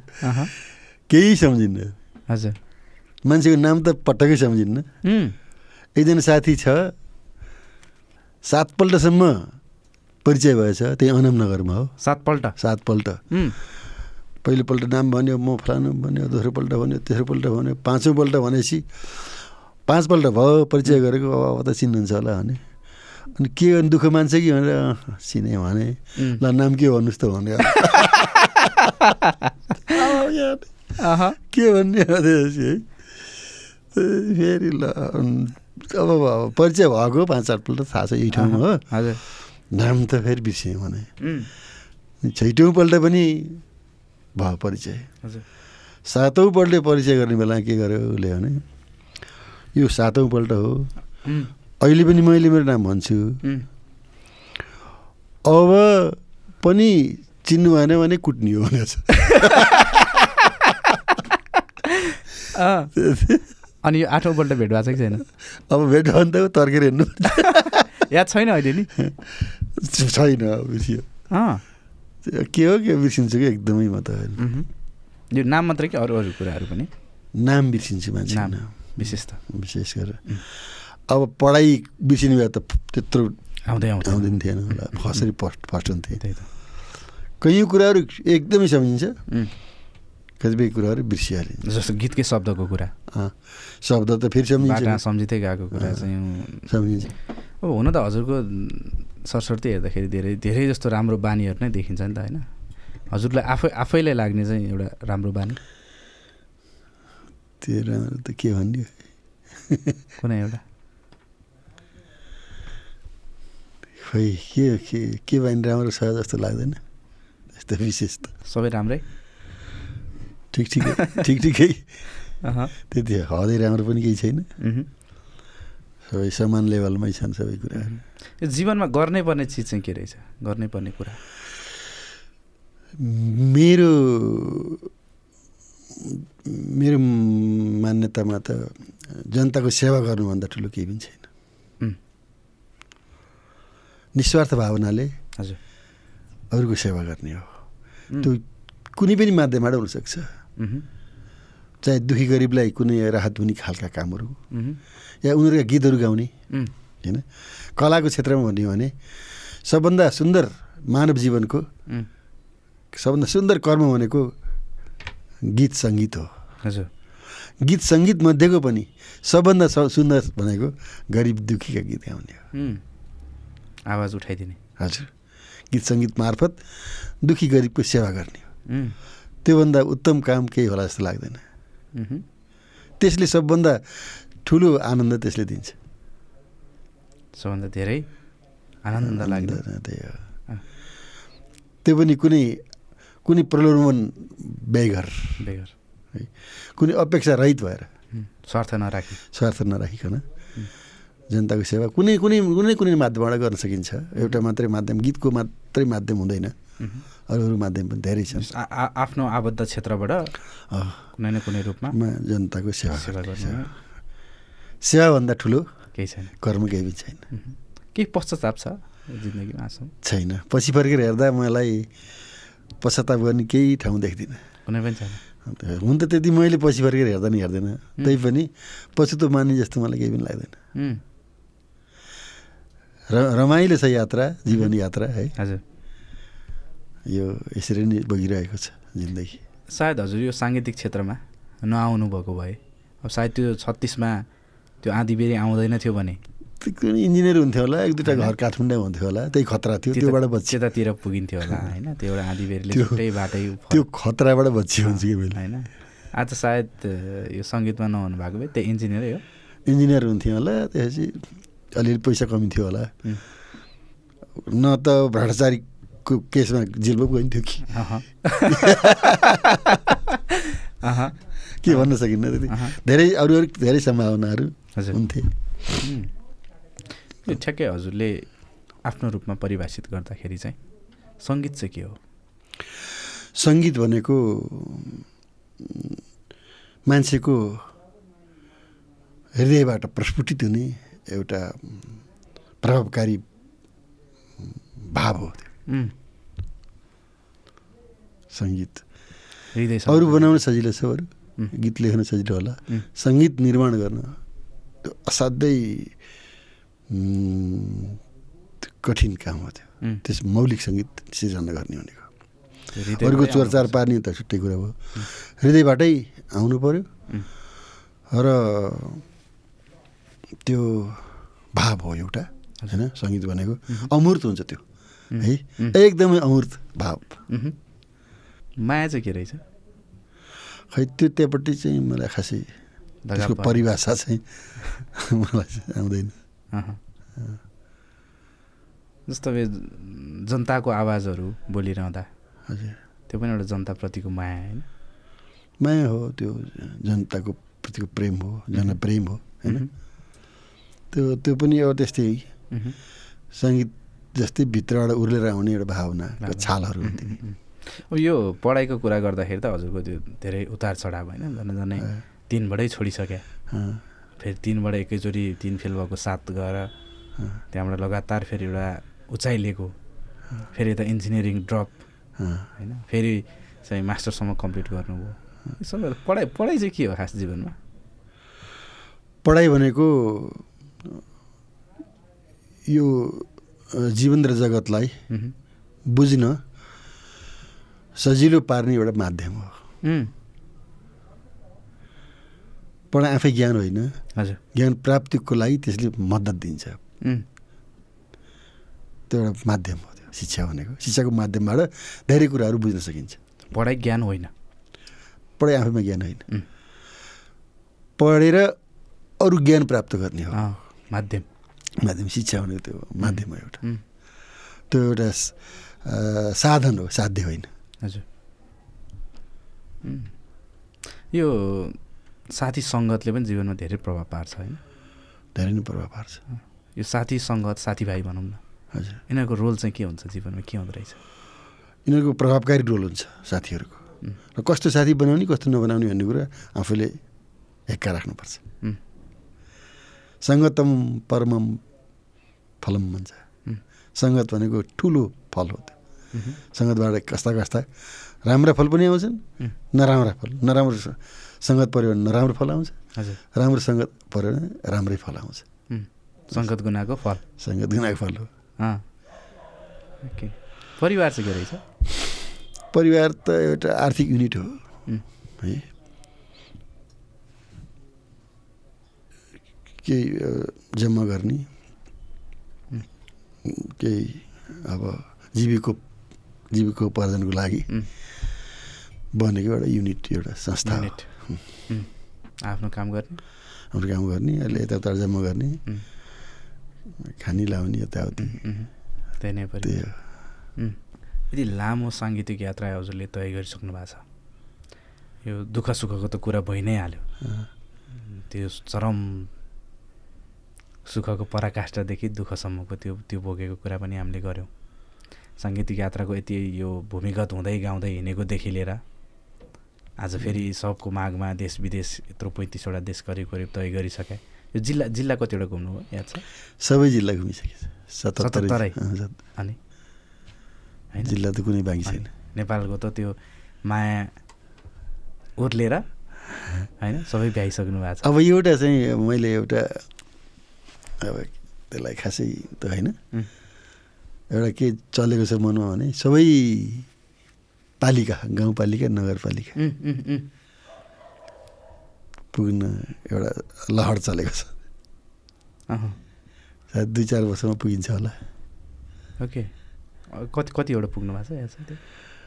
केही सम्झिन्न। हजुर। मान्छेको नाम त पटक्कै सम्झिन्न। एकजना साथी छ। सातपल्टसम्म परिचय भएछ। त्यही अनमनगरमा हो। सातपल्ट? सातपल्ट। पहिलोपल्ट नाम भन्यो म फलानु भन्यो दोस्रोपल्ट भन्यो तेस्रोपल्ट भन्यो पाँचौँपल्ट भनेपछि पाँचपल्ट भयो परिचय गरेको अब अब त चिन्नुहुन्छ होला भने। अनि के गर्नु दुःख मान्छ कि भनेर "अँ, चिने भने। ल नाम के भन्नुहोस् त भने अब यार, अहँ, के भन्ने हो फेरि ल अब परिचय भएको पाँच चारपल्ट थाहा छ यही ठाउँमा हो। हजुर। नाम त फेरि बिर्सेँ भने। छैटौँपल्ट पनि भयो परिचय। हजुर। सातौँपल्ट परिचय गर्ने बेला के गर्यो उसले भने यो सातौँपल्ट हो। अहिले पनि मैले मेरो नाम भन्छु। अब पनि चिन्नु भएन भने कुट्ने हो भनेको छ अँ। अनि यो आठौँपल्ट भेट भएको छ कि छैन? अब भेट भयो भने त तर्केर हेर्नु याद छैन अहिले नि? छैन के हो के बिर्सिन्छु कि एकदमै म त। यो नाम मात्रै कि अरू अरू कुराहरू पनि? नाम बिर्सिन्छु मान्छे नाम विशेष त। विशेष गरेर। अब पढाइ बिर्सिने भए त त्यत्रो आउँदै आउँदै आउँदैन थिएन होला। कसरी फर्स्ट फर्स्ट हुन्थेँ? त्यही त। कैयौँ कुराहरू एकदमै सम्झिन्छ। कतिपय कुराहरू बिर्सिहालिन्छ जस्तो गीतकै शब्दको कुरा। शब्द त फेरि सम्झिन्छ। सम्झिँदै गएको कुरा चाहिँ सम्झिन्छ। अब हुन त हजुरको सरस्वती हेर्दाखेरि धेरै धेरै जस्तो राम्रो बानीहरू नै देखिन्छ नि त होइन? हजुरलाई आफै आफैलाई लाग्ने चाहिँ एउटा राम्रो बानी? त्यो राम्रो त के भन्ने? कुनै एउटा? खोइ के के के बानी राम्रो छ जस्तो लाग्दैन? यस्तो विशेष त। सबै राम्रै? ठिक ठिकै ठिक ठिकै। त्यति हदै राम्रो पनि केही छैन। सबै समान लेभलमै छन् सबै कुराहरू यो जीवनमा गर्नै पर्ने चिज चाहिँ के रहेछ? गर्नै पर्ने कुरा? मेरो मेरो मान्यतामा त जनताको सेवा गर्नुभन्दा ठुलो केही पनि छैन। निस्वार्थ भावनाले हजुर। अरूको सेवा गर्ने हो। त्यो कुनै पनि माध्यमबाट हुनसक्छ। चाहे दुखी गरिबलाई कुनै राहत हुने खालका कामहरू। या उनीहरूका गीतहरू गाउने। होइन? कलाको क्षेत्रमा भन्ने हो भने सबभन्दा सुन्दर मानव जीवनको सबभन्दा सुन्दर कर्म भनेको गीत सङ्गीत हो। हजुर। गीत सङ्गीत मध्येको पनि सबभन्दा सुन्दर भनेको गरिब दुखीका गीत गाउने हो। आवाज उठाइदिने। हजुर। गीत सङ्गीत मार्फत दुखी गरिबको सेवा गर्ने हो। त्योभन्दा उत्तम काम केही होला जस्तो लाग्दैन। त्यसले सबभन्दा ठुलो आनन्द त्यसले दिन्छ। सबभन्दा धेरै आनन्द आनन्द, त्यही हो। त्यो पनि कुनै कुनै प्रलोभन बेगर बेगर है कुनै अपेक्षा रहित भएर। स्वार्थ नराखी। स्वार्थ नराखिकन। जनताको सेवा कुनै कुनै कुनै कुनै माध्यमबाट गर्न सकिन्छ। एउटा मात्रै माध्यम गीतको मात्रै माध्यम हुँदैन। अरू अरू माध्यम पनि धेरै छन्। आफ्नो आबद्ध क्षेत्रबाट कुनै न कुनै रूपमा जनताको सेवा सेवा गर्ने सेवाभन्दा ठुलो केही छैन। कर्म केही पनि छैन। केही पश्चाताप छ जिन्दगीमा छैन। पछि फर्केर हेर्दा मलाई पश्चाताप गर्ने केही ठाउँ देख्दिनँ। कुनै पनि छैन। हुन त त्यति मैले पछि फर्केर हेर्दा नि हेर्दैन। तै पनि पछुतो मान्ने जस्तो मलाई केही पनि लाग्दैन। र रमाइलो छ यात्रा जीवन यात्रा है। हजुर। यो यसरी नै बगिरहेको छ जिन्दगी। सायद हजुर यो साङ्गीतिक क्षेत्रमा नआउनु भएको भए। अब सायद त्यो छत्तिसमा त्यो आँधीबेरी आउँदैन थियो भने। कुनै इन्जिनियर हुन्थ्यो होला एक दुईवटा घर काठमाडौँ हुन्थ्यो होला त्यही खतरा थियो त्योबाट बच्ची त्यतातिर पुगिन्थ्यो होला होइन? त्यो एउटा आँधीबेरीले त्यो- छुट्टै बाटै त्यो खतराबाट बच्ची हुन्छ कि होइन? आज सायद यो सङ्गीतमा नहुनु भएको भए त्यही इन्जिनियरै हो। इन्जिनियर हुन्थ्यो होला त्यसपछि अलिअलि पैसा कमी थियो होला। न त भ्रष्टाचारीको केसमा जेल पो गइन्थ्यो कि के भन्न सकिन्न त्यति। धेरै अरू अरू धेरै सम्भावनाहरू हुन्थे। ठ्याक्कै हजुरले आफ्नो रूपमा परिभाषित गर्दाखेरि चाहिँ सङ्गीत चाहिँ के हो? सङ्गीत भनेको मान्छेको हृदयबाट प्रस्फुटित हुने एउटा प्रभावकारी भाव हो त्यो। सङ्गीत अरू बनाउन सजिलो छ अरू गीत लेख्न सजिलो होला सङ्गीत निर्माण गर्न त्यो असाध्यै कठिन काम हो त्यो त्यस मौलिक सङ्गीत सिर्जना गर्ने भनेको अरूको चोरचार। पार्ने त छुट्टै कुरा भयो हृदयबाटै आउनु पऱ्यो र त्यो भाव हो एउटा होइन सङ्गीत भनेको अमूर्त हुन्छ त्यो है। एकदमै अमूर्त भाव। माया चाहिँ के रहेछ खै त्यो त्यहाँपट्टि चाहिँ मलाई खासै त्यसको। परिभाषा चाहिँ मलाई चाहिँ आउँदैन। जस्तो जनताको आवाजहरू बोलिरहँदा हजुर त्यो पनि एउटा जनताप्रतिको माया होइन माया हो त्यो जनताको प्रतिको प्रेम हो जनप्रेम हो होइन। त्यो त्यो पनि अब त्यस्तै। सङ्गीत जस्तै भित्रबाट उर्लेर आउने एउटा भावना। छालहरू हुन्थ्यो। अब यो पढाइको कुरा गर्दाखेरि त हजुरको त्यो धेरै उतार चढाव होइन झन् झन्डै तिनबाटै छोडिसक्यो। फेरि तिनबाट एकैचोटि तिन फेल भएको सात गएर त्यहाँबाट लगातार फेरि एउटा उचाइ लिएको फेरि यता इन्जिनियरिङ ड्रप। होइन फेरि चाहिँ मास्टरसम्म कम्प्लिट गर्नुभयो। सबै पढाइ पढाइ चाहिँ के हो खास जीवनमा? पढाइ भनेको यो जीवन र जगतलाई। बुझ्न सजिलो पार्ने एउटा माध्यम हो। पढाइ आफै ज्ञान होइन। हजुर। ज्ञान प्राप्तिको लागि त्यसले मद्दत दिन्छ। त्यो एउटा माध्यम हो त्यो शिक्षा भनेको। शिक्षाको माध्यमबाट धेरै कुराहरू बुझ्न सकिन्छ। पढाइ ज्ञान होइन। पढाइ आफैमा ज्ञान होइन। पढेर अरू ज्ञान प्राप्त गर्ने हो। माध्यम। माध्यम शिक्षा भनेको त्यो माध्यम हो एउटा। त्यो एउटा साधन हो साध्य होइन। हजुर। यो साथी सङ्गतले पनि जीवनमा धेरै प्रभाव पार्छ होइन धेरै नै प्रभाव पार्छ। यो साथी सङ्गत साथीभाइ भनौँ न। हजुर। यिनीहरूको रोल चाहिँ के हुन्छ जीवनमा? के हुँदो रहेछ? यिनीहरूको प्रभावकारी रोल हुन्छ साथीहरूको। र कस्तो साथी बनाउने कस्तो नबनाउने भन्ने कुरा आफूले हेक्का राख्नुपर्छ। सङ्गतम परमम फलम भन्छ। सङ्गत भनेको ठुलो फल हो त्यो। सङ्गतबाट कस्ता कस्ता राम्रा फल पनि आउँछन् नराम्रा फल नराम्रो सङ्गत पऱ्यो भने नराम्रो फल आउँछ। राम्रो सङ्गत पऱ्यो भने राम्रै फल आउँछ। सङ्गत गुनाको फल। सङ्गत गुनाको फल हो। परिवार चाहिँ के रहेछ? परिवार त एउटा आर्थिक युनिट हो। है। केही जम्मा गर्ने। केही अब जीविको जीविकोपार्जनको लागि बनेको एउटा युनिट एउटा संस्था आफ्नो काम गर्ने। हाम्रो काम गर्ने अहिले यताउता जम्मा गर्ने। खानी लाउने यताउति। त्यही नै त्यही हो। यति लामो साङ्गीतिक यात्रा हजुरले तय गरिसक्नु भएको छ। यो दुःख सुखको त कुरा भइ नै हाल्यो। त्यो चरम सुखको पराकाष्ठदेखि दुःखसम्मको त्यो त्यो बोकेको कुरा पनि हामीले गऱ्यौँ। साङ्गीतिक यात्राको यति यो भूमिगत हुँदै गाउँदै हिँडेकोदेखि लिएर आज फेरि सबको मागमा देश विदेश यत्रो पैँतिसवटा देश करिब करिब तय गरिसके। यो जिल्ला जिल्ला कतिवटा घुम्नुभयो याद छ? सबै जिल्ला घुमिसकेछ सतहत्तरै। अनि? जिल्ला त कुनै बाँकी छैन। नेपालको त त्यो माया उर्लेर होइन? सबै भ्याइसक्नु भएको छ। अब एउटा चाहिँ मैले एउटा अब त्यसलाई खासै त होइन। एउटा के चलेको छ मनमा भने सबै पालिका गाउँपालिका नगरपालिका। पुग्न एउटा लहर चलेको छ। सायद दुई चार वर्षमा पुगिन्छ होला। ओके। कति कतिवटा पुग्नु भएको छ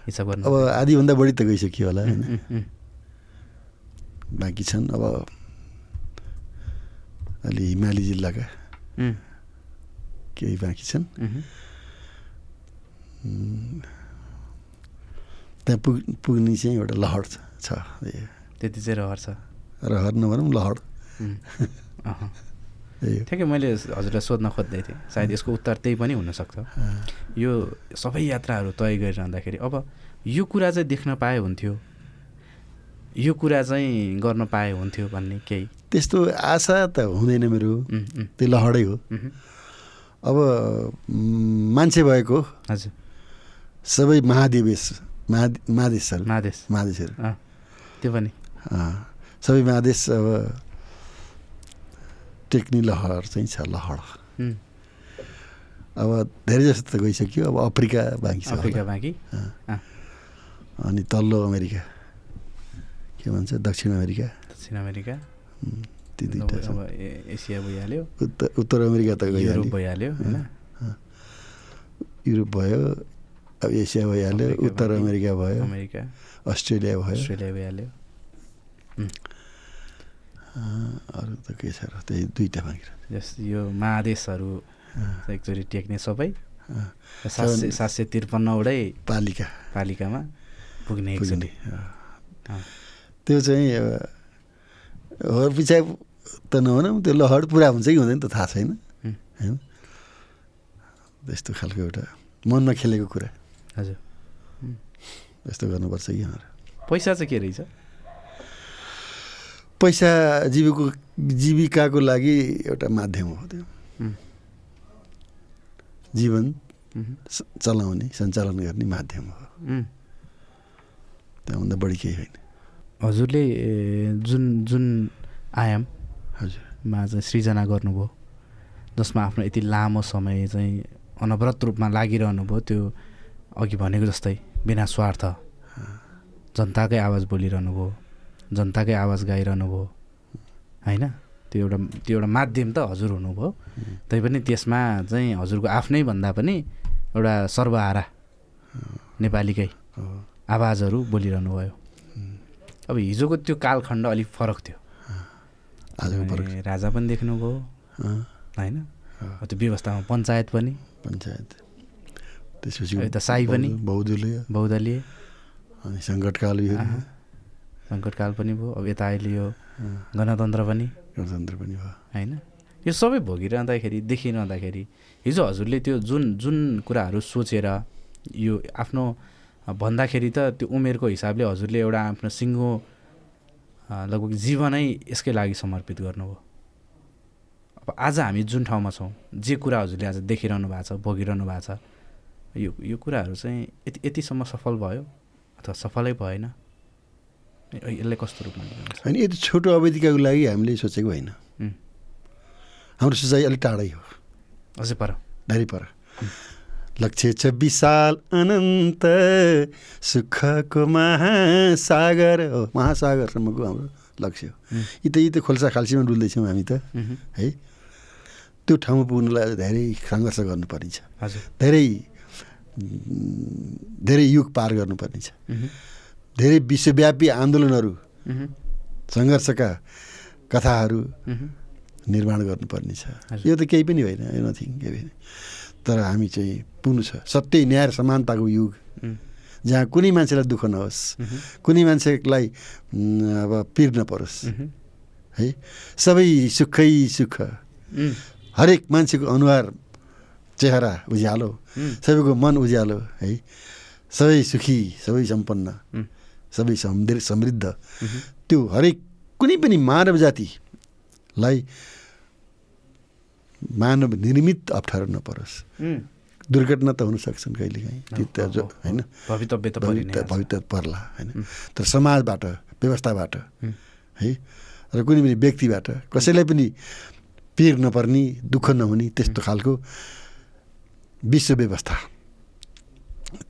हिसाब गर्नु अब आधीभन्दा बढी त गइसक्यो होला होइन। बाँकी छन् अब अलि हिमाली जिल्लाका। केही बाँकी छन् त्यहाँ पुग पुग्ने चाहिँ एउटा लहर छ त्यति चाहिँ रहर छ रहर नभनौँ लहर ठ्याक्कै मैले हजुरलाई सोध्न खोज्दै थिएँ सायद यसको उत्तर त्यही पनि हुनसक्छ यो सबै यात्राहरू तय गरिरहँदाखेरि अब यो कुरा चाहिँ देख्न पाए हुन्थ्यो यो कुरा चाहिँ गर्न पाए हुन्थ्यो भन्ने केही त्यस्तो आशा त हुँदैन मेरो। त्यो लहरै हो। अब मान्छे भएको। हजुर। सबै महादेवेश महा महादेशहरू महादेश। महादेशहरू त्यो पनि। सबै महादेश अब टेक्नी लहर चाहिँ छ लहर। अब धेरै जस्तो त गइसक्यो। अब अफ्रिका बाँकी छ अफ्रिका। बाँकी? अनि तल्लो अमेरिका। के भन्छ दक्षिण अमेरिका? दक्षिण अमेरिका। ती छ अब एसिया भइहाल्यो उत्तर उत्तर अमेरिका त युरोप भइहाल्यो होइन युरोप भयो अब एसिया भइहाल्यो उत्तर अमेरिका भयो अमेरिका अस्ट्रेलिया भयो अस्ट्रेलिया भइहाल्यो अरू त के छ र त्यही दुइटा बाँकी जस यो महादेशहरू एकचोटि टेक्ने सबै सात सय सात सय त्रिपन्नवटै पालिका पालिकामा पुग्ने एकचोटि त्यो चाहिँ होर पिछा त नभनौँ त्यो लहर पुरा हुन्छ कि हुँदैन त थाहा छैन। होइन? त्यस्तो खालको एउटा मनमा खेलेको कुरा। हजुर। यस्तो गर्नुपर्छ कि पैसा चाहिँ के रहेछ? पैसा जीविको जीविकाको लागि एउटा माध्यम हो त्यो। जीवन चलाउने सञ्चालन गर्ने माध्यम हो। त्योभन्दा बढी केही होइन। हजुरले जुन जुन आयाममा हजुर चाहिँ सृजना गर्नुभयो जसमा आफ्नो यति लामो समय चाहिँ अनवरत रूपमा लागिरहनु भयो त्यो अघि भनेको जस्तै बिना स्वार्थ जनताकै आवाज बोलिरहनु भयो जनताकै आवाज गाइरहनु भयो होइन? त्यो एउटा त्यो एउटा माध्यम त हजुर हुनुभयो तैपनि त्यसमा चाहिँ हजुरको आफ्नै भन्दा पनि एउटा सर्वहारा नेपालीकै आवाजहरू बोलिरहनु भयो। अब हिजोको त्यो कालखण्ड अलिक फरक थियो। राजा पनि देख्नुभयो। होइन? त्यो व्यवस्थामा पञ्चायत पनि। पञ्चायत। त्यसपछि यता साई पनि? बहुदलीय बहुदलीय अनि सङ्कटकाल सङ्कटकाल पनि भयो। अब यता अहिले यो गणतन्त्र पनि। गणतन्त्र पनि भयो। होइन? यो सबै भोगिरहँदाखेरि देखिरहँदाखेरि हिजो हजुरले त्यो जुन जुन कुराहरू सोचेर यो आफ्नो भन्दाखेरि त त्यो उमेरको हिसाबले हजुरले एउटा आफ्नो सिङ्गो लगभग जीवनै यसकै लागि समर्पित गर्नुभयो। अब आज हामी जुन ठाउँमा छौँ जे कुरा हजुरले आज देखिरहनु भएको छ भोगिरहनु भएको छ यो यो कुराहरू चाहिँ यति यतिसम्म सफल भयो अथवा सफलै भएन? यसलाई कस्तो रूपमा होइन यति छोटो अवधिका लागि हामीले सोचेको होइन। हाम्रो सोचाइ अलिक टाढै हो। अझै पर। धेरै पर। लक्ष्य छ विशाल अनन्त सुखको महासागर। हो महासागरसम्मको हाम्रो लक्ष्य हो। यी त यी त खोल्सा खाल्सीमा डुल्दैछौँ हामी त है। त्यो ठाउँमा पुग्नुलाई धेरै सङ्घर्ष गर्नुपर्ने छ धेरै धेरै युग पार गर्नुपर्ने छ धेरै विश्वव्यापी आन्दोलनहरू सङ्घर्षका कथाहरू निर्माण गर्नुपर्ने छ। यो त केही पनि होइन यो नथिङ केही पनि। तर हामी चाहिँ पुग्नु छ। सत्य न्याय र समानताको युग। जहाँ कुनै मान्छेलाई दुःख नहोस् कुनै मान्छेलाई अब पिर नपरोस् है? सबै सुखै सुख। हरेक मान्छेको अनुहार चेहरा उज्यालो। सबैको मन उज्यालो। है? सबै सुखी सबै सम्पन्न। सबै समृद्ध। समृद्ध त्यो हरेक कुनै पनि मानव जातिलाई मानव निर्मित अप्ठ्यारो नपरोस्। दुर्घटना त हुन सक्छन् कहिलेकाहीँ त्यो होइन। भवितव्य त परि नै भवित्य हाल्छ। भवित्य पर्ला होइन। तर समाजबाट व्यवस्थाबाट है र कुनै पनि व्यक्तिबाट कसैलाई पनि पिर नपर्ने दुःख नहुने त्यस्तो खालको विश्व व्यवस्था।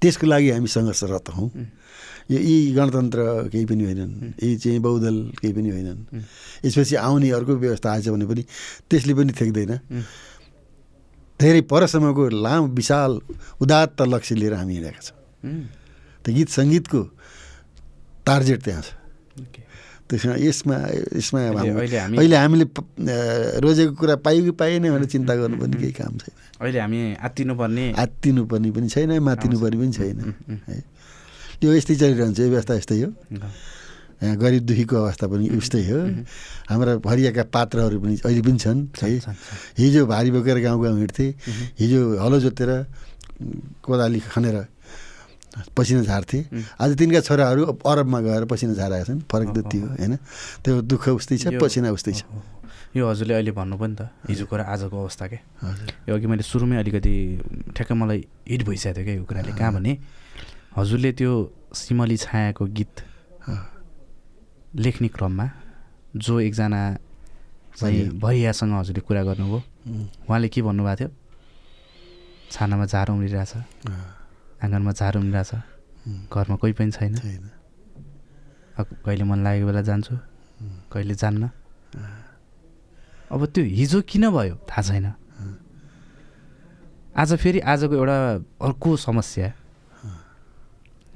त्यसको लागि हामी सङ्घर्षरत हौँ। यो यी गणतन्त्र केही पनि होइनन्। यी चाहिँ बहुदल केही पनि होइनन्। यसपछि आउने अर्को व्यवस्था आएछ भने पनि त्यसले पनि थेक्दैन उम्, धेरै परसम्मको लामो विशाल उदात्त लक्ष्य लिएर हामी हिँडेका छौँ। त्यो गीत सङ्गीतको टार्गेट त्यहाँ छ। त्यसमा यसमा यसमा अहिले- हामीले रोजेको कुरा पाइयो कि पाएन भनेर चिन्ता गर्नुपर्ने केही काम छैन। अहिले हामी आत्तिनुपर्ने आत्तिनु पर्ने पनि छैन मातिनु पर्ने पनि छैन। है। यो यस्तै चलिरहन्छ यो व्यवस्था यस्तै हो। यहाँ गरिब दुःखीको अवस्था पनि उस्तै हो। हाम्रा भरिएका पात्रहरू पनि अहिले पनि छन् है। हिजो भारी बोकेर गाउँ गाउँ हिँड्थे हिजो हलो जोतेर कोदाली खनेर पसिना झार्थे। आज तिनका छोराहरू अरबमा गएर पसिना झारेका छन् फरक त त्यो होइन। त्यो दुःख उस्तै छ पसिना उस्तै छ। यो हजुरले अहिले भन्नु पनि त हिजोको र आजको अवस्था के? हजुर। यो अघि मैले सुरुमै अलिकति ठ्याक्कै मलाई हिट भइसकेको थियो क्या यो कुराले। कहाँ भने हजुरले त्यो सिमली छायाको गीत लेख्ने क्रममा जो एकजना चाहिँ भरियासँग हजुरले कुरा गर्नुभयो उहाँले के भन्नुभएको थियो? छानामा झारो उम्रिरहेछ। आँगनमा झारो उम्रिरहेछ। घरमा कोही पनि छैन। कहिले मन लागेको बेला जान्छु। कहिले जान्न। अब त्यो हिजो किन भयो? थाहा छैन। आज फेरि आजको एउटा अर्को समस्या।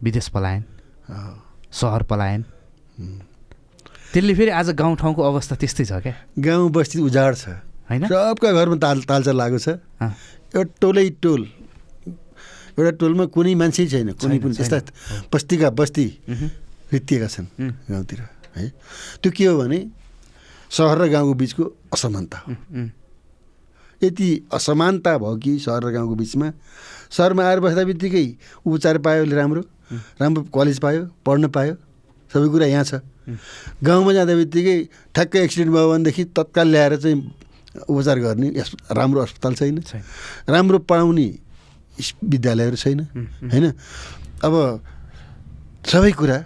विदेश पलायन सहर पलायन। त्यसले फेरि आज गाउँठाउँको अवस्था त्यस्तै छ क्या? गाउँ बस्ती उजाड छ। होइन? सबका घरमा ताल तालचा लागेको छ। एउटा टोलै टोल। एउटा टोलमा कुनै मान्छे छैन कुनै पनि। छैन। यस्ता बस्तीका बस्ती रित्तिएका छन् गाउँतिर है। त्यो के हो भने सहर र गाउँको बिचको असमानता हो। यति असमानता भयो कि सहर र गाउँको बिचमा सहरमा आएर बस्दा बित्तिकै उपचार पायो उसले राम्रो। राम्रो कलेज पायो पढ्न पायो सबै कुरा यहाँ छ। गाउँमा जाँदा बित्तिकै ठ्याक्कै एक्सिडेन्ट भयो भनेदेखि तत्काल ल्याएर चाहिँ उपचार गर्ने राम्रो अस्पताल छैन। राम्रो पढाउने विद्यालयहरू छैन। होइन? अब सबै कुरा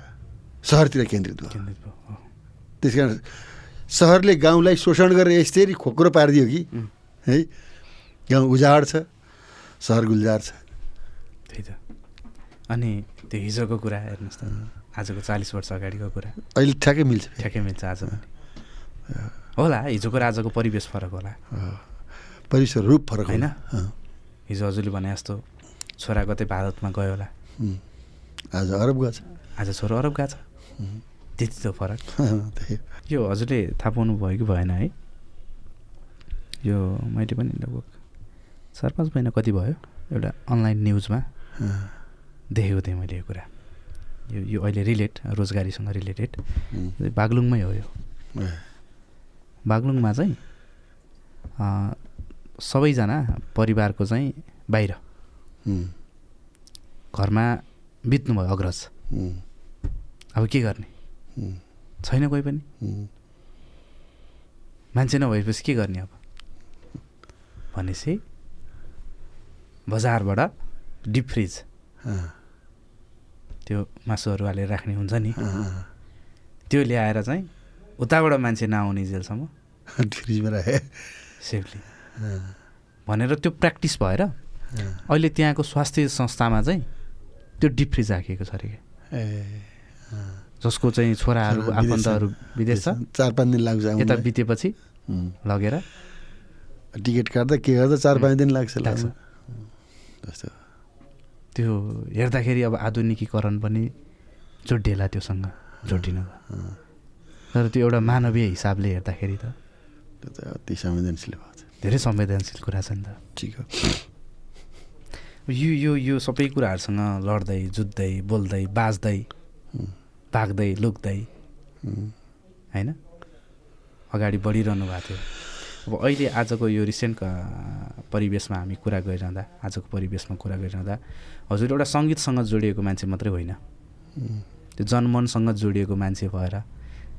सहरतिर केन्द्रित भयो। त्यस कारण सहरले गाउँलाई शोषण गरेर यसरी खोक्रो पारिदियो कि है? गाउँ उजाड छ सहर गुल्जार छ। त्यही त। अनि त्यो हिजोको कुरा हेर्नुहोस् त आजको चालिस वर्ष अगाडिको कुरा। अहिले ठ्याक्कै मिल्छ। ठ्याक्कै मिल्छ आज। होला हिजोको र आजको परिवेश फरक होला। परिसर रूप फरक होइन? हिजो हजुरले भने जस्तो छोरा कतै भारतमा गयो होला। आज अरब गएको छ। आज छोरो अरब गएको छ। त्यति त फरक। यो हजुरले थाहा पाउनु भयो कि भएन है। यो मैले पनि लगभग चार पाँच महिना कति भयो? एउटा अनलाइन न्युजमा। देखेको थिएँ मैले यो कुरा। यो यो अहिले रिलेट रोजगारीसँग रिलेटेड। बागलुङमै हो यो। बागलुङमा चाहिँ सबैजना परिवारको चाहिँ बाहिर। घरमा बित्नुभयो अग्रज। अब के गर्ने? छैन कोही पनि। मान्छे नभएपछि के गर्ने अब? भनेपछि बजारबाट डिप फ्रिज। त्यो मासुहरू हालेर राख्ने हुन्छ नि। त्यो ल्याएर चाहिँ उताबाट मान्छे नआउने जेलसम्म फ्रिजमा राखे सेफली भनेर त्यो प्र्याक्टिस भएर। अहिले त्यहाँको स्वास्थ्य संस्थामा चाहिँ त्यो डिप फ्रिज राखिएको छ अरे क्या ए, जसको चाहिँ छोराहरू। आफन्तहरू विदेश छ चार पाँच दिन लाग्छ यता। बितेपछि। लगेर टिकट काट्दा के गर्दा चार पाँच दिन लाग्छ लाग्छ। त्यो हेर्दाखेरि अब आधुनिकीकरण पनि जोडिएला त्योसँग जोडिन तर त्यो एउटा मानवीय हिसाबले हेर्दाखेरि त त्यो त अति संवेदनशील भएको छ। धेरै संवेदनशील कुरा छ नि त। ठिक हो। यो यो यो सबै कुराहरूसँग लड्दै जुत्दै बोल्दै बाँच्दै भाग्दै लुक्दै होइन? अगाडि बढिरहनु भएको थियो। अब अहिले आजको यो रिसेन्ट परिवेशमा हामी कुरा गरिरहँदा आजको परिवेशमा कुरा गरिरहँदा हजुर एउटा सङ्गीतसँग जोडिएको मान्छे मात्रै होइन। त्यो जनमनसँग जोडिएको मान्छे भएर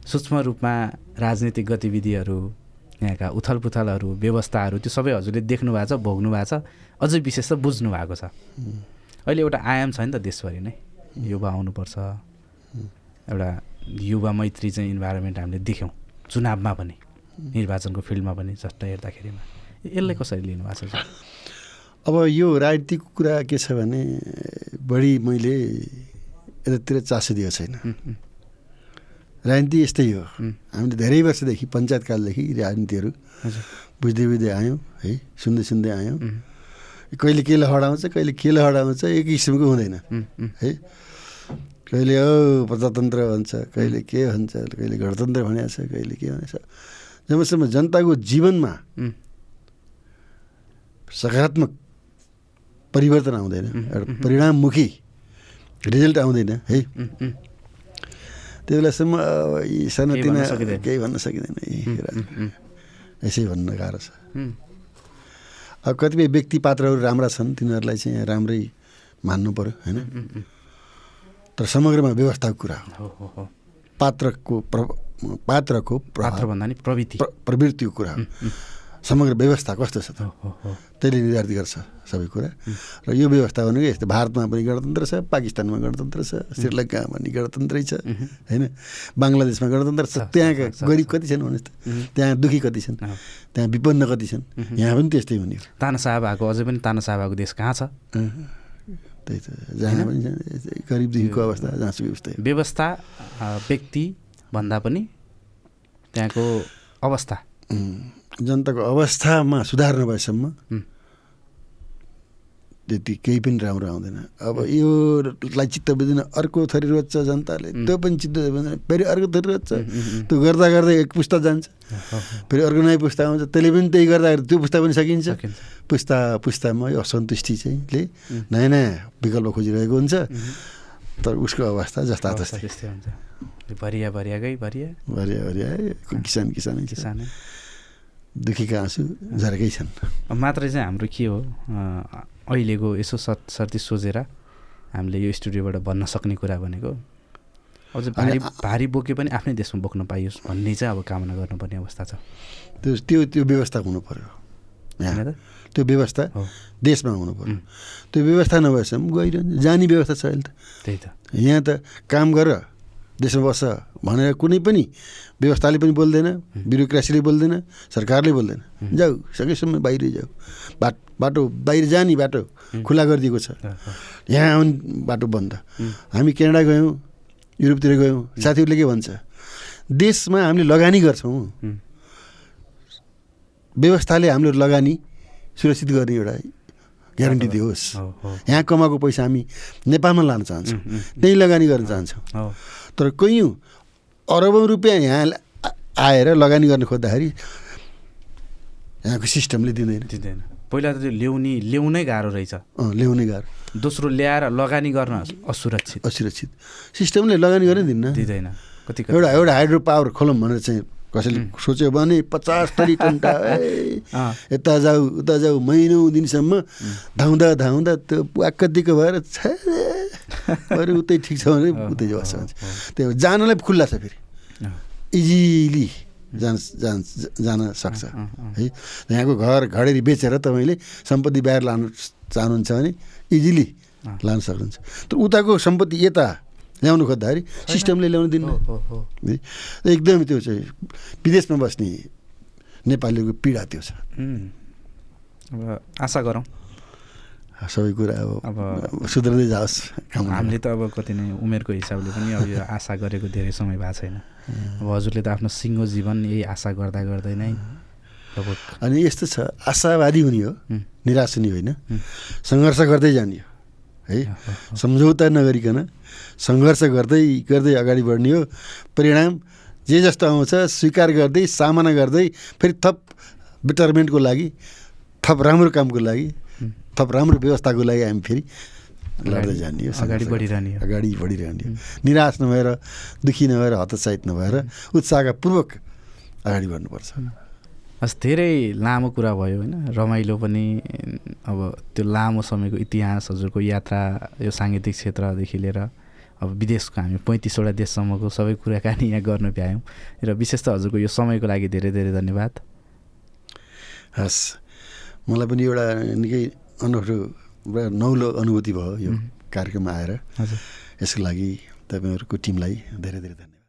सूक्ष्म रूपमा राजनीतिक गतिविधिहरू यहाँका उथलपुथलहरू व्यवस्थाहरू त्यो सबै हजुरले देख्नु भएको छ भोग्नु भएको छ अझै विशेष त बुझ्नु भएको छ। अहिले एउटा आयाम छ नि त देशभरि नै। युवा आउनुपर्छ। एउटा युवा मैत्री चाहिँ इन्भाइरोमेन्ट हामीले देख्यौँ चुनावमा पनि। निर्वाचनको फिल्डमा पनि जस्ट हेर्दाखेरिमा। यसलाई कसरी लिनु भएको छ? अब यो राजनीतिक कुरा के छ भने बढी मैले यतातिर चासो दिएको छैन। राजनीति यस्तै हो। हामीले धेरै वर्षदेखि पञ्चायत कालदेखि राजनीतिहरू बुझ्दै बुझ्दै आयौँ है सुन्दै सुन्दै आयौँ। कहिले के हराउँछ कहिले के हराउँछ एक किसिमको हुँदैन। है कहिले हो प्रजातन्त्र भन्छ कहिले के भन्छ कहिले गणतन्त्र भनेको छ कहिले के भनेको छ। जबसम्म जनताको जीवनमा सकारात्मक परिवर्तन आउँदैन एउटा परिणाममुखी रिजल्ट आउँदैन है? त्यो बेलासम्म यी सानोतिना केही भन्न सकिँदैन। यसै भन्न गाह्रो छ। अब कतिपय व्यक्ति पात्रहरू राम्रा छन् तिनीहरूलाई चाहिँ राम्रै मान्नु पऱ्यो होइन? तर समग्रमा व्यवस्थाको कुरा हो। पात्रको प्र पात्रको पात्र भन्दा नि प्रवृत्ति। प्रवृत्तिको कुरा हो। समग्र व्यवस्था कस्तो छ त? त्यसले निर्धारित गर्छ सबै कुरा। र यो व्यवस्था भनेको यस्तो भारतमा पनि गणतन्त्र छ पाकिस्तानमा गणतन्त्र छ श्रीलङ्कामा पनि गणतन्त्रै छ होइन? बङ्गलादेशमा गणतन्त्र छ। त्यहाँका गरिब कति छन् भन्नुहोस् त? त्यहाँ दुःखी कति छन्? त्यहाँ विपन्न कति छन्? यहाँ पनि त्यस्तै हुने हो। तानासाह भएको अझै पनि तानासाह भएको देश कहाँ छ? त्यही त जहाँ पनि गरिब दुःखीको अवस्था जहाँसुकै उस्तै व्यवस्था व्यक्ति भन्दा पनि त्यहाँको अवस्था। जनताको अवस्थामा सुधार नभएसम्म त्यति केही पनि राम्रो आउँदैन। अब योलाई चित्त बुझ्दैन अर्को थरी रोज्छ जनताले त्यो पनि चित्त बुझ्दैन फेरि अर्को थरी रोज्छ। त्यो गर्दा गर्दै एक पुस्ता जान्छ। फेरि अर्को नयाँ पुस्ता आउँछ। त्यसले पनि त्यही गर्दाखेरि त्यो पुस्ता पनि सकिन्छ। पुस्ता पुस्तामा यो असन्तुष्टि चाहिँ ले नयाँ नयाँ विकल्प खोजिरहेको हुन्छ। तर उसको अवस्था जस्ता त्यस्तै हुन्छ। भरिया भरियाकै भरिया। भरिया भरिया किसान किसानै किसानै। दुखीका आँसु झर्कै छन्। मात्रै चाहिँ हाम्रो के हो अहिलेको यसो सत् सर्ती सोचेर हामीले यो स्टुडियोबाट भन्न सक्ने कुरा भनेको अझ भारी भारी बोके पनि आफ्नै देशमा बोक्न पाइयोस् भन्ने चाहिँ अब कामना गर्नुपर्ने अवस्था छ। त्यो त्यो त्यो व्यवस्था हुनु पऱ्यो त्यो व्यवस्था देशमा हुनु पऱ्यो त्यो व्यवस्था नभएसम्म गइरहन्छ जाने व्यवस्था छ अहिले त। त्यही त। यहाँ त काम गर। देशमा बस्छ भनेर कुनै पनि व्यवस्थाले पनि बोल्दैन ब्युरोक्रेसीले बोल्दैन सरकारले बोल्दैन। जाऊ सकेसम्म बाहिरै जाऊ। बाट बाटो बाहिर जाने बाटो खुला गरिदिएको छ। यहाँ आउने बाटो बन्द। हामी क्यानाडा गयौँ युरोपतिर गयौँ साथीहरूले के भन्छ देशमा हामीले लगानी गर्छौँ। व्यवस्थाले हाम्रो लगानी सुरक्षित गर्ने एउटा ग्यारेन्टी दियोस्। यहाँ कमाएको पैसा हामी नेपालमा लान चाहन्छौँ। त्यहीँ लगानी गर्न चाहन्छौँ। तर कैयौँ अरबौँ रुपियाँ यहाँ आएर लगानी गर्न खोज्दाखेरि यहाँको सिस्टमले दिँदैन। दिँदैन। पहिला त त्यो ल्याउने ल्याउनै गाह्रो रहेछ। अँ ल्याउनै गाह्रो। दोस्रो ल्याएर लगानी गर्न असुरक्षित। असुरक्षित। सिस्टमले लगानी गर्नै दिन्न। दिँदैन। कति। एउटा एउटा हाइड्रो पावर खोलौँ भनेर चाहिँ कसैले सोच्यो भने पचास थरी टन्टा यता जाऊ उता जाऊ महिनौ दिनसम्म धाउँदा धाउँदा त्यो वाक्क दिएको भएर अरू उतै ठिक छ भने उतै बस्छ त्यो जानलाई खुल्ला छ फेरि। इजिली जान जान जान सक्छ। है? यहाँको घर घडेरी बेचेर तपाईँले सम्पत्ति बाहिर लानु चाहनुहुन्छ भने इजिली लान सक्नुहुन्छ। तर उताको सम्पत्ति यता ल्याउनु खोज्दाखेरि सिस्टमले ल्याउनु दिन्न एकदमै त्यो चाहिँ विदेशमा बस्ने नेपालीको पीडा त्यो छ। अब आशा गरौँ। सबै कुरा अब अब सुध्रदै जाओस् हामीले त अब कति नै उमेरको हिसाबले पनि अब यो आशा गरेको धेरै समय भएको छैन। अब हजुरले त आफ्नो सिङ्गो जीवन यही आशा गर्दा गर्दै नै अनि यस्तो छ आशावादी हुने हो निराश हुने होइन। सङ्घर्ष गर्दै जाने हो। है। सम्झौता नगरिकन सङ्घर्ष गर्दै गर्दै अगाडि बढ्ने हो। परिणाम जे जस्तो आउँछ स्वीकार गर्दै सामना गर्दै फेरि थप बेटरमेन्टको लागि थप राम्रो कामको लागि थप राम्रो व्यवस्थाको लागि हामी फेरि लड्दै जाने हो अगाडि बढिरहने हो। अगाडि बढिरहने हो। निराश नभएर दुःखी नभएर हतोत्साहित नभएर उत्साहका पूर्वक अगाडि बढ्नुपर्छ। हस् धेरै लामो कुरा भयो होइन? रमाइलो पनि अब त्यो लामो समयको इतिहास हजुरको यात्रा यो साङ्गीतिक क्षेत्रदेखि लिएर अब विदेशको हामी पैँतिसवटा देशसम्मको सबै कुराकानी यहाँ गर्न भ्यायौँ। र विशेष त हजुरको यो समयको लागि धेरै धेरै धन्यवाद। हस्। मलाई पनि एउटा निकै अनौठो नौलो अनुभूति भयो यो कार्यक्रममा आएर। हजुर। यसको लागि तपाईँहरूको टिमलाई धेरै धेरै धन्यवाद।